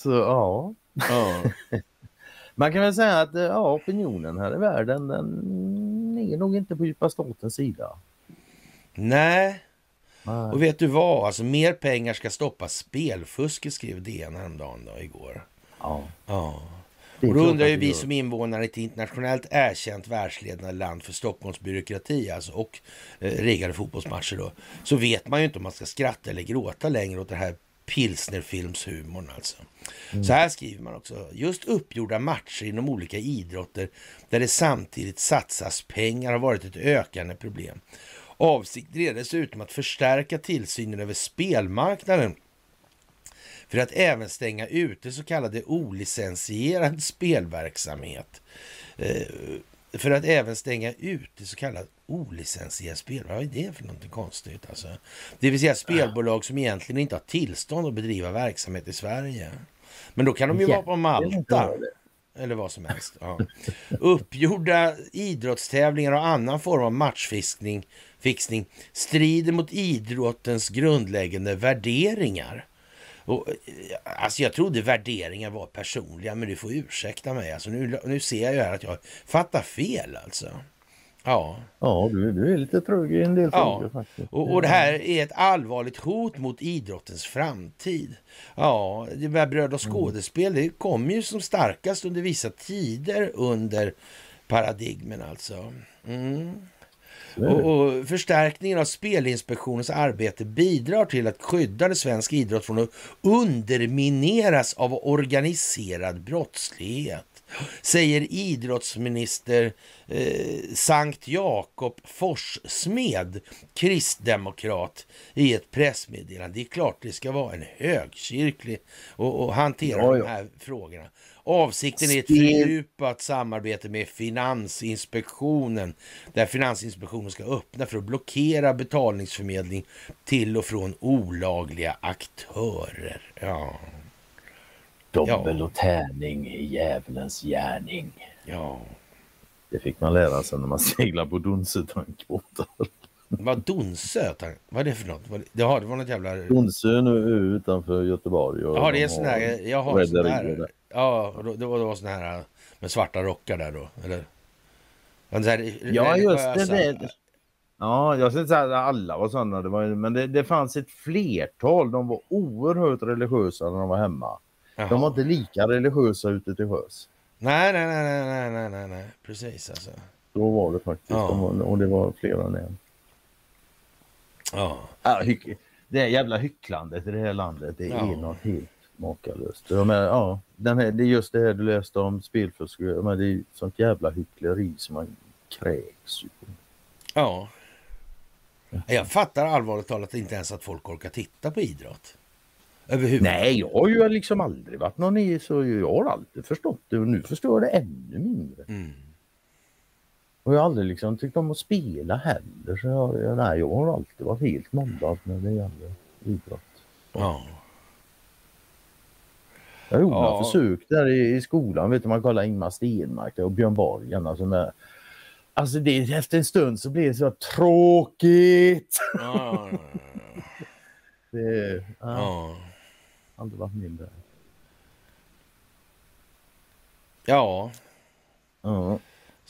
Så ja. ja. Man kan väl säga att ja, opinionen här i världen den är nog inte på djupa statens sida. Nej, Nej. och vet du vad? Alltså mer pengar ska stoppa spelfusket skrev DN häromdagen då, igår. Ja, Ja. Och då undrar ju vi som invånare i ett internationellt erkänt världsledande land för Stockholms byråkrati alltså, och eh, riggade fotbollsmatcher då, så vet man ju inte om man ska skratta eller gråta längre åt det här pilsnerfilmshumorn alltså. Så här skriver man också. Just uppgjorda matcher inom olika idrotter där det samtidigt satsas pengar har varit ett ökande problem. Avsikten är dessutom att förstärka tillsynen över spelmarknaden för att även stänga ute så kallade olicensierad spelverksamhet. Eh, för att även stänga ute så kallad olicensierad spelverksamhet. Vad är det för någonting konstigt? Alltså? Det vill säga spelbolag som egentligen inte har tillstånd att bedriva verksamhet i Sverige. Men då kan de ju vara på Malta. Eller vad som helst. Ja. Uppgjorda idrottstävlingar och annan form av matchfixning fixning, strider mot idrottens grundläggande värderingar. Och, eh, alltså jag trodde värderingar var personliga, men du får ursäkta mig. Alltså nu, nu ser jag ju här att jag fattar fel alltså. Ja, Ja, du, du är lite trög i en del Ja, frågor faktiskt. och, och det här är ett allvarligt hot mot idrottens framtid. Ja, det med bröd och skådespel, det kommer ju som starkast under vissa tider under paradigmen alltså. Mm. Och, och förstärkningen av Spelinspektionens arbete bidrar till att skydda svensk idrott från att undermineras av organiserad brottslighet. Säger idrottsminister eh, Sankt Jakob Forssmed, kristdemokrat, i ett pressmeddelande. Det är klart det ska vara en högkyrklig och, och hantera Ja, ja. de här frågorna. Avsikten är ett fördjupat samarbete med Finansinspektionen där Finansinspektionen ska öppna för att blockera betalningsförmedling till och från olagliga aktörer. Ja, Dobbel Ja. och tärning i djävulens gärning. ja. Det fick man lära sig när man seglar på Dunse-tankbåtar. Vad Donsö? Vad är det för något? Vad- Jaha, det var något jävla... Dunse nu utanför Göteborg. och Jaha, det är sån här... Jag har en sån där. Ja, det var, det var sån här äh, med svarta rockar där då, eller? Här Ja, just det. det. Ja, jag ska inte säga att alla var sådana, det var, men det, det fanns ett flertal. De var oerhört religiösa när de var hemma. Jaha. De var inte lika religiösa ute till sjöss. Nej, nej, nej, nej, nej, nej, nej, precis alltså. Då var det faktiskt. Ja. De var, och det var flera än en. Ja, Ja, hyck, det jävla hycklandet i det här landet, det Ja. är något helt makalöst. De är, ja, den här, det är just det här du läste om spelfusk. Men det är sånt jävla hyckleri som man kräks ju. ja. Jag fattar allvarligt talat inte ens att folk orkar titta på idrott. Nej, jag har ju liksom aldrig varit någon i så jag har alltid förstått det och nu förstår jag det ännu mindre. Mm. Och jag har aldrig liksom tyckt om att spela heller. Så jag, jag, nej, jag har alltid varit helt nollad när det gäller idrott. Ja. Jag gjorde Ja. några försök där i, i skolan. Vet du, man kollar Ingmar Stenmark och Björn Borg. Alltså, med, alltså det, efter en stund så blir det så tråkigt. Ja. Det ja. ja. aldrig varit mindre. ja, Ja.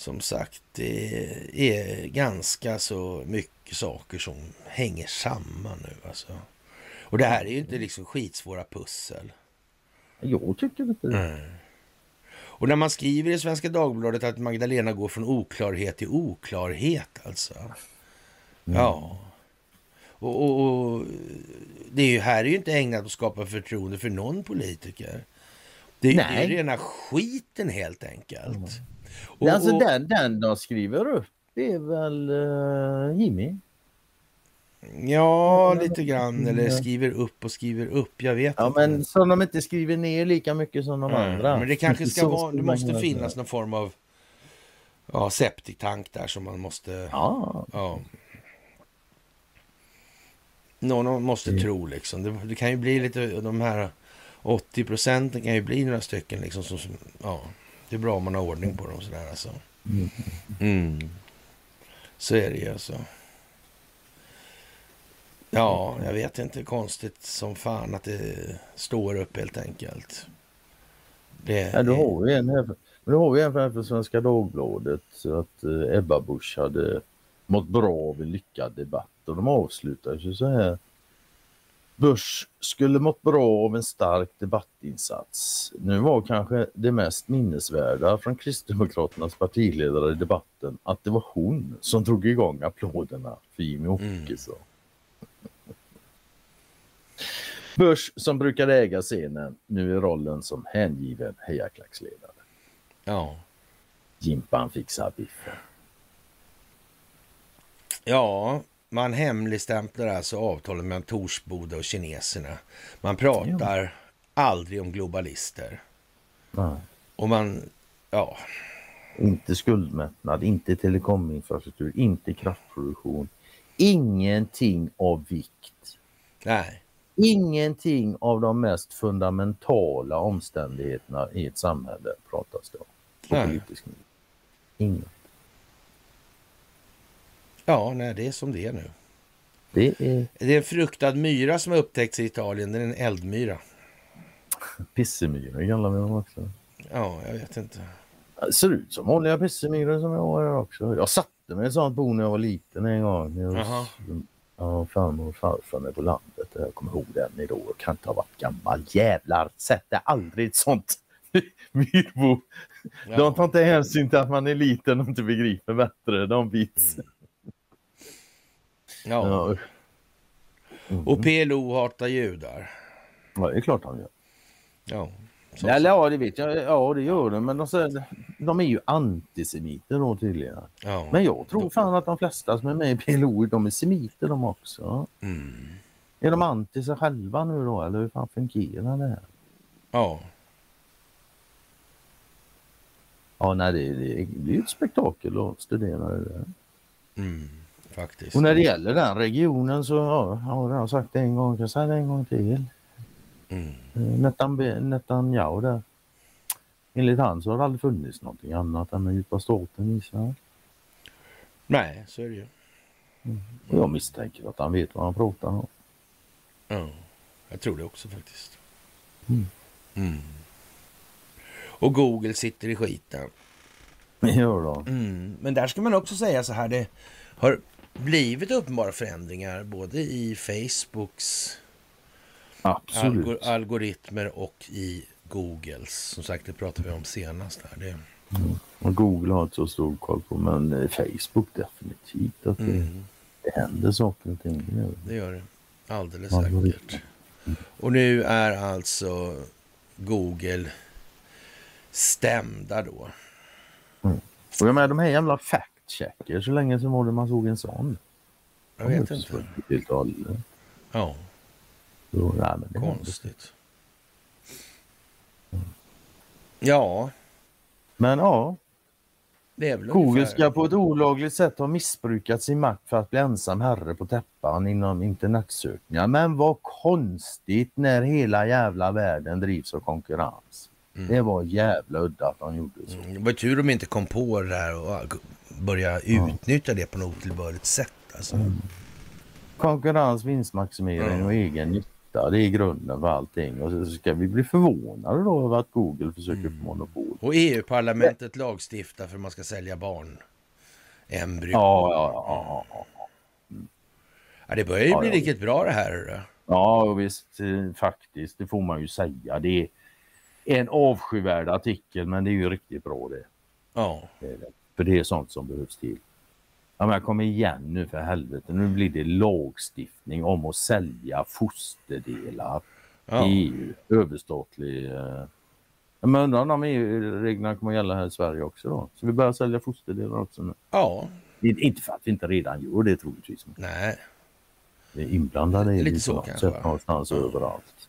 Som sagt, det är ganska så mycket saker som hänger samman nu alltså. Och det här är ju inte liksom skitsvåra pussel. Jag tycker inte det. Mm. Och när man skriver i Svenska Dagbladet att Magdalena går från oklarhet till oklarhet alltså. Ja. Och, och, och det är ju, här är ju inte ägnat att skapa förtroende för någon politiker. Det är, Nej. ju rena skiten helt enkelt. Och, alltså och, den, den de skriver upp är väl uh, Jimmy? Ja, lite grann. Eller skriver upp och skriver upp. Jag vet Ja inte. men som de inte skriver ner lika mycket som de Mm, andra. Men det kanske ska vara, det måste finnas någon form av ja, septiktank där som man måste... Ja, Ja. Någon måste Mm. tro liksom. Det, det kan ju bli lite, de här 80 procenten kan ju bli några stycken liksom. Som, som, ja, det är bra om man har ordning på dem sådär alltså. Mm. Mm. Så är det ju alltså. Ja, jag vet inte. Konstigt som fan att det står upp helt enkelt. Det, ja du har ju en här, men har ju en för Svenska Dagbladet så att eh, Ebba Busch hade mått bra av en lyckad debatt och de avslutar ju så här. Bush skulle mått bra av en stark debattinsats. Nu var kanske det mest minnesvärda från Kristdemokraternas partiledare i debatten att det var hon som drog igång applåderna för Jimmy Åkesson. Bush som brukade äga scenen nu i rollen som hängiven hejaklacksledare. Ja. Jimpan fixar biffen. Ja, man hemligstämplar alltså avtalet mellan Torsboda och kineserna. Man pratar aldrig om globalister. Nej. Och man, ja, Inte skuldmättnad, inte telekominfrastruktur, inte kraftproduktion. Ingenting av vikt. nej. Ingenting av de mest fundamentala omständigheterna i ett samhälle pratas det om. På politisk nivå. Inget. Ja, nej, det är som det är nu. Det är Det är en fruktad myra som har upptäckts i Italien. Det är en eldmyra. pissemyror kallar vi dem också. Ja, jag vet inte. Det ser ut som vanliga pissemyror som jag har här också. Jag satte mig i ett sånt bo när jag var liten en gång. Jaha. Ja, farmor och farfar är på landet. Jag kommer ihåg den idag. Jag kan inte ha varit gammal. Jävlar, sätter aldrig ett sånt myrbo. Ja. De tar inte hänsyn till att man är liten och inte begriper bättre. De bits. Ja. Ja. Mm. Och PLO hatar judar. ja, det är klart de gör. Ja. som Eller ja, det vet jag. Ja, det gör de. Men de, säger, de är ju antisemiter då tydligen. Ja. Men jag tror fan att de flesta som är med i PLO, de är semiter de också. Mm. Är de anti sig själva nu då, eller hur fan fungerar det här? Ja. Ja, nej, det, det, det är ju ett spektakel att studera det där. Mm. Faktiskt. Och när det gäller den regionen så ja, jag har redan sagt det en gång, jag kan säga det en gång till. Mm. Eh, Netan- Netanyahu där. Enligt han så har det aldrig funnits någonting annat än den djupa staten i Israel. Nej, så är det ju. Och jag misstänker att han vet vad han pratar om. Ja. Jag tror det också faktiskt. Mm. Mm. Och Google sitter i skiten. Gör de. Mm. Men där ska man också säga så här. Det har blivit uppenbara förändringar både i Facebooks algor- algoritmer och i Googles. Som sagt, det pratade vi om senast. Här. Det, Och Google har inte så stor koll på men eh, Facebook definitivt. Att det, mm. det händer saker och ting. Det gör det. Alldeles Algoritmer. säkert. Och nu är alltså Google stämda då. Och jag menar de här jävla fact checkers, hur länge sedan var det man såg en sån? Jag vet inte. Ja, Så, nej, men det konstigt. Ja, Men ja, det ska på ett olagligt sätt ha missbrukat sin makt för att bli ensam herre på täppan inom internetsökningar. Men vad konstigt när hela jävla världen drivs av konkurrens. Det var jävla udda att de gjorde så. Mm, Det var tur de inte kom på det där och börja utnyttja det på något otillbörligt sätt. Alltså. Konkurrens, vinstmaximering Ja. och egen nytta, det är grunden för allting. Och så ska vi bli förvånade då över att Google försöker få monopol. Och EU-parlamentet lagstiftar för att man ska sälja barn. Embryo. Ja, ja, ja, ja. Ja, det börjar ju Ja, bli ja. riktigt bra det här. Ja, och visst eh, faktiskt. Det får man ju säga. Det är en avskyvärd artikel, men det är ju riktigt bra det. Ja, det. För det är sånt som behövs till. Ja, men kom igen nu för helvete. Nu blir det lagstiftning om att sälja fosterdelar ja. i EU. Överstatlig. Eh... Men undrar om EU-reglerna kommer att gälla här i Sverige också då? Så vi börjar sälja fosterdelar också nu? ja. Inte för att vi inte redan gör det troligtvis. Nej. vi är inblandade i Lite så kanske, någonstans överallt.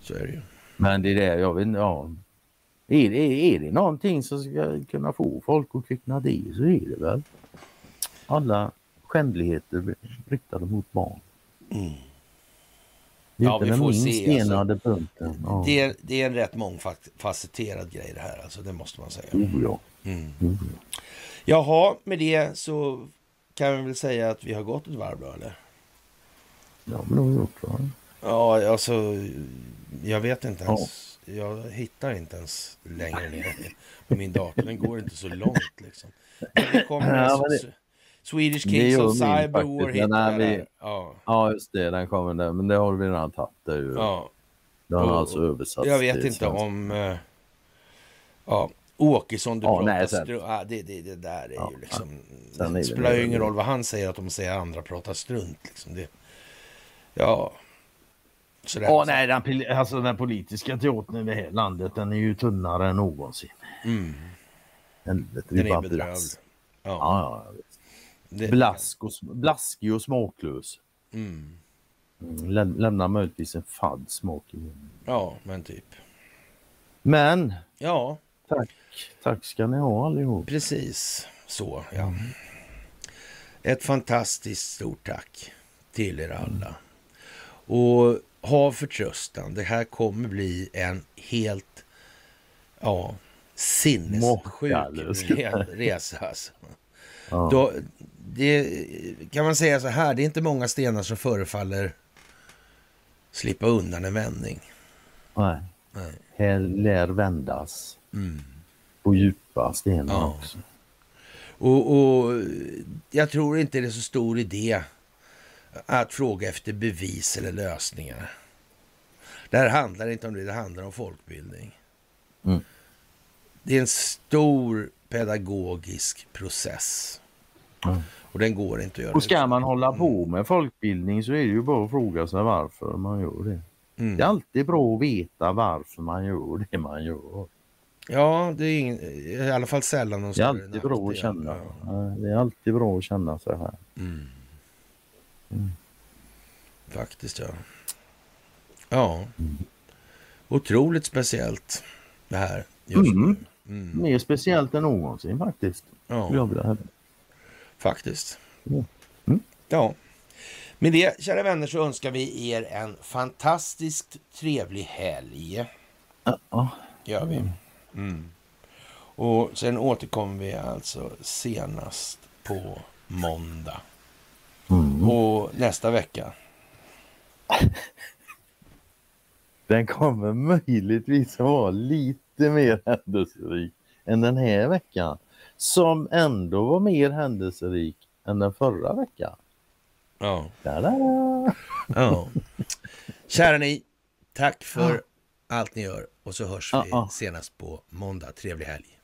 Så är det ju. Men det är det jag vet ja. Är det, är det någonting som ska kunna få folk att kvickna till så är det väl alla skändligheter riktade mot barn. Är Ja, vi får se, alltså. Ja. Det är, det är en rätt mångfacetterad grej det här, alltså, det måste man säga. Ja. Mm. Jo, Jaha, med det så kan vi väl säga att vi har gått ett varv då, eller? ja. men det har vi gjort va? Ja, alltså, jag vet inte ens. Jag hittar inte ens längre ner på min dator. Den går inte så långt liksom. Men det kommer Ja, alltså, det- Swedish Kings of min Cyber faktiskt, War men hittar vi-. Ja, Ja just det, den kommer där. Men det har vi redan tagit. Det ju, ja. Den har och- alltså översatts Jag vet inte svenska. om... eh, ja, Åkesson, du Ja, pratar nej, strunt. Ja, det, det, det där är Ja, ju liksom... Är Det spelar ju ingen roll vad han säger, att de säger andra pratar strunt. Liksom. Det, ja... Sådär. Ja, nej, den, alltså, den politiska teatern i det här landet den är ju tunnare än någonsin. Mm, Helvete, det den är bedrövlig. blask. Ja, Ja, ja, det, Blask och, blaskig och smaklös. Mm, Mm, läm- lämnar möjligtvis en fadd smak i munnen. ja, men typ. Men Ja, tack, tack ska ni ha allihop. precis så. Ja. Ett fantastiskt stort tack till er alla. Och ha förtröstan. Det här kommer bli en helt ja, sinnessjuk resa. Alltså. Ja. Då, det, kan man säga så här, det är inte många stenar som förefaller slippa undan en vändning. Nej. Nej. Här lär vändas Mm. på djupa stenar Ja. också. Och, och jag tror inte det är så stor idé att fråga efter bevis eller lösningar. Det här handlar inte om det, det handlar om folkbildning. Mm. Det är en stor pedagogisk process. Mm. Och den går inte att göra. Och ska man hålla på med folkbildning så är det ju bara att fråga sig varför man gör det. Mm. Det är alltid bra att veta varför man gör det man gör. Ja, det är ingen, i alla fall sällan någon Det är alltid bra att känna. Ja. Det är alltid bra att känna så här. Mm. Mm. Faktiskt, ja. Ja. Otroligt speciellt det här just Mm. Mm. Mer speciellt än någonsin faktiskt. Ja, faktiskt. Ja. Mm. Ja. Med det, kära vänner, så önskar vi er en fantastiskt trevlig helg. Ja. Gör vi. Mm. Och sen återkommer vi alltså senast på måndag. Mm. Och nästa vecka. Den kommer möjligtvis att vara lite mer händelserik än den här veckan. Som ändå var mer händelserik än den förra veckan. Ja. Ja. Kära ni, tack för allt ni gör och så hörs vi Ja, ja. senast på måndag. Trevlig helg.